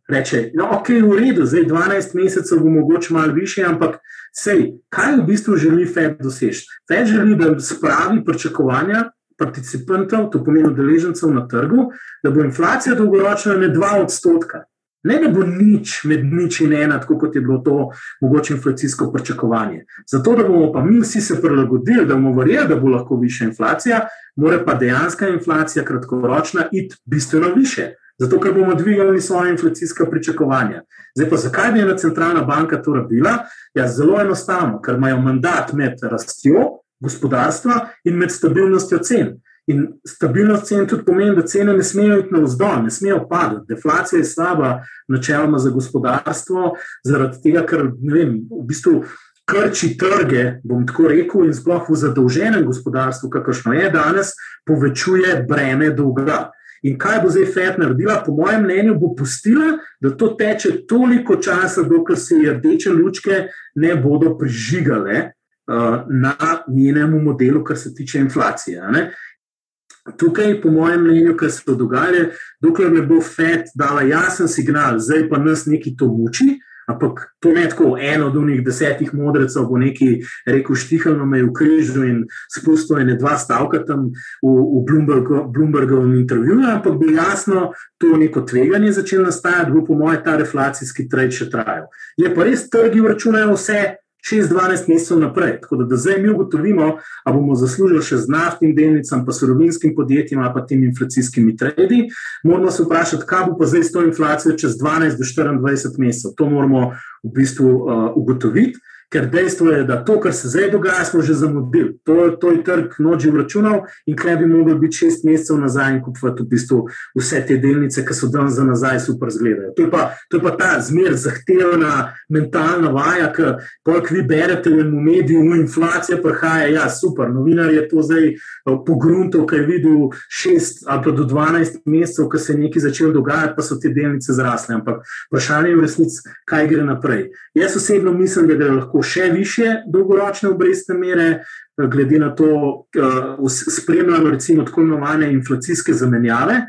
Reče, no, ok, v redu, zdaj 12 mesecev bo mogoče malo više, ampak sej, kaj v bistvu želi FED doseči? FED želi, da spravi pričakovanja participantov, to pomeni udeležencev na trgu, da bo inflacija dolgoročna ne 2 odstotka. Ne, da bo nič med nič in ena, tako kot je bilo to mogoče inflacijsko pričakovanje. Zato, da bomo pa mi vsi se prilagodili, da bomo verjeli, da bo lahko više inflacija, mora pa dejanska inflacija kratkoročna iti bistveno više. Zato, ker bomo dvigali svoje inflacijske pričakovanja. Zdaj pa zakaj bi ena centralna banka to rabila? Ja, zelo enostavno, ker imajo mandat med rastjo gospodarstva in med stabilnostjo cen. In stabilnost cen tudi pomeni, da cene ne smejo iti navzdol, ne smejo padati. Deflacija je slaba, načeloma za gospodarstvo, zaradi tega, ker vem, v bistvu krči trge, bom tako rekel, in sploh v zadolženem gospodarstvu, kakršno je danes, povečuje breme dolga. In kaj bo zdaj FED naredila? Po mojem mnenju bo pustila, da to teče toliko časa, dokler se rdeče lučke ne bodo prižigale uh, na njenemu modelu, kar se tiče inflacije. Tukaj, po mojem mnenju, kar se dogaja, dokler ne bo FED dala jasen signal, zdaj pa nas neki to muči. Ampak to ne tako, eno od unih desetih modrecev bo neki rekel, štihalno me je v križu in spustil ene dva stavka tam v, v Bloombergovem intervjuju, ampak bi jasno to neko tveganje začelo nastajati, bo po mojem ta reflacijski trend še trajal. Je pa res, trgi računajo vse, 6-12 mesecev naprej. Tako da, da zdaj mi ugotovimo, ali bomo zaslužili še z naftnim delnicam, pa surovinskim podjetjem, pa temi inflacijskimi tredi. Moramo se vprašati, kaj bo pa zdaj s to inflacijo čez 12 do 24 mesecev. To moramo v bistvu uh, ugotoviti. Ker dejstvo je, da to, kar se zdaj dogaja, smo že zamudili. To, to je trg noči vračunal in kaj bi mogli biti šest mesecev nazaj in kupovati v bistvu vse te delnice, ki so danes za nazaj super zgledajo. To pa, to je pa ta zmer zahtevna mentalna vaja, ki polk vi berete v mediju, no inflacija prihaja, ja super, novinar je to zdaj eh, pogrunto, kaj je videl šest ali pa do dvanajst mesecev, ko se je nekaj začelo dogajati, pa so te delnice zrasle. Ampak vprašanje je v resnici, kaj gre naprej. Jaz osebno mislim, da gre lahko še više dolgoročne obrestne mere, glede na to, da uh, spremljamo recimo tako imenovane inflacijske zamenjave.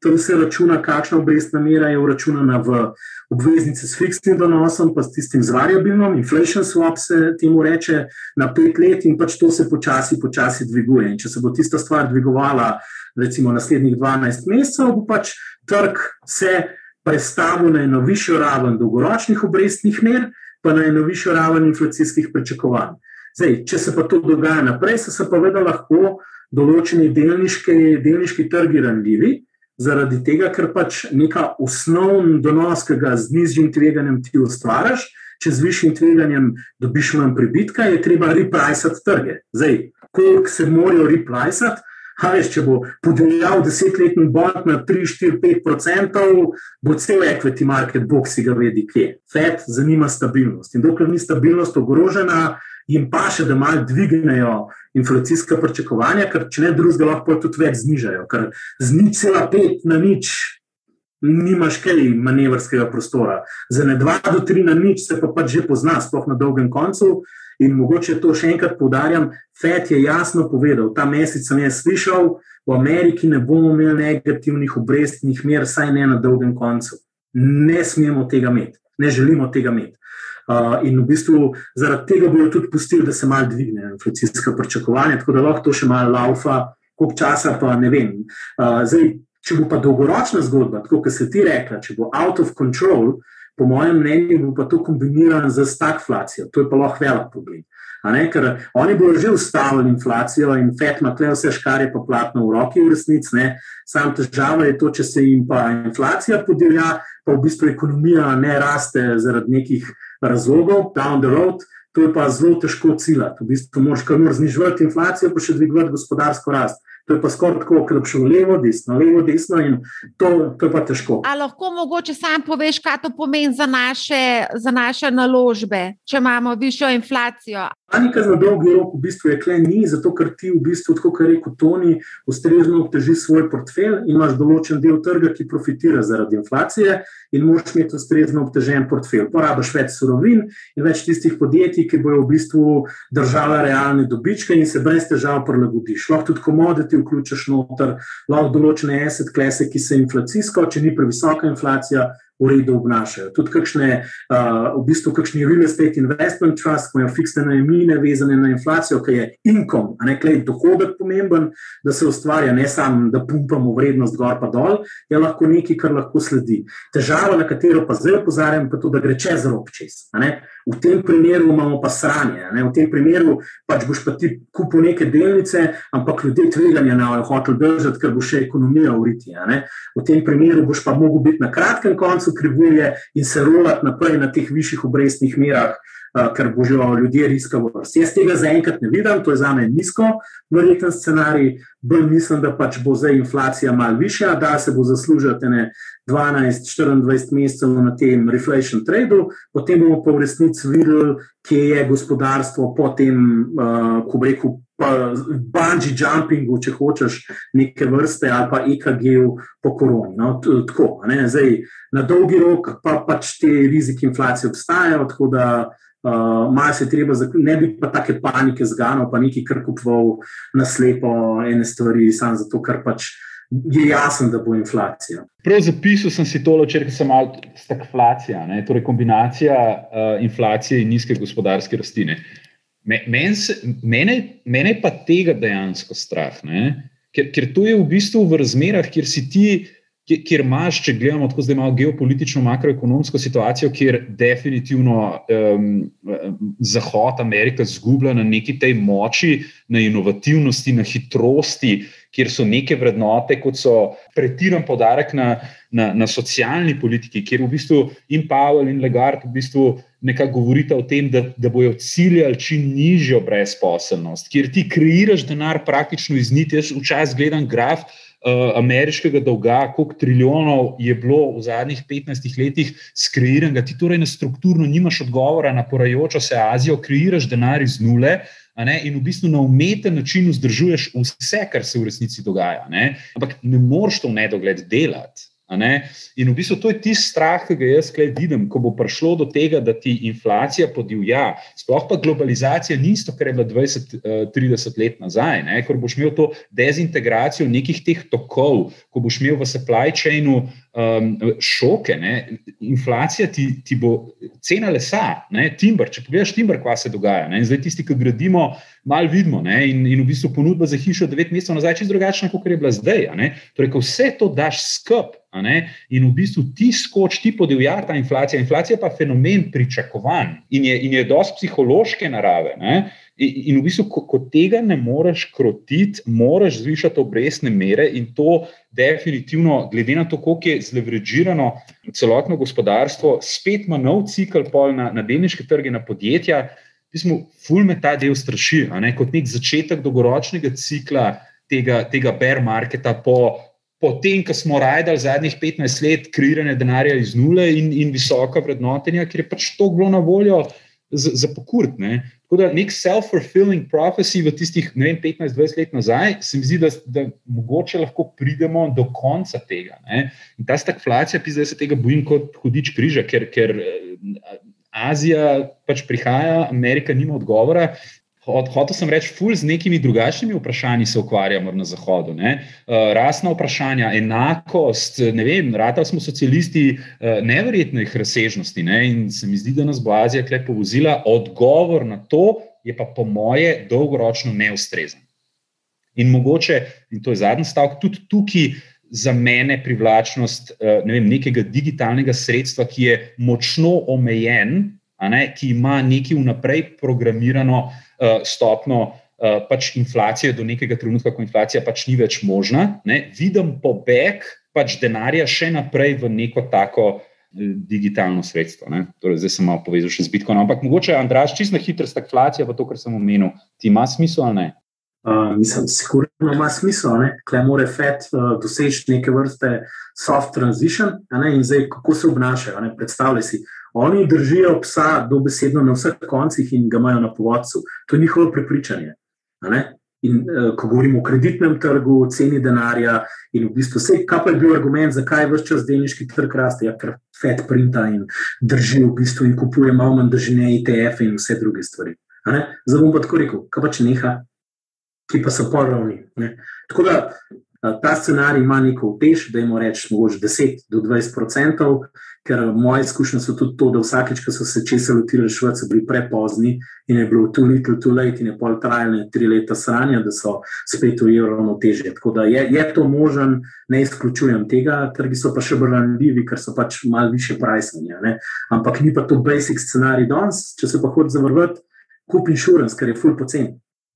To se računa, kakšna obrestna mera je uračunana v obveznice s fiksnim donosom, pa s tistim variabilnim, inflation swap se temu reče na pet let in pač to se počasi, počasi dviguje. In če se bo tista stvar dvigovala, recimo naslednjih 12 mesecev, bo pač trg se predstavil na eno višjo raven dolgoročnih obrestnih mer, pa na eno višjo raven inflacijskih pričakovanj. Zdaj, če se pa to dogaja naprej, so se pa vedno lahko določeni delniški, delniški trgi ranljivi, zaradi tega, ker pač neka osnovna donos, ki ga z nižjim tveganjem ti ustvariš, če z višjim tveganjem dobiš manj pribitka, je treba repricati trge. Zdaj, koliko se morajo repricati? Veš, če bo podeljal desetletni bond na 3, 4, 5 odstotkov, bo cel equity market, bog si ga vedi, kje. FED zanima stabilnost. In dokler ni stabilnost ogrožena, jim pa še, da malo dvignejo inflacijska pričakovanja, ker če ne drugega, lahko tudi več znižajo. Ker z nič cela pet na nič. Nimaš kaj manevrskega prostora. Za ne dva do tri na nič se pa pač že pozna, sploh na dolgem koncu. In mogoče to še enkrat poudarjam, FED je jasno povedal, ta mesec sem jaz slišal, v Ameriki ne bomo imeli negativnih obrestnih mer, saj ne na dolgem koncu. Ne smemo tega imeti, ne želimo tega imeti. Uh, in v bistvu zaradi tega bodo tudi pustili, da se malo dvigne inflacijska pričakovanja, tako da lahko to še malo laufa, koliko časa pa ne vem. Uh, zdaj, če bo pa dolgoročna zgodba, tako kot se ti rekla, če bo out of control, uh, po mojem mnenju, bo pa to kombinirano z stagflacijo. To je pa lahko velik problem. Ker oni bodo že ustavili inflacijo in FED ima tukaj vse škare, pa platno v roki, v resnici. Sam težava je to, če se jim pa inflacija podivja, pa v bistvu ekonomija ne raste zaradi nekih razlogov, down the road. To je pa zelo težko ciljati. V bistvu moraš kar znižati inflacijo, pa še dvigovati gospodarsko rast. To je pa skoraj tako, da bi šel levo, desno, levo, desno in to, to je pa težko. A lahko mogoče sam poveš, kaj to pomeni za naše, za naše naložbe, če imamo višjo inflacijo? Panika za dolgi rok v bistvu je kle ni, zato ker ti v bistvu, kot je rekel Toni, ustrezno obteži svoj portfelj in imaš določen del trga, ki profitira zaradi inflacije in moraš imeti ustrezno obtežen portfelj. Porabiš več surovin in več tistih podjetij, ki bojo v bistvu držala realne dobičke in se brez težav prilagodiš. Lahko tudi komoditi vključiš noter, lahko določene asset klase, ki se inflacijsko, če ni previsoka inflacija, v redu obnašajo. Tudi kakšne, uh, v bistvu, kakšni real estate investment trust, ki imajo fiksne najemnine, vezane na inflacijo, ki je income, a ne klej dohodek pomemben, da se ustvarja, ne samo, da pumpamo vrednost gor pa dol, je lahko nekaj, kar lahko sledi. Težava, na katero pa zdaj opozarjam, pa to, da gre čez rok čez. V tem primeru imamo pa sranje, ne? v tem primeru pač boš pa ti kupil neke delnice, ampak ljudje tveganja na hotel držati, ker bo še ekonomija uriti. V tem primeru boš pa mogel biti na kratkem koncu krivulje in se rolati naprej na teh višjih obrestnih merah, ker božjo ljudje riskali. Jaz tega zaenkrat ne vidim, to je za me nizko, verjeten scenarij. Bolj mislim, da pač bo zdaj inflacija malo višja, da se bo zaslužiti 12-24 mesecev na tem reflation tradu, potem bomo pa v resnici videli, kje je gospodarstvo po tem, uh, ko bi rekel, bungee jumpingu, če hočeš, neke vrste ali pa EKG-u po koroni. No, tako, Zdaj, na dolgi rok pa pač te riziki inflacije obstajajo, tako da uh, malo se treba, ne bi pa take panike zganil, pa nekaj kar kupoval na slepo ene stvari, samo zato, ker pač je jasno, da bo inflacija. Prav zapisal sem si to, če sem malo stagflacija, torej kombinacija uh, inflacije in nizke gospodarske rastine. Mene, mene, mene pa tega dejansko strah, ker, ker to je v bistvu v razmerah, kjer si ti, kjer, imaš, če gledamo tako zdaj malo geopolitično, makroekonomsko situacijo, kjer definitivno um, Zahod, Amerika zgublja na neki tej moči, na inovativnosti, na hitrosti, kjer so neke vrednote, kot so pretiran podarek na, na, na socialni politiki, kjer v bistvu in Pavel in Legard v bistvu nekako govorita o tem, da, da bojo ciljali čim nižjo brezposelnost, kjer ti kreiraš denar praktično iz niti. Jaz včasih gledam graf. Uh, ameriškega dolga, koliko trilijonov je bilo v zadnjih 15 letih skreiranega, ti torej na strukturno nimaš odgovora na porajočo se Azijo, kreiraš denar iz nule, in v bistvu na umeten način vzdržuješ vse, kar se v resnici dogaja. Ne? Ampak ne moreš to v nedogled delati. In v bistvu to je tisti strah, ki ga jaz tukaj vidim, ko bo prišlo do tega, da ti inflacija podivja. Sploh pa globalizacija ni isto, kar je bila 20-30 eh, let nazaj, ne? ko boš imel to dezintegracijo nekih teh tokov, ko boš imel v supply chainu um, šoke. Ne? Inflacija ti, ti bo cena lesa, ne? timber. Če pogledaš timber, kaj se dogaja. Ne? Zdaj tisti, ki gradimo, malo vidimo. In, in v bistvu ponudba za hišo 9 mesecev nazaj je drugačna, kot je bila zdaj. Torej, ko vse to daš skup. In v bistvu ti skoč, ti podivja ta inflacija. Inflacija pa je fenomen pričakovanj in je, in je dosti psihološke narave. Ne? In v bistvu, ko, ko tega ne moreš krotiti, moraš zvišati obrestne mere, in to definitivno, glede na to, koliko je zlevrežirano celotno gospodarstvo, spet ima nov cikl na, na delniške trge, na podjetja. Mi smo, ful me ta del straši, ne? kot nek začetek dolgoročnega cikla tega, tega bear marketa po potem, ko smo rajdali zadnjih 15 let, kreiranje denarja iz nule in, in visoka vrednotenja, ker je pač to bilo na voljo za, za pokurt. Ne. Tako da nek self-fulfilling prophecy v tistih 15-20 let nazaj, se mi zdi, da, da mogoče lahko pridemo do konca tega. Ne. In ta stagflacija, ki zdaj se tega bojim kot hudič križa, ker, ker eh, Azija pač prihaja, Amerika nima odgovora. Hotel sem reči, ful z nekimi drugačnimi vprašanji se ukvarjamo na Zahodu. Ne? Uh, rasna vprašanja, enakost, ne vem, rata smo socialisti uh, neverjetnih razsežnosti ne? in se mi zdi, da nas bo Azija klep povozila. Odgovor na to je pa po moje dolgoročno neustrezen. In mogoče, in to je zadnji stavek, tudi tukaj za mene privlačnost uh, ne vem, nekega digitalnega sredstva, ki je močno omejen, ne? ki ima nekaj vnaprej programirano. Eh, stopno eh, pač inflacije do nekega trenutka, ko inflacija pač ni več možna, ne, vidim pobeg pač denarja še naprej v neko tako eh, digitalno sredstvo. Torej, zdaj sem malo povezal še z Bitcoinom, ampak mogoče, Andraš, čisto na hitro stagflacija, pa to, kar sem omenil, ti ima smisel ali ne? Uh, mislim, sigurno ima smisel, da mora FED uh, doseči neke vrste soft transition. In zdaj, kako se obnašajo? Predstavljaj si, Oni držijo psa dobesedno na vseh koncih in ga imajo na povodcu. To je njihovo prepričanje. In uh, ko govorimo o kreditnem trgu, ceni denarja, in v bistvu vse, kaj pa je bil argument, zakaj vse čas delniški trg raste, ja, ker FED printa in drži v bistvu in kupuje malo manj držine ETF in vse druge stvari. Zdaj bom pa tako rekel, kaj pa če neha, ki pa so poravni. Tako da Ta scenarij ima neko utež, da jim rečemo, mogoče 10 do 20 odstotkov, ker moje izkušnje so tudi to, da vsakeč, ko so se česa lotili reševati, so bili prepozni in je bilo too little, too late in je pol trajalo tri leta sranja, da so spet ujeli ravnotežje. Tako da je, je to možen, ne izključujem tega, trgi so pa še bolj ranljivi, ker so pač malo više prajsanja. Ampak ni pa to basic scenarij danes, če se pa hoče zavrvati, kup insurance, ker je full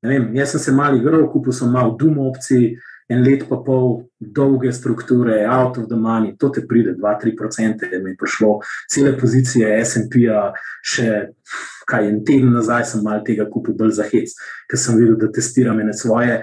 pocen. Jaz sem se mal igral, kupil sem malo dumo opcij en let pa pol dolge strukture, out of the money, to te pride, 2-3%, da mi je prišlo cele pozicije SP-a, še kaj en teden nazaj sem mal tega kupil bolj za hec, ker sem videl, da testiram ene svoje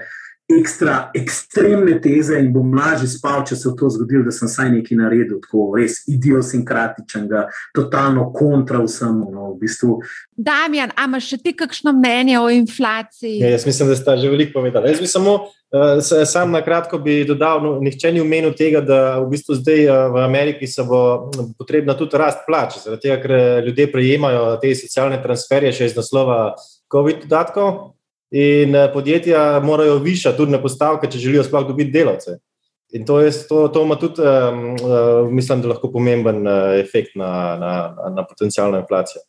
ekstra, ekstremne teze in bom lažje spal, če se je to zgodilo, da sem saj nekaj naredil, tako res idiosinkratičen, totalno kontra vsemu. No, v bistvu. Damjan, a imaš še ti kakšno mnenje o inflaciji? Ja, jaz mislim, da ste že veliko povedali. Jaz bi samo uh, sam na kratko bi dodal, no, nihče ni omenil tega, da v bistvu zdaj uh, v Ameriki se bo potrebna tudi rast plač, zaradi tega, ker ljudje prejemajo te socialne transferje še iz naslova COVID dodatkov. In eh, podjetja morajo višati tudi na postavke, če želijo sploh dobiti delavce. In to, je, to, to ima tudi, um, uh, mislim, da lahko pomemben uh, efekt na, na, na potencijalno inflacijo.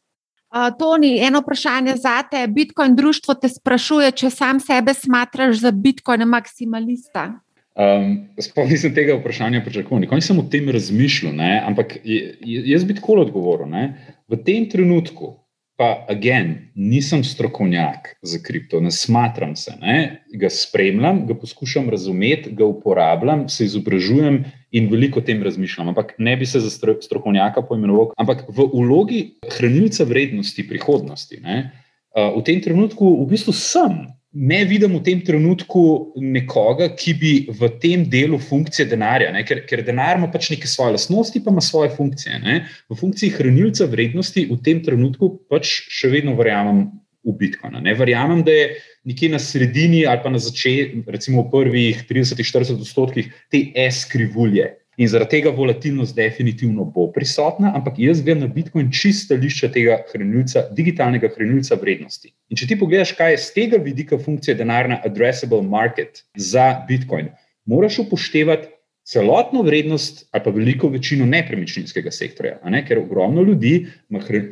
Uh, Toni, eno vprašanje za te. Bitcoin društvo te sprašuje, če sam sebe smatraš za Bitcoin maksimalista. Um, sploh nisem tega vprašanja pričakoval, nikoli nisem o tem razmišljal, ne? ampak jaz bi tako odgovoril. Ne? V tem trenutku, pa, again, nisem strokovnjak za kripto, ne smatram se, ne? ga spremljam, ga poskušam razumeti, ga uporabljam, se izobražujem in veliko o tem razmišljam. Ampak ne bi se za strokovnjaka poimenoval, ampak v ulogi hranilca vrednosti prihodnosti. Ne? V tem trenutku v bistvu sem ne vidim v tem trenutku nekoga, ki bi v tem delu funkcije denarja, ker, ker denar ima pač neke svoje lastnosti, pa ima svoje funkcije. Ne? V funkciji hranilca vrednosti v tem trenutku pač še vedno verjamem v Bitcoin. Ne verjamem, da je nekje na sredini ali pa na začetku, recimo v prvih 30-40 odstotkih te S-krivulje. In zaradi tega volatilnost definitivno bo prisotna, ampak jaz gledam na Bitcoin čisto lišče tega hranilca, digitalnega hranilca vrednosti. In če ti pogledaš, kaj je z tega vidika funkcija denarna addressable market za Bitcoin, moraš upoštevati celotno vrednost ali pa veliko večino nepremičninskega sektorja. Ne? Ker ogromno ljudi,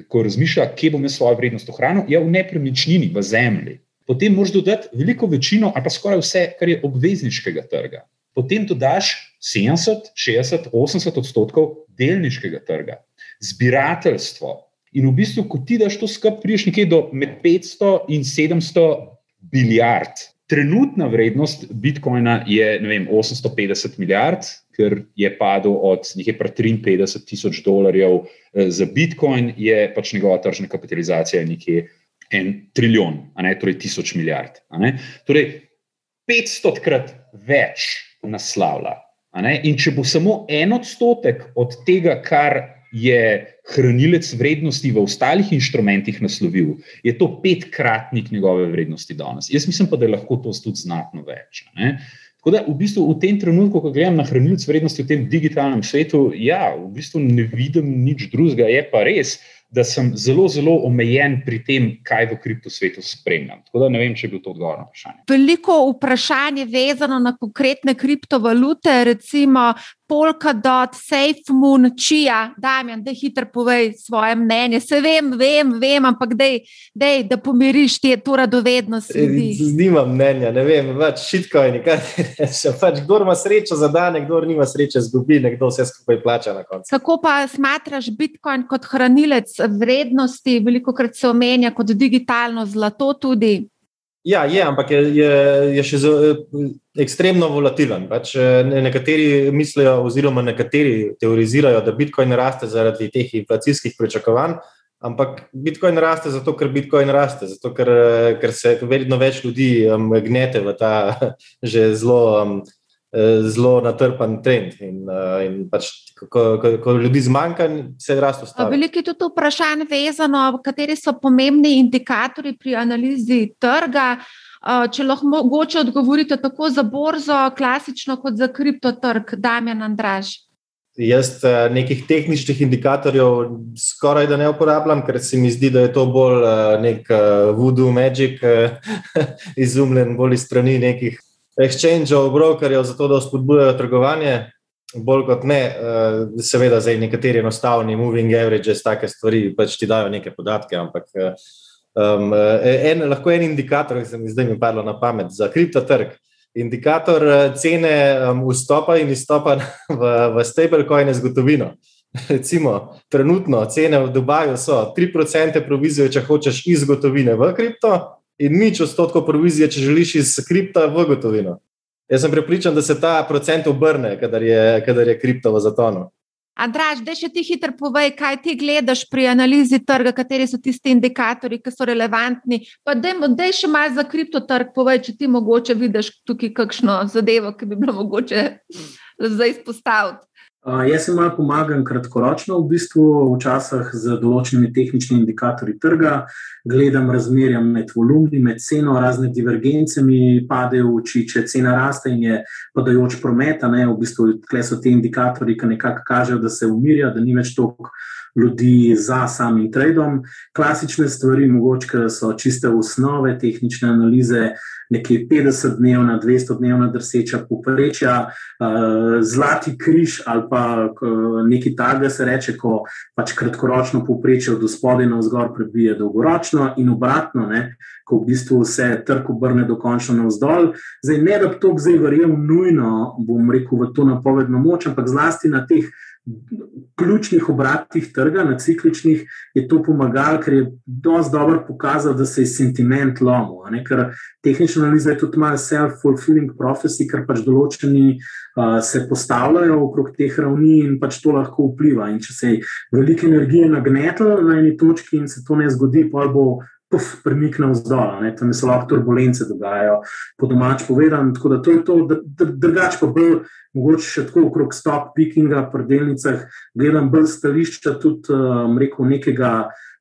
ko razmišlja, kje bom jaz svojo vrednost ohranil, je v nepremičnini, v zemlji. Potem moraš dodati veliko večino ali pa skoraj vse, kar je obvezniškega trga potem dodaš 70, 60, 80 odstotkov delniškega trga, zbirateljstvo. In v bistvu, ko ti daš to skupaj, priješ nekje do med 500 in 700 milijard. Trenutna vrednost Bitcoina je vem, 850 milijard, ker je padel od nekaj 53 tisoč dolarjev eh, za Bitcoin, je pač njegova tržna kapitalizacija nekje en trilijon, ne torej tisoč milijard. Torej, 500 krat več naslavlja. In če bo samo en odstotek od tega, kar je hranilec vrednosti v ostalih inštrumentih naslovil, je to petkratnik njegove vrednosti danes. Jaz mislim pa, da je lahko to tudi znatno več. Tako da v, bistvu v tem trenutku, ko gledam na hranilce vrednosti v tem digitalnem svetu, ja, v bistvu ne vidim nič drugega. Je pa res, da sem zelo, zelo omejen pri tem, kaj v kriptosvetu spremljam. Tako da ne vem, če je bil to odgovor na vprašanje. Veliko vprašanj je vezano na konkretne kriptovalute, recimo Polkadot, SafeMoon, Chia. Damien, da hitro povej svoje mnenje. Se vem, vem, vem ampak dej, dej, da pomiriš te, to radovednost. Nimam mnenja, ne vem, več šitko je nekaj. Pač, kdo ima srečo za dan, kdo nima sreče, zgubi, nekdo vse skupaj plača na koncu. Kako pa smatraš Bitcoin kot hranilec vrednosti, veliko krat se omenja kot digitalno zlato tudi. Ja, je, ampak je, je, je še zelo, ekstremno volatilen. Pač nekateri mislijo, oziroma nekateri teorizirajo, da Bitcoin raste zaradi teh inflacijskih pričakovanj, ampak Bitcoin raste zato, ker Bitcoin raste, zato ker, ker se vedno več ljudi um, gnete v ta že zelo. Um, zelo natrpan trend. In, uh, in pač, ko, ko, ko ljudi zmanjka, se rast ustavi. Veliko je tudi vprašanj vezano, kateri so pomembni indikatorji pri analizi trga. Uh, če lahko mogoče odgovorite tako za borzo, klasično kot za kriptotrg, Damien Andraž. Jaz nekih tehničnih indikatorjev skoraj da ne uporabljam, ker se mi zdi, da je to bolj nek voodoo magic, izumljen bolj iz strani nekih exchangeov, brokerjev, zato da spodbujajo trgovanje. Bolj kot ne, uh, seveda, zdaj nekateri enostavni moving averages, take stvari pač ti dajo neke podatke, ampak um, en, lahko en indikator, ki se mi zdaj mi padlo na pamet za kriptotrg. Indikator cene um, vstopa in izstopa v, v stablecoine z gotovino. Recimo, trenutno cene v Dubaju so 3% provizije, če hočeš iz gotovine v kripto, in nič odstotkov provizije, če želiš iz kripta v gotovino. Jaz sem prepričan, da se ta procent obrne, kadar je, kadar je kripto v zatonu. Andraž, da še ti hitro povej, kaj ti gledaš pri analizi trga, kateri so tisti indikatorji, ki so relevantni. Pa da še malo za kriptotrg povej, če ti mogoče vidiš tukaj kakšno zadevo, ki bi bilo mogoče zdaj izpostaviti. Uh, jaz jim malo pomagam kratkoročno, v bistvu včasih z določenimi tehničnimi indikatorji trga, gledam razmerja med volumni, med ceno, razne divergence mi padejo v oči, če cena raste in je padajoč promet, ne, v bistvu tle so ti indikatorji, ki nekako kažejo, da se umirja, da ni več toliko ljudi za samim tradom. Klasične stvari, mogoče so čiste osnove tehnične analize, nekje 50-dnevna, 200-dnevna drseča poprečja, zlati križ ali pa nekaj takega se reče, ko pač kratkoročno poprečje od spodaj na vzgor prebije dolgoročno in obratno, ne, ko v bistvu se trg obrne dokončno na vzdolj. Zdaj, ne da bi to zdaj verjel nujno, bom rekel, v to napovedno moč, ampak zlasti na teh ključnih obratih trga, na cikličnih, je to pomagalo, ker je dosti dobro pokazal, da se je sentiment lomil. Ker tehnična analiza je tudi malo self-fulfilling prophecy, ker pač določeni uh, se postavljajo okrog teh ravni in pač to lahko vpliva. In če se je veliko energije nagnetlo na eni točki in se to ne zgodi, pa bo puf, premikne vzdolj, tam se lahko turbulence dogajajo, po domač povedano. Tako da to je to, drugače pa bolj, mogoče še tako okrog stop pickinga, pri delnicah, gledam bolj stališča tudi, um, rekel, nekega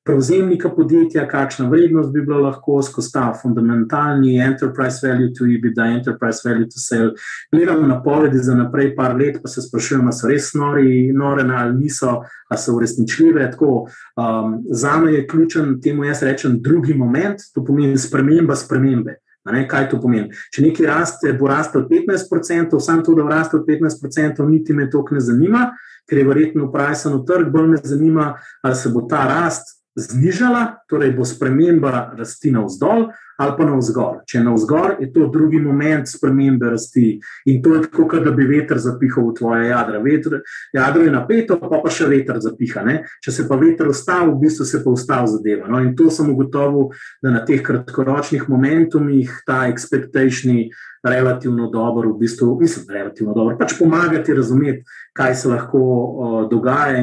prevzemnika podjetja, kakšna vrednost bi bila lahko skozi ta fundamentalni enterprise value to EBITDA, enterprise value to sell. Gledamo napovedi za naprej par let, pa se sprašujemo, ali so res nori, nore ali niso, ali so uresničljive. Tako, um, za me je ključen temu, jaz rečem, drugi moment, to pomeni sprememba spremembe. Ne, kaj to pomeni? Če nekaj raste, bo rastel 15%, samo to, da bo rastel 15%, niti me to ne zanima, ker je verjetno upravičen trg, bolj me zanima, ali se bo ta rast znižala, torej bo sprememba rasti navzdol ali pa navzgor. Če je navzgor, je to drugi moment spremembe rasti in to je tako, da bi veter zapihal v tvoje jadra. Veter, jadro je napeto, pa pa še veter zapiha. Ne? Če se pa veter ustavi, v bistvu se pa ustavi zadeva. No? In to sem ugotovil, da na teh kratkoročnih momentumih ta expectation relativno dobro, v bistvu, mislim, relativno dobro, pač pomagati razumeti, kaj se lahko uh, dogaja.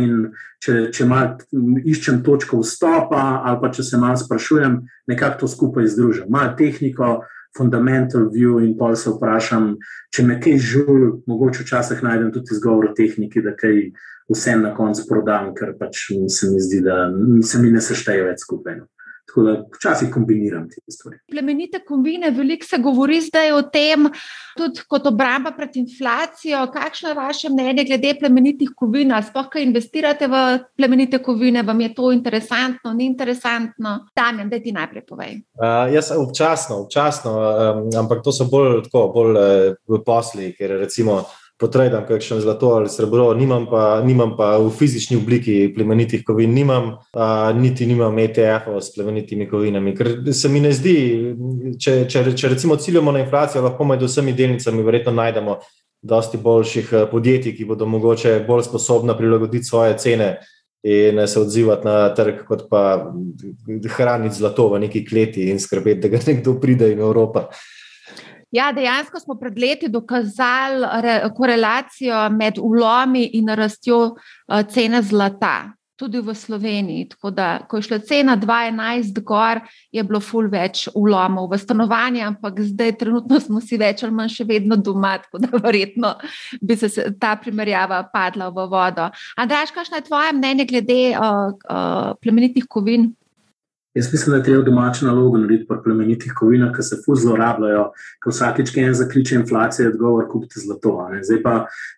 Če, če mal iščem točko vstopa, ali pa če se malo sprašujem, nekako to skupaj združim. Malo tehniko, fundamental view, in pa se vprašam, če me kaj žul, mogoče včasih najdem tudi izgovor o tehniki, da kaj vsem na koncu prodam, ker pač se mi zdi, da se mi ne sešteje več skupaj. No. Tako da včasih kombiniram te stvari. Plemenite kombine, veliko se govori zdaj o tem, tudi kot obramba pred inflacijo. Kakšno je vaše mnenje glede plemenitih kovin? Sploh, kaj investirate v plemenite kovine, vam je to interesantno, ni interesantno? Damien, da ti najprej povej. Uh, jaz občasno, občasno, um, ampak to so bolj, tako, bolj uh, v posli, ker recimo potrebam kakšno zlato ali srebro, nimam pa, nimam pa v fizični obliki plemenitih kovin, nimam, a, niti nimam ETF-ov s plemenitimi kovinami. Ker se mi ne zdi, če, če, če recimo ciljamo na inflacijo, lahko med vsemi delnicami verjetno najdemo dosti boljših podjetij, ki bodo mogoče bolj sposobna prilagoditi svoje cene. In se odzivati na trg, kot pa hraniti zlato v neki kleti in skrbeti, da ga nekdo pride in Evropa. Ja, dejansko smo pred leti dokazali korelacijo med ulomi in rastjo eh, cene zlata, tudi v Sloveniji. Tako da, ko je šla cena 2,11 gor, je bilo ful več ulomov v stanovanje, ampak zdaj, trenutno smo si več ali manj še vedno doma, tako da verjetno bi se ta primerjava padla v vodo. Andraš, kakšno je tvoje mnenje glede uh, uh, plemenitih kovin? Jaz mislim, da je treba domačo nalogo narediti pri plemenitih kovinah, ki se fuz zlorabljajo, ko vsakeč, ki en zakliče inflacijo, je odgovor, kupite zlato. Zdaj pa,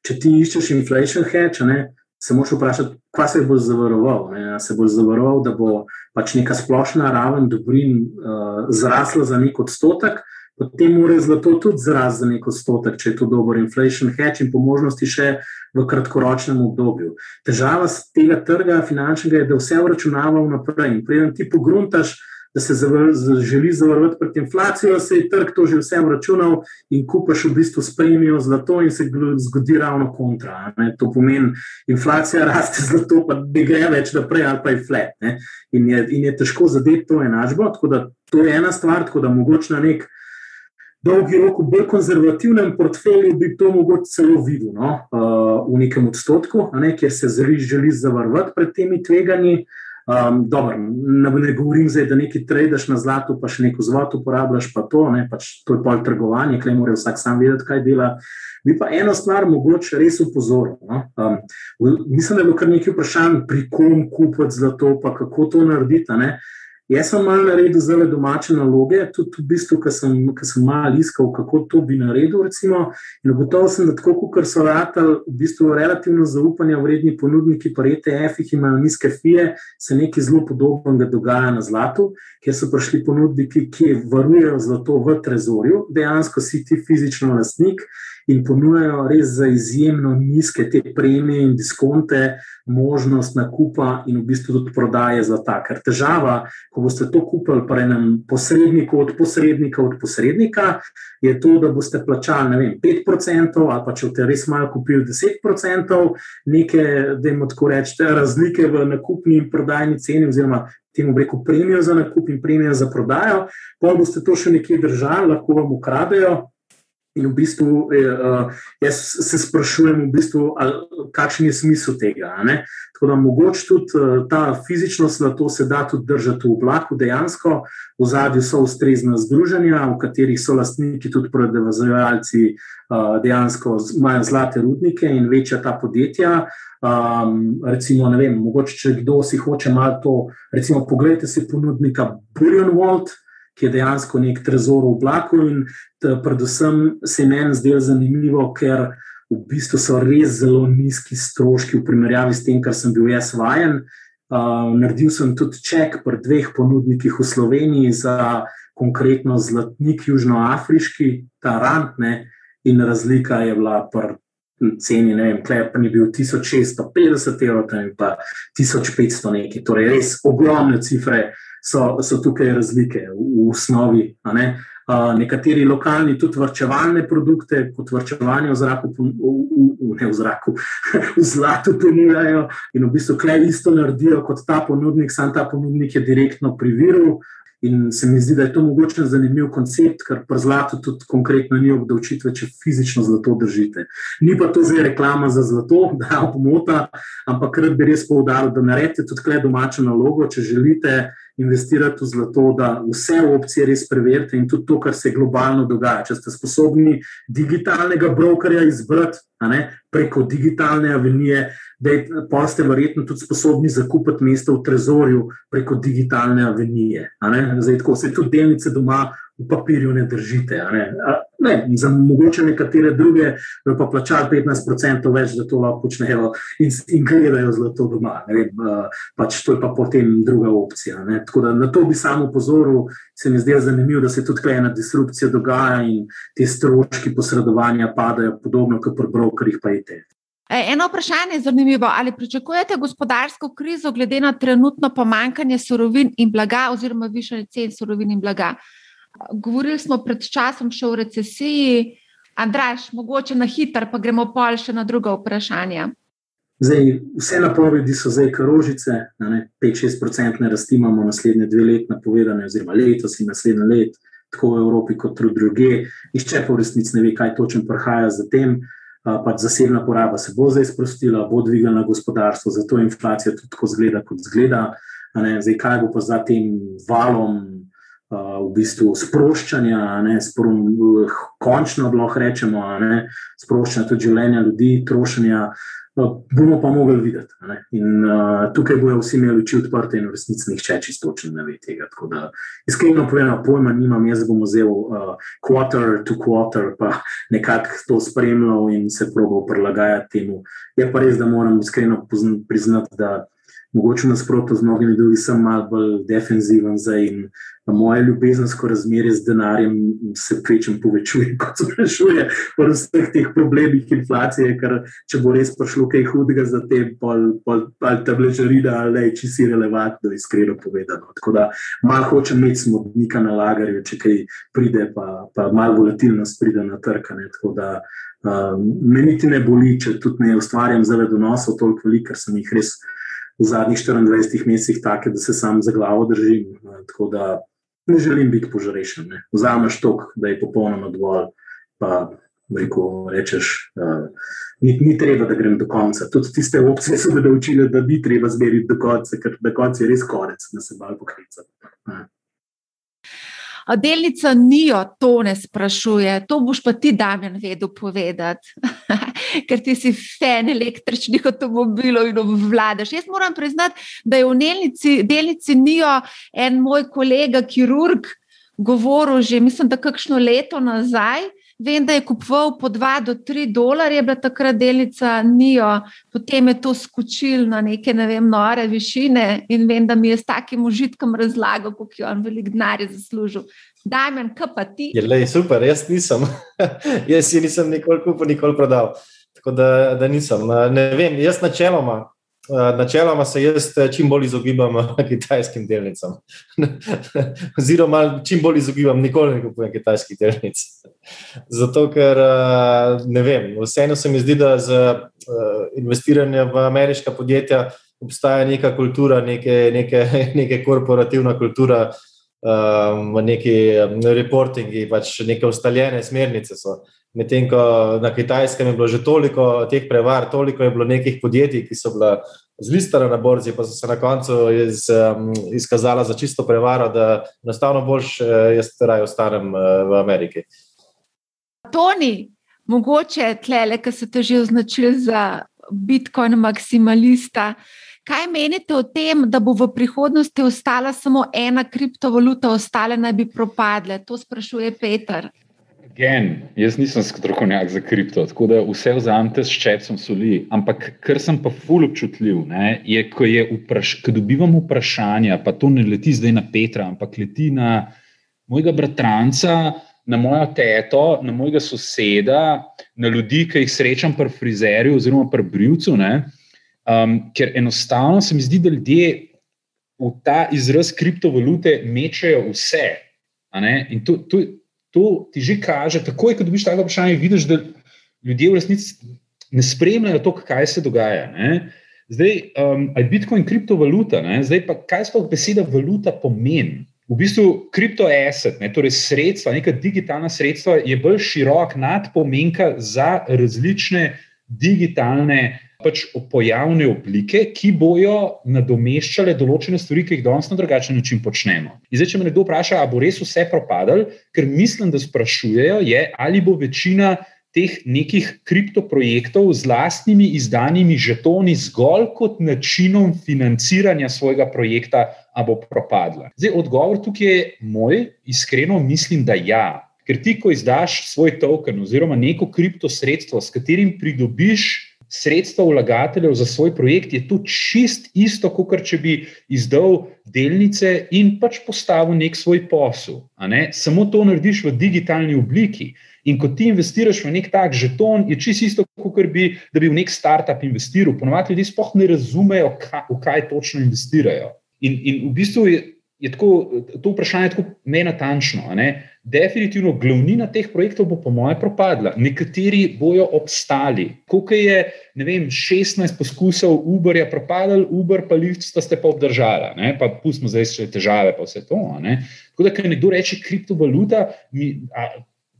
če ti iščeš inflation hedge, ne, se moraš vprašati, kva se boš zavaroval. Ne? Se boš zavaroval, da bo pač neka splošna raven dobrin uh, zrasla za nek odstotek, potem mora zlato tudi zrasti za neko stotek, če je to dober inflation hedge in po možnosti še v kratkoročnem obdobju. Težava tega trga finančnega je, da vse vračunava vnaprej in preden ti pogruntaš, da se želi zavarovati pred inflacijo, se je trg to že vsem računal in kupaš v bistvu spremijo zlato in se zgodi ravno kontra. Ne? To pomeni, inflacija raste zlato, pa ne gre več naprej ali pa je flat. In je, in je težko zadeti to enačbo. Tako da to je ena stvar, tako da mogoče na nek. Dolgi rok, v bolj konzervativnem portfelju bi to mogoče celo videl, no? uh, v nekem odstotku, ne? kjer se želi zavarovati pred temi tveganji. Um, dobro, ne, ne govorim zdaj, da nekaj trajdaš na zlatu, pa še neko zlato uporabljaš, pa to, ne, pač to je pol trgovanje, klej mora vsak sam vedeti, kaj dela. Bi pa eno stvar mogoče res upozoril. No? Um, mislim, da je bilo kar nekaj vprašanj, pri kom kupiti zlato, pa kako to narediti. Jaz sem malo naredil zelo domače naloge, tudi v bistvu, ker sem, sem malo iskal, kako to bi naredil. Recimo, in gotovo sem, da tako kot so ratali, v bistvu relativno zaupanja vredni ponudniki, pa ETF, ki imajo nizke fije, se nekaj zelo podobnega dogaja na zlatu, kjer so prišli ponudniki, ki varujejo zlato v trezorju, dejansko si ti fizično lastnik in ponujajo res za izjemno nizke te premije in diskonte, možnost nakupa in v bistvu tudi prodaje zlata. Ker težava, ko boste to kupili pri enem posredniku od posrednika od posrednika, je to, da boste plačali vem, 5% ali pa če boste res malo kupili 10%, neke, da jim tako rečete, razlike v nakupni in prodajni ceni oziroma temu reko premijo za nakup in premijo za prodajo, pa boste to še nekje držali, lahko vam ukradejo. In v bistvu uh, jaz se sprašujem, v bistvu, kakšen je smisel tega. Tako da mogoče tudi uh, ta fizičnost na to se da tudi držati v oblaku, dejansko v zadju so ustrezna združenja, v katerih so lastniki tudi prodajalci, uh, dejansko imajo zlate rudnike in večja ta podjetja. Um, recimo, ne vem, mogoče če kdo si hoče malo to, recimo, pogledajte si ponudnika Bullion World ki je dejansko nek trezor v oblaku. In predvsem se meni zdelo zanimivo, ker v bistvu so res zelo nizki stroški v primerjavi s tem, kar sem bil jaz vajen. Uh, naredil sem tudi ček pri dveh ponudnikih v Sloveniji za konkretno zlatnik Južnoafriški, ta rantne, in razlika je bila pri ceni, ne vem, klep ni bil 1650 evrov, pa 1500 nekaj, torej res ogromne cifre so, so tukaj razlike v, v osnovi. Uh, nekateri lokalni tudi vrčevalne produkte, kot vrčevanje v zraku, v, v, ne v zraku, v zlatu ponujajo in v bistvu klej isto naredijo kot ta ponudnik, sam ta ponudnik je direktno pri viru. In se mi zdi, da je to mogoče zanimiv koncept, ker pri zlatu tudi konkretno ni obdavčitve, če fizično zlato držite. Ni pa to zdaj reklama za zlato, da je pomota, ampak rad bi res poudaril, da naredite tudi tukaj domačo nalogo, če želite investirati v zlato, da vse opcije res preverite in tudi to, kar se globalno dogaja. Če ste sposobni digitalnega brokerja izbrati ne, preko digitalne avenije, da ste verjetno tudi sposobni zakupiti mesto v trezorju preko digitalne avenije. Zdaj, tako se tudi delnice doma v papirju ne držite. Ne? Ne, za mogoče nekatere druge, pa plačali 15% več, da to lahko počnejo in, in gledajo zlato doma. Vem, pač to je pa potem druga opcija. Da, na to bi samo upozoril, se mi zdi zanimivo, da se tudi tukaj ena disrupcija dogaja in te stroški posredovanja padajo, podobno kot pri brokerjih, pa je te. Eno vprašanje je zanimivo. Ali pričakujete gospodarsko krizo, glede na trenutno pomankanje surovin in blaga, oziroma višanje cen surovin in blaga? Govorili smo pred časom še o recesiji, Andraš, mogoče na hitro, pa gremo pol še na druga vprašanja. Zdaj, vse napovedi so zdaj karožice, 5-6% rasti imamo naslednje dve leti napovedane, oziroma letos in naslednje let, tako v Evropi kot tudi druge. Išče pa v resnici ne ve, kaj točno prihaja za tem. Pač zasebna poraba se bo zdaj sprostila, bo dvignila gospodarstvo, zato inflacija tudi tako zgleda, kot zgleda. Zdaj, kaj bo pa za tem valom v bistvu sproščanja, ne, spro, končno lahko rečemo, ne, sproščanja tudi življenja ljudi, trošenja, bomo pa mogli videti. In uh, tukaj bojo vsi imeli oči odprte in v resnici nihče čisto ne ve tega. Tako da iskreno povedano, pojma nimam, jaz bom vzel uh, quarter to quarter, pa nekako to spremljal in se probal prilagajati temu. Je pa res, da moram iskreno priznati, da mogoče nasprotno z mnogimi drugimi, sem malo bolj defenziven zdaj in moje ljubezensko razmerje z denarjem se prečem povečuje, kot se rešuje po vseh teh problemih inflacije, ker če bo res prišlo kaj hudega za te, ali ta bležarina, ali če si relevantno, iskreno povedano. Tako da malo hočem imeti smodnika na lagarju, če kaj pride, pa, pa malo volatilnost pride na trkanje. Um, me niti ne boli, če tudi ne ustvarjam zelo donosov, toliko velik, ker sem jih res v zadnjih 24 mesecih take, da se sam za glavo držim. Tako da ne želim biti požrešen. Vzameš tok, da je popolnoma dovolj, pa reko, rečeš, uh, ni, ni treba, da grem do konca. Tudi tiste opcije so me naučile, da ni treba zmeriti do konca, ker do konca je res konec, da se malo poklica. Delnica Nijo to ne sprašuje, to boš pa ti, Damien, vedel povedati, ker ti si fan električnih avtomobilov in obvladaš. Jaz moram priznati, da je v delnici, delnici Nijo en moj kolega, kirurg, govoril že, mislim, da kakšno leto nazaj. Vem, da je kupoval po 2 do 3 dolarje, je bila takrat delnica Nijo, potem je to skočil na neke ne vem, nore višine in vem, da mi je s takim užitkom razlagal, kako je on velik denar zaslužil. Dajmen, kaj pa ti? Je le super, jaz nisem. jaz si nisem nikoli kupil, nikoli prodal. Tako da, da nisem. Ne vem, jaz načeloma načeloma se jaz eh, čim bolj izogibam eh, kitajskim delnicam. Oziroma, čim bolj izogibam, nikoli ne kupujem kitajskih delnic. Zato, ker ne vem, vseeno se mi zdi, da z investiranjem v ameriška podjetja obstaja neka kultura, neke, neke, neke korporativna kultura, neki reportingi, pač neke ustaljene smernice so. Medtem ko na kitajskem je bilo že toliko teh prevar, toliko je bilo nekih podjetij, ki so bila zlistana na borzi, pa so se na koncu iz, um, izkazala za čisto prevaro, da enostavno boljš jaz raje ostanem v Ameriki. Toni, mogoče tlele, ki ste že označili za Bitcoin maksimalista. Kaj menite o tem, da bo v prihodnosti ostala samo ena kriptovaluta, ostale naj bi propadle? To sprašuje Peter. Gen, jaz nisem strokovnjak za kripto, tako da vse vzamete s čepcem soli. Ampak kar sem pa ful občutljiv, ne, je, ko, je vpraš, ko dobivam vprašanja, pa to ne leti zdaj na Petra, ampak leti na mojega bratranca, na mojo teto, na mojega soseda, na ljudi, ki jih srečam pri frizerju oziroma pri brivcu. Um, ker enostavno se mi zdi, da ljudje v ta izraz kriptovalute mečejo vse. In to, to, to ti že kaže, takoj, ko dobiš tako vprašanje, vidiš, da ljudje v resnici ne spremljajo to, kaj se dogaja. Ne? Zdaj, um, je Bitcoin kriptovaluta, ne? zdaj pa kaj sploh beseda valuta pomeni? V bistvu kriptoasset, torej sredstva, neka digitalna sredstva, je bolj širok nadpomenka za različne digitalne pač pojavne oblike, ki bojo nadomeščale določene stvari, ki jih danes na drugačen način počnemo. In zdaj, če me kdo vpraša, ali bo res vse propadlo, ker mislim, da sprašujejo, je, ali bo večina teh nekih kriptoprojektov z lastnimi izdanimi žetoni zgolj kot načinom financiranja svojega projekta, ali bo propadla. Zdaj, odgovor tukaj je moj, iskreno mislim, da ja. Ker ti, ko izdaš svoj token oziroma neko kriptosredstvo, s katerim pridobiš sredstva vlagateljev za svoj projekt, je to čist isto, kot če bi izdal delnice in pač postavil nek svoj posel. Samo to narediš v digitalni obliki. In ko ti investiraš v nek tak žeton, je čisto isto, kot bi, da bi v nek startup investiral. Ponovadi ljudje sploh ne razumejo, kaj, v kaj točno investirajo. In, in v bistvu je, je tako, to vprašanje tako nenatančno. Ne? definitivno glavnina teh projektov bo, po mojem, propadla. Nekateri bojo obstali. Koliko je, ne vem, 16 poskusov Uberja propadlo, Uber pa Lyft sta ste pa obdržala, ne? pa pustimo zdaj še težave, pa vse to. Tako da, ker nekdo reče kriptovaluta, mi, a,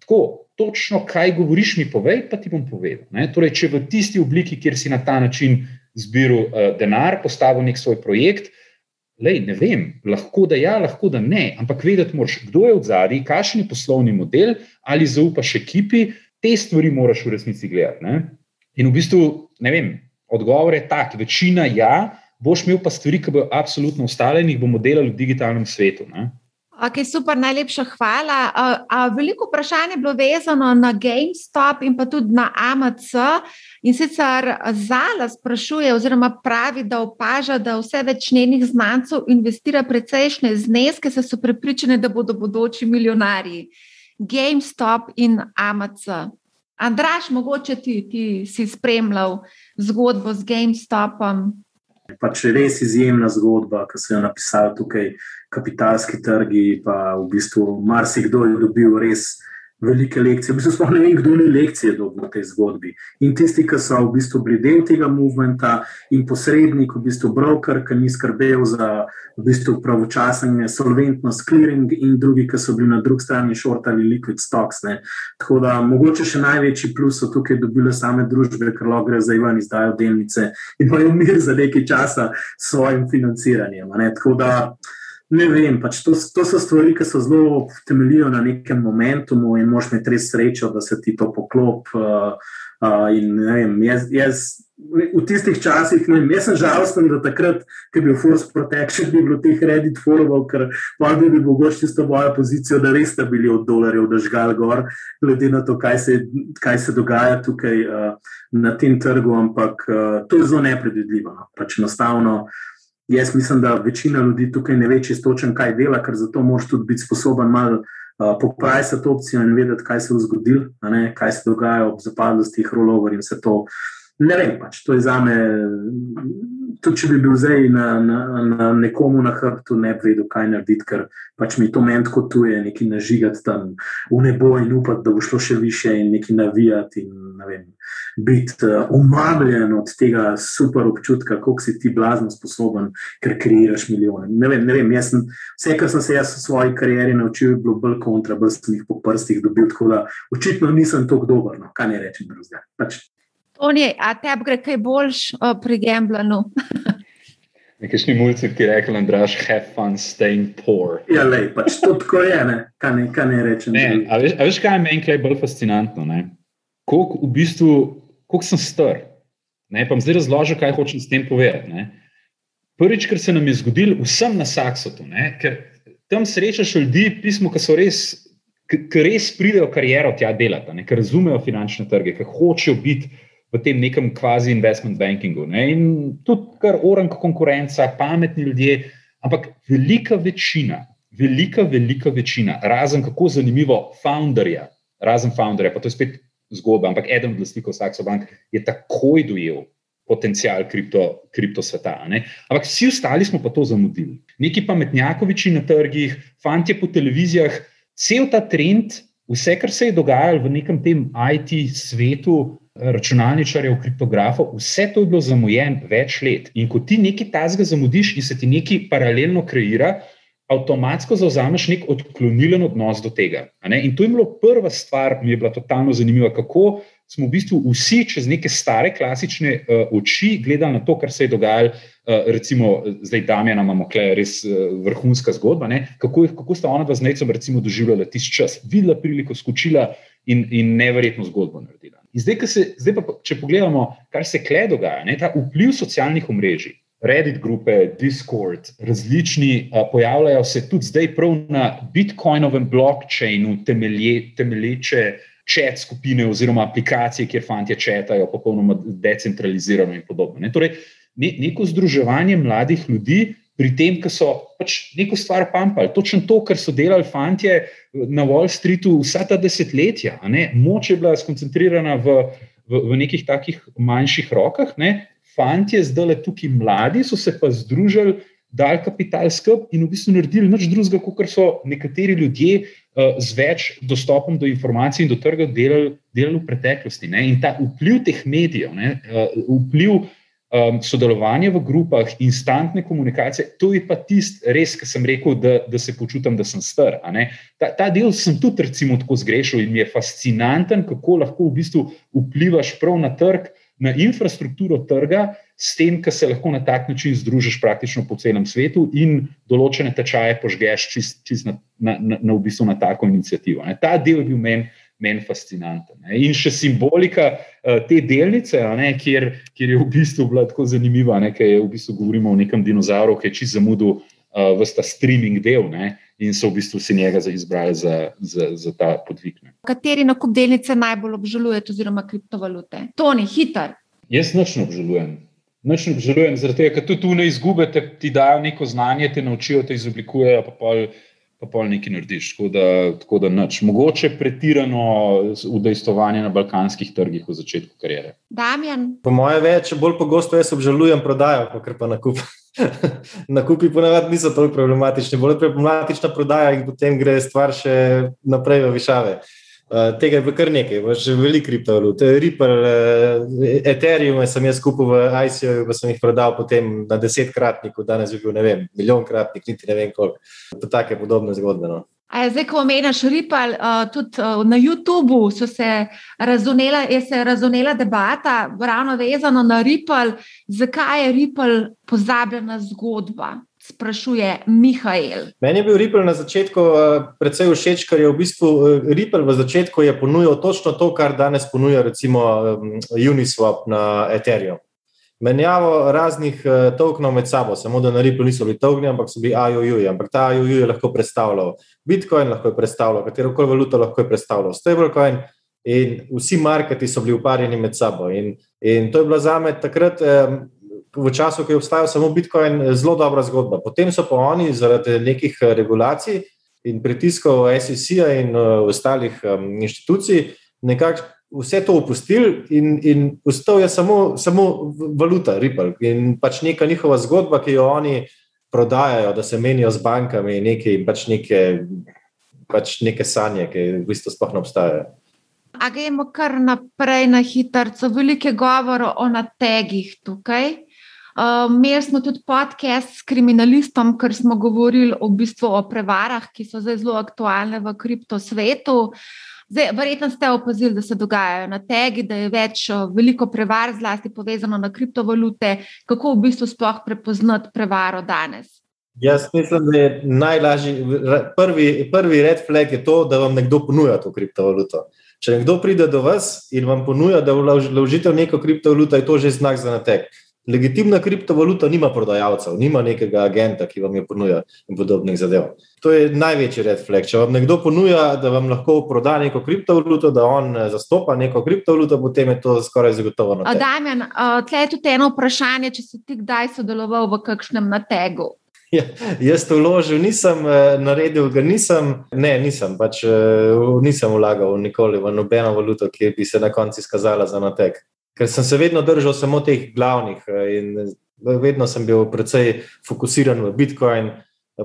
tako, točno kaj govoriš, mi povej, pa ti bom povedal. Torej, če v tisti obliki, kjer si na ta način zbiral uh, denar, postavil nek svoj projekt, Lej, ne vem, lahko da ja, lahko da ne, ampak vedeti moraš, kdo je v zadnji, kakšen je poslovni model, ali zaupaš ekipi, te stvari moraš v resnici gledati. Ne? In v bistvu, ne vem, odgovor je tak, večina ja, boš imel pa stvari, ki bodo absolutno ostale in jih bomo delali v digitalnem svetu. Ne? Okay, super, najlepša hvala. Uh, uh, veliko vprašanj je bilo vezano na GameStop in pa tudi na AMC. In sicer Zala sprašuje, oziroma pravi, da opaža, da vse več njenih znancev investira precejšnje zneske, saj so prepričani, da bodo bodoči milijonarji. GameStop in AMC. Andraš, mogoče ti, ti si spremljal zgodbo z GameStopom. Pač res izjemna zgodba, ki so jo napisali tukaj kapitalski trgi, pa v bistvu marsikdo je dobil res velike lekcije. V bistvu sploh ne vem, kdo ni lekcije dobil v tej zgodbi. In tisti, ki so v bistvu bili del tega movementa in posrednik, v bistvu broker, ki ni skrbel za v bistvu pravočasne solventnost, clearing in drugi, ki so bili na drugi strani shortali liquid stocks. Ne. Tako da mogoče še največji plus so tukaj dobile same družbe, ker lahko gre za Ivan izdajo delnice in imajo mir za nekaj časa s svojim financiranjem. Tako da Ne vem, pač to, to so stvari, ki so zelo temeljijo na nekem momentu in moš imeti res srečo, da se ti to poklop. Uh, uh, in, vem, jaz, jaz, v tistih časih, vem, jaz sem žalosten, da takrat, ko je bil Force Protection, bi bilo teh Reddit forumov, ker pa bi bil mogoče čisto moja pozicija, da res sta bili od dolarjev, da žgal gor, glede na to, kaj se, kaj se dogaja tukaj uh, na tem trgu, ampak uh, to je zelo nepredvidljivo. No. Pač enostavno. Jaz mislim, da večina ljudi tukaj ne ve, čisto točno, kaj dela, ker zato moraš tudi biti sposoben malo uh, popraviti opcijo in vedeti, kaj se je zgodilo, kaj se dogaja ob zapadlostih, rollover in vse to. Ne vem, pač to je za me. Tudi če bi bil zdaj na, na, na nekomu na hrbtu, ne bi vedel, kaj narediti, ker pač mi to meni kot tuje, nekaj nažigati tam v nebo in upati, da bo šlo še više in nekaj navijati. In, ne vem, biti uh, umamljen od tega super občutka, kako si ti blazno sposoben, ker kreiraš milijone. Ne vem, ne vem sem, vse, kar sem se jaz v svoji karieri naučil, je bilo bolj kontra, bolj sem jih po prstih dobil, tako da očitno nisem tako dober, no, kaj ne rečem drugega. Pač. Tony, a tebi gre kaj boljš uh, pri Gamblanu? Nekajšnji mulci, ki je rekel, da je have fun staying poor. Ja, lej, pač to tako je, ne? Kaj, ne, kaj ne rečem. Ne, a, veš, a veš, kaj je meni bolj fascinantno? Koliko v bistvu koliko sem star. Ne, pa bom zdaj razložil, kaj hočem s tem povedati. Ne. Prvič, kar se nam je zgodilo, vsem na Saksotu, ne, ker tam srečaš ljudi, pismo, ki so res, ki res pridejo kariero tja delati, ne, ki razumejo finančne trge, ki hočejo biti v tem nekem kvazi investment bankingu. Ne, in tudi kar orang konkurenca, pametni ljudje, ampak velika večina, velika, velika večina, razen kako zanimivo, founderja, razen founderja, pa to je spet zgodba, ampak eden od lastnikov Saxo Bank je takoj dojel potencial kripto, kripto sveta. Ne? Ampak vsi ostali smo pa to zamudili. Neki pametnjakoviči na trgih, fanti po televizijah, cel ta trend, vse, kar se je dogajalo v nekem tem IT svetu. Računalničarjev, kriptografov, vse to je bilo zamujeno več let. In ko ti nekaj tazga zamudiš in se ti nekaj paralelno kreira, avtomatsko zauzameš nek odklonilen odnos do tega. In to je bila prva stvar, mi je bila totalno zanimiva, kako smo v bistvu vsi čez neke stare, klasične uh, oči gledali na to, kar se je dogajalo. Uh, recimo, zdaj Damjana imamo tukaj res uh, vrhunska zgodba, kako, kako sta ona dva z necom doživljala tisti čas, videla priliko, skočila in, in neverjetno zgodbo naredila. In zdaj, se, zdaj pa, če pogledamo, kar se kle dogaja, ne, ta vpliv socialnih omrežij. Reddit grupe, Discord, različni, uh, pojavljajo se tudi zdaj prav na Bitcoinovem blockchainu, temelje, temelječe čet skupine oziroma aplikacije, kjer fanti četajo, popolnoma decentralizirano in podobno. Ne? Torej, ne, neko združevanje mladih ljudi. Pri tem, ki so pač neko stvar pampali, točno to, kar so delali fanti na Wall Streetu vsa ta desetletja. Moč je bila skoncentrirana v, v, v nekih takih manjših rokah, ne? fanti, zdaj le tukaj mladi, so se pa združili, dali kapital skupaj in v bistvu naredili nič drugega, kot so nekateri ljudje uh, z več dostopom do informacij in do trga delali, delali v preteklosti. Ne? In ta vpliv teh medijev, ne? uh, vpliv. Um, sodelovanje v grupah, instantne komunikacije, to je pa tisti res, ki sem rekel, da, da se počutim, da sem star. Ta, ta del sem tudi, recimo, tako zgrešil in mi je fascinanten, kako lahko v bistvu vplivaš prav na trg, na infrastrukturo trga, s tem, da se lahko na tak način združiš praktično po celem svetu in določene tečaje požgeš čist, čist na, na, na, na, v bistvu na tako inicijativo. Ne. Ta del je bil meni. Meni je fascinanten. Ne. In še simbolika uh, te delnice, ne, kjer, kjer je v bistvu bila tako zanimiva, ker v bistvu govorimo o nekem dinozavru, ki je čist zamudil uh, v ta streaming del. Ne. in so v bistvu si njega izbrali za, za, za ta podvig. Kateri nakup delnice najbolj obžalujete, oziroma kriptovalute? Toni, hiter. Jaz noč ne obžalujem. Noč ne obžalujem, zaradi tega, ker tudi tu ne izgubite, ti dajo neko znanje, te naučijo, te izoblikujejo, pa pol pa pol nekaj narediš. Tako da, tako da nič. Mogoče pretirano udejstovanje na balkanskih trgih v začetku karijere. Damjan. Po mojem, več, bolj pogosto jaz obžalujem prodajo, kot pa nakup. Nakupi ponavadi niso tako problematični, bolj problematična prodaja in potem gre stvar še naprej v višave. Uh, tega je bilo kar nekaj, že veliko kriptovalut. Ripple, uh, Ethereum sem jaz kupil v ICO, pa sem jih prodal potem na desetkratnik, danes je bil ne vem, milijonkratnik, niti ne vem koliko. To take podobne zgodbe. No. A je zdaj, ko omenjaš Ripple, uh, tudi uh, na YouTubu se razumela, je se razumela debata, ravno vezano na Ripple, zakaj je Ripple pozabljena zgodba sprašuje Mihajl. Meni je bil Ripple na začetku uh, precej všeč, ker je v bistvu uh, Ripple v začetku ponujal točno to, kar danes ponuja recimo um, Uniswap na Ethereum. Menjavo raznih tokenov med sabo, samo da na Ripple niso bili tokeni, ampak so bili IOU, ampak ta IOU je lahko predstavljal Bitcoin, lahko je predstavljal katero koli valuto, lahko je predstavljal stablecoin. In vsi marketi so bili uparjeni med sabo. In, in to je bilo za me takrat um, v času, ko je obstajal samo Bitcoin, zelo dobra zgodba. Potem so pa oni zaradi nekih eh, regulacij in pritiskov SEC-a in uh, ostalih um, inštitucij nekako vse to opustili in, in ostal je samo, samo valuta, Ripple in pač neka njihova zgodba, ki jo oni prodajajo, da se menijo z bankami in pač neke, pač neke sanje, ki v bistvu sploh ne obstajajo. A gremo kar naprej na hitro, veliko je govora o nategih tukaj. Ehm, imeli smo tudi podcast s kriminalistom, ker smo govorili v bistvu o prevarah, ki so zdaj zelo aktualne v kriptosvetu. Zdaj, verjetno ste opazili, da se dogajajo na tegi, da je več veliko prevar, zlasti povezano na kriptovalute. Kako v bistvu sploh prepoznati prevaro danes? Jaz mislim, da je najlažji, prvi, prvi red flag je to, da vam nekdo ponuja to kriptovaluto. Če nekdo pride do vas in vam ponuja, da vložite v neko kriptovaluto, je to že znak za natek legitimna kriptovaluta nima prodajalcev, nima nekega agenta, ki vam jo ponuja in podobnih zadev. To je največji red flag. Če vam nekdo ponuja, da vam lahko proda neko kriptovaluto, da on eh, zastopa neko kriptovaluto, potem je to skoraj zagotovo. Damien, tle je tudi eno vprašanje, če si ti kdaj sodeloval v kakšnem nategu. Ja, jaz to vložil, nisem uh, naredil, ga nisem, ne, nisem, pač nisem vlagal nikoli v nobeno valuto, ki bi se na koncu izkazala za natek ker sem se vedno držal samo teh glavnih eh, in vedno sem bil precej fokusiran v Bitcoin,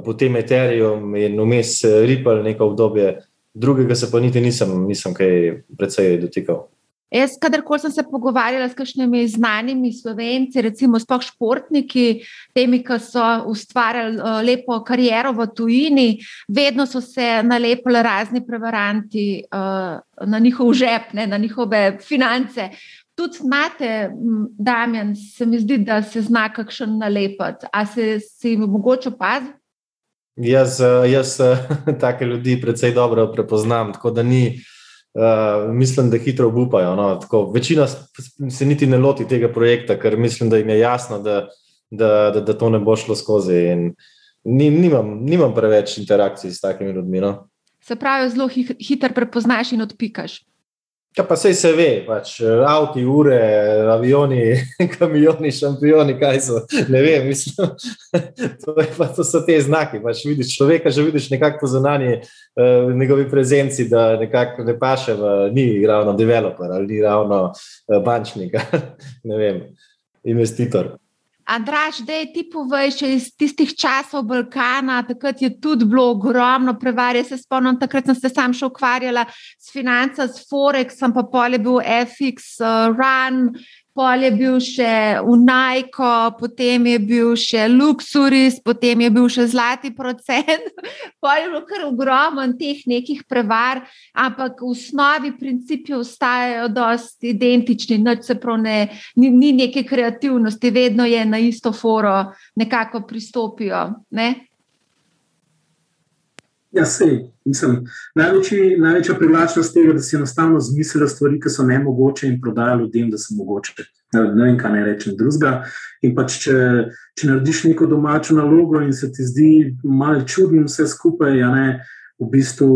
potem Ethereum in vmes eh, Ripple neko obdobje, drugega se pa niti nisem, nisem kaj precej dotikal. Jaz, kadarkoli sem se pogovarjala s kakšnimi znanimi slovenci, recimo sploh športniki, temi, ki so ustvarjali uh, lepo kariero v tujini, vedno so se nalepili razni prevaranti uh, na njihov žep, ne, na njihove finance tudi znate, Damien, se mi zdi, da se zna kakšen nalepati. A se jim mogoče opazi? Jaz, eh, jaz eh, take ljudi precej dobro prepoznam, tako da ni. Uh, mislim, da hitro upajo. No, večina se niti ne loti tega projekta, ker mislim, da jim je jasno, da, da, da, da to ne bo šlo skozi. Ni, nimam, nimam preveč interakcij s takimi ljudmi. No. Se pravi, zelo hitro prepoznaš in odpikaš. Ja, pa sej se ve, pač, avti, ure, avioni, kamioni, šampioni, kaj so. Ne vem, mislim, to, je, pa, to so te znaki. Pač, vidiš človeka, že vidiš nekako zunanje uh, njegovi prezenci, da nekako ne paše, v, ni ravno developer ali ni ravno uh, bančnik, ne vem, investitor. Andraš, da je ti povej, če iz tistih časov Balkana, takrat je tudi bilo ogromno prevarja. Se spomnim, takrat sem se sam še ukvarjala s financami, s Forexom, pa pol je bil FX, uh, Run, Pol je bil še Unajko, potem je bil še Luxuris, potem je bil še Zlati procent. Pol je bilo kar ogromen teh nekih prevar, ampak v osnovi principi ostajajo dosti identični, nič se prav ne, ni, ni neke kreativnosti, vedno je na isto foro nekako pristopijo. Ne? Ja, sej, mislim, največji, največja privlačnost tega, da si enostavno zmislijo stvari, ki so ne mogoče in prodajo ljudem, da so mogoče. Ne, ne vem, kaj ne rečem drugega. In pač, če, če narediš neko domačo nalogo in se ti zdi malo čudno vse skupaj, ja, ne, v bistvu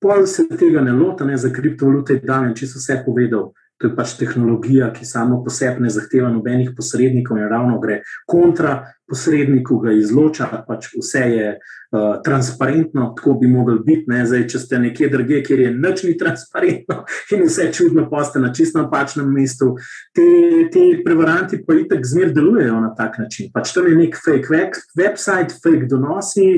pol se tega ne lota, ne, za kriptovalute je dan, če so vse povedal. To je pač tehnologija, ki samo po sebi ne zahteva nobenih posrednikov in ravno gre kontra posredniku, ga izloča, pač vse je uh, transparentno, tako bi mogli biti. Zdaj, če ste nekje drugje, kjer je nič ni transparentno in vse čudno, pa ste na čisto napačnem mestu, ti, ti prevaranti pa itek zmer delujejo na tak način. Pač tam je nek fake website, fake donosi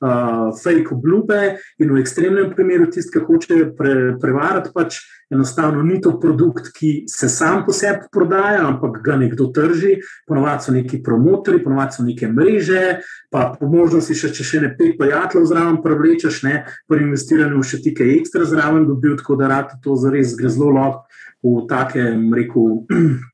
uh, fake obljube, in v ekstremnem primeru tisti, ki hoče pre, prevarati, pač enostavno ni to produkt, ki se sam po sebi prodaja, ampak ga nekdo trži. Ponovadi so neki promotori, ponovadi so neke mreže, pa po možnosti še če še ne pet prijateljev zraven prevlečeš, ne pri investiranju še tike ekstra zraven dobil, tako da rad to zares gre zelo lahko v takem, rekel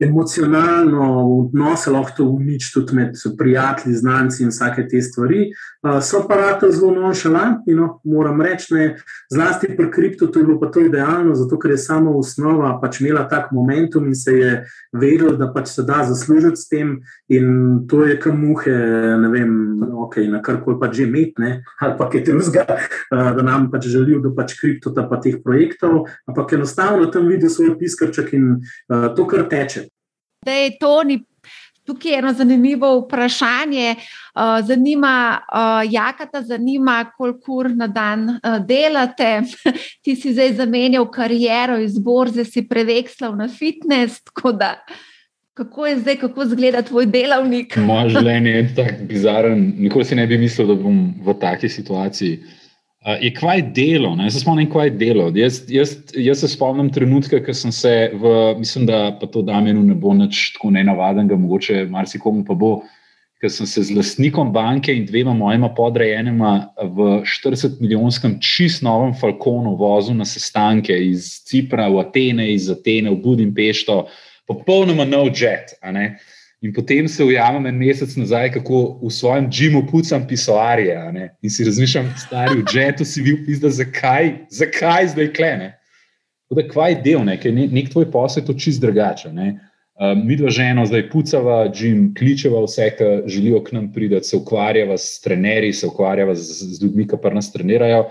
emocionalno odnose lahko to uniči tudi med prijatelji, znanci in vsake te stvari. Uh, so pa rado zelo nonšalantni, no, moram reči, ne, zlasti pri kriptu, to je bilo pa to idealno, zato ker je sama osnova pač imela tak momentum in se je vedelo, da pač se da zaslužiti s tem in to je kam muhe, ne vem, ok, na karkoli pač že imeti, ali pa kaj drugega, uh, da nam pač želijo, da pač kriptota pa teh projektov, ampak enostavno tam vidijo svoj piskrček in uh, to, kar teče. Da je to ni. Tukaj je eno zanimivo vprašanje. Uh, zanima, uh, jaka ta zanima, koliko ur na dan uh, delate. Ti si zdaj zamenjal kariero iz borze, si prevekslal na fitness. Da, kako je zdaj, kako izgleda tvoj delavnik? Moje življenje je tako bizaren. Nikoli si ne bi mislil, da bom v taki situaciji. Uh, je kvaj delo, ne? jaz spomnim, kaj je delo. Jaz, jaz, jaz se spomnim trenutka, ko sem se, v, mislim, da pa to Damenu ne bo nič tako nenavadnega, mogoče marsikomu pa bo, ker sem se z lastnikom banke in dvema mojima podrejenima v 40-milijonskem čist novem Falconu vozil na sestanke iz Cipra v Atene, iz Atene v Budimpešto, popolnoma nov jet. In potem se ujamem en mesec nazaj, kako v svojem džimu pucam pisoarje. In si razmišljam, stari v džetu si bil pisa, zakaj, zakaj zdaj klene. Da, kvaj del, ne? ker nek tvoj posel je to čist drugače. Um, mi dva žena zdaj pucava, džim kličeva vse, ki želijo k nam priti, se ukvarjava s trenerji, se ukvarjava z, z ljudmi, ki pa nas trenirajo.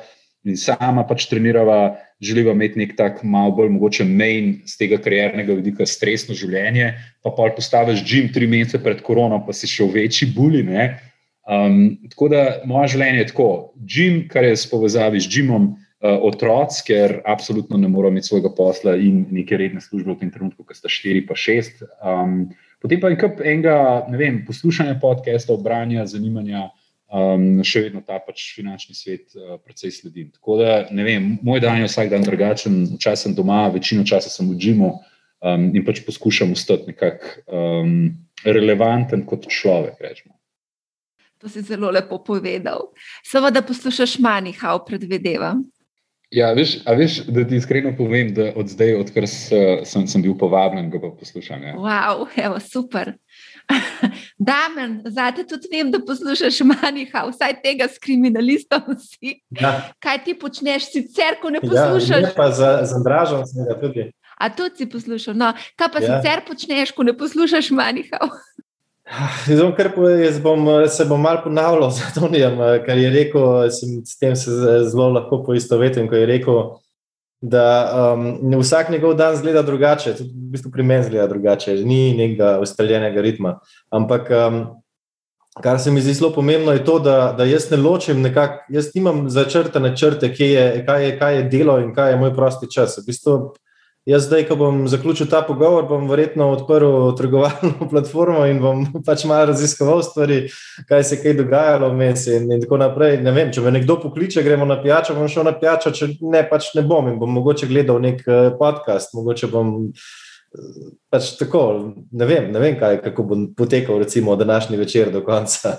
In sama pač trenirava, želiva imeti nek tak malo bolj mogoče main z tega kariernega vidika, stresno življenje. Pa pa postaviš gim tri mesece pred korono, pa si še v večji buli. Um, tako da moje življenje je tako. Gim, kar je s povezavi z gimom, uh, otroc, ker absolutno ne moramo imeti svojega posla in neke redne službe v tem trenutku, ko sta štiri pa šest. Um, potem pa je kup enega, ne vem, poslušanja podcastov, branja, zanimanja um, še vedno ta pač finančni svet uh, precej sledi. Tako da, ne vem, moj dan je vsak dan drugačen, včasih sem doma, večino časa sem v džimu um, in pač poskušam ostati nekako um, relevanten kot človek. Rečemo. To si zelo lepo povedal. Seveda poslušaš manj, kao predvidevam. Ja, veš, veš, da ti iskreno povem, da od zdaj, odkar sem, sem bil povabljen, ga poslušam. Ja. Wow, evo, super. Damen, zdaj tudi vem, da poslušaš manjha, vsaj tega s kriminalistom. Ja. Kaj ti počneš, sicer, ko ne ja, poslušaš? Ja, pa za, za dražen sem ga tudi. A tudi si poslušal. No, kaj pa ja. sicer počneš, ko ne poslušaš manjha? Zdaj, kar jaz bom, se bom malo ponavljal za Tonijem, kar je rekel, sem, s tem se zelo lahko poistovetim, ko je rekel, da um, vsak njegov dan zgleda drugače, tudi v bistvu pri meni zgleda drugače, ni nekega ustaljenega ritma. Ampak um, kar se mi zdi zelo pomembno, je to, da, da jaz ne ločim nekako, jaz nimam začrtane črte, je, kaj, je, kaj je delo in kaj je moj prosti čas. V bistvu, Jaz, zdaj, ko bom zaključil ta pogovor, bom verjetno odprl trgovalno platformo in bom pač malo raziskoval stvari, kaj se je dogajalo vmes in, in tako naprej. Ne vem, če me nekdo pokliče, gremo na pijačo, bom šel na pijačo, če ne, pač ne bom in bom mogoče gledal nek eh, podcast, mogoče bom eh, pač tako. Ne vem, ne vem kaj, kako bo potekal, recimo, današnji večer do konca.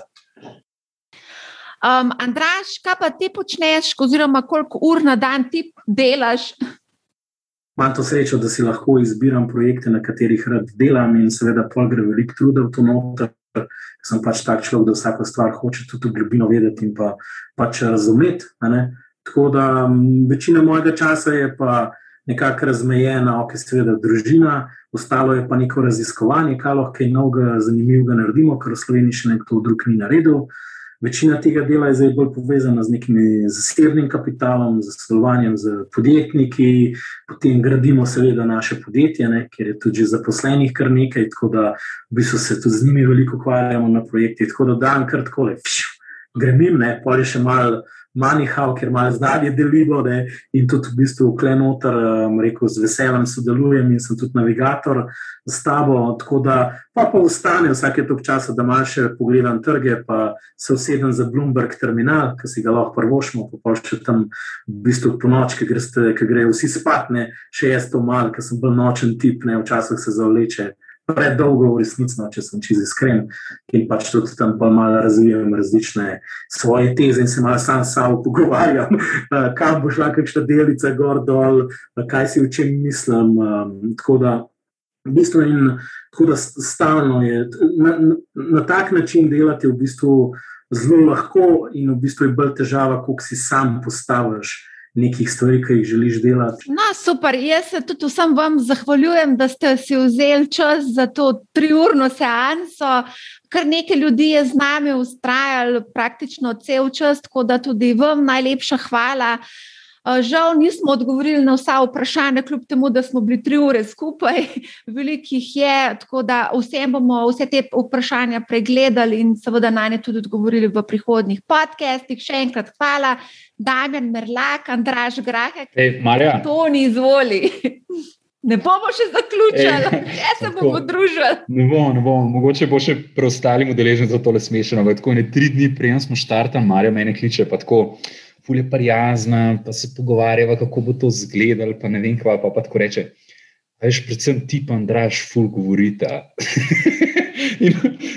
Um, Andraš, kaj pa ti počneš, oziroma koliko ur na dan ti delaš? Imam to srečo, da si lahko izbiram projekte, na katerih rad delam in seveda pol gre veliko truda v to noter. Sem pač tak človek, da vsako stvar hoče tudi v globino vedeti in pa, pač razumeti. Tako da večina mojega časa je pa nekako razmejena, ok, seveda družina, ostalo je pa neko raziskovanje, kaj lahko novega, zanimivega naredimo, kar v Sloveniji še nekdo drug ni naredil. Večina tega dela je zdaj bolj povezana z nekim zasebnim kapitalom, z sodelovanjem z podjetniki, potem gradimo seveda naše podjetje, ne, ker je tudi zaposlenih kar nekaj, tako da v bistvu se tudi z njimi veliko ukvarjamo na projektih. Tako da dan kar tako le, grem jim, ne, pa je še malo manjhav, ker imajo znanje deljivo ne, in tudi v bistvu klenoter, um, rekel, z veseljem sodelujem in sem tudi navigator s tabo. Tako da pa pa ustane vsake tok časa, da malo še pogledam trge, pa se usedem za Bloomberg terminal, ki si ga lahko prvošmo, pa pa še tam v bistvu po noč, ki, grejo vsi spatne, še jaz to mal, ker sem bolj nočen tip, ne, včasih se zavleče predolgo, v resnici, no, če sem čisto iskren, in pač tudi tam pa malo razvijam različne svoje teze in se malo sam s sabo pogovarjam, kam bo šla kakšna delica gor dol, kaj si v čem mislim. Tako da, v bistvu in tako da stalno je na, na, tak način delati v bistvu zelo lahko in v bistvu je bolj težava, koliko si sam postaviš nekih stvari, ki jih želiš delati. No, super. Jaz se tudi vsem vam zahvaljujem, da ste si vzeli čas za to triurno seanso. Kar nekaj ljudi je z nami ustrajalo praktično cel čas, tako da tudi vam najlepša hvala. Eh, žal nismo odgovorili na vsa vprašanja, kljub temu, da smo bili tri ure skupaj, veliko jih je, tako da vsem bomo vse te vprašanja pregledali in seveda na ne tudi odgovorili v prihodnih podcestih. Še enkrat hvala, Damien Merlak, Andraž Grahek, hey, Toni, izvoli. Ne bomo še zaključili, jaz se bomo družili. Ne bomo, ne bomo. Mogoče bo še preostalim udeleženim za tole smešno. Tako ne tri dni prej smo štartali, Marja me kliče pa tako fulje prijazna, pa se pogovarjava, kako bo to izgledalo, pa ne vem, kva pa, pa tako reče. Veš, predvsem ti, pa Andraš, ful govorite. in,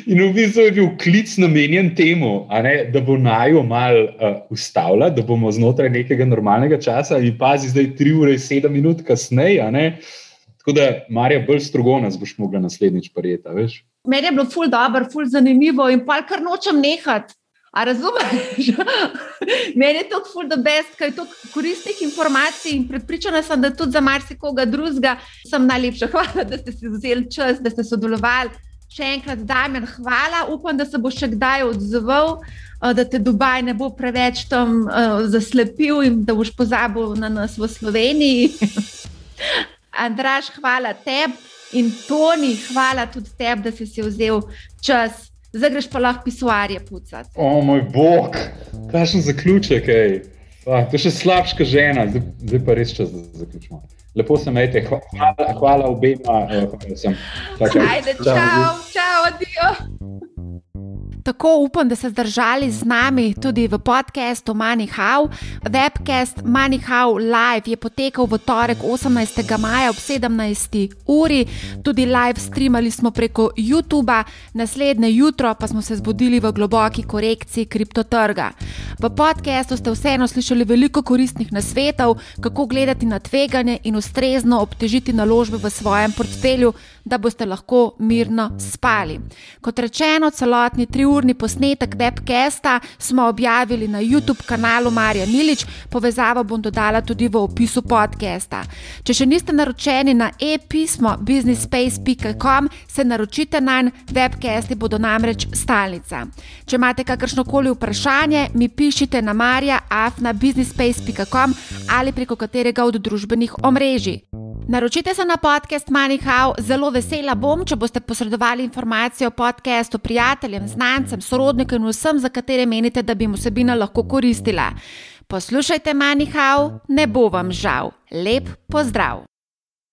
in v bistvu je bil klic namenjen temu, ne, da bo najo mal uh, ustavila, da bomo znotraj nekega normalnega časa in pazi zdaj 3 ure in 7 minut kasneje. Tako da, Marja, bolj strogo nas boš mogla naslednjič prijeti. Meni je bilo ful dobro, ful zanimivo in pa kar nočem nehati. A razumeš? Meni je to ful the best, kaj je to koristnih informacij in pripričana sem, da tudi za marsikoga drugega sem najlepša. Hvala, da ste si vzeli čas, da ste sodelovali. Še enkrat, Damien, hvala. Upam, da se bo še kdaj odzval, eh, da te Dubaj ne bo preveč tam uh, zaslepil in da boš pozabil na nas v Sloveniji. Andraš, hvala tebi in Toni, hvala tudi tebi, da si si vzel čas zdaj greš pa lahko pisuarje pucati. O moj bog, kakšen zaključek, ej. Pa, to je še slabša žena, zdaj, zdaj pa res čas, da zaključimo. Lepo se imejte, hvala, hvala obema. Uh, Ajde, čau, čau, adijo. Tako upam, da ste zdržali z nami tudi v podkastu MoneyHow. Webcast MoneyHow Live je potekal v torek 18. maja ob 17. uri, tudi live streamali smo preko YouTube, naslednje jutro pa smo se zbudili v globoki korekciji kriptotrga. V podkastu ste vseeno slišali veliko koristnih nasvetov, kako gledati na tveganje in ustrezno obtežiti naložbe v svojem portfelju da boste lahko mirno spali. Kot rečeno, celotni triurni posnetek webcasta smo objavili na YouTube kanalu Marja Milič, povezavo bom dodala tudi v opisu podcasta. Če še niste naročeni na e-pismo businessspace.com, se naročite na en, webcasti bodo namreč stalnica. Če imate kakršno koli vprašanje, mi pišite na marja.afna.businessspace.com ali preko katerega od družbenih omrežij. Naročite se na podcast MoneyHow, zelo vesela bom, če boste posredovali informacije o podkastu prijateljem, znancem, sorodnikom in vsem, za katere menite, da bi jim vsebina lahko koristila. Poslušajte MoneyHow, ne bo vam žal. Lep pozdrav!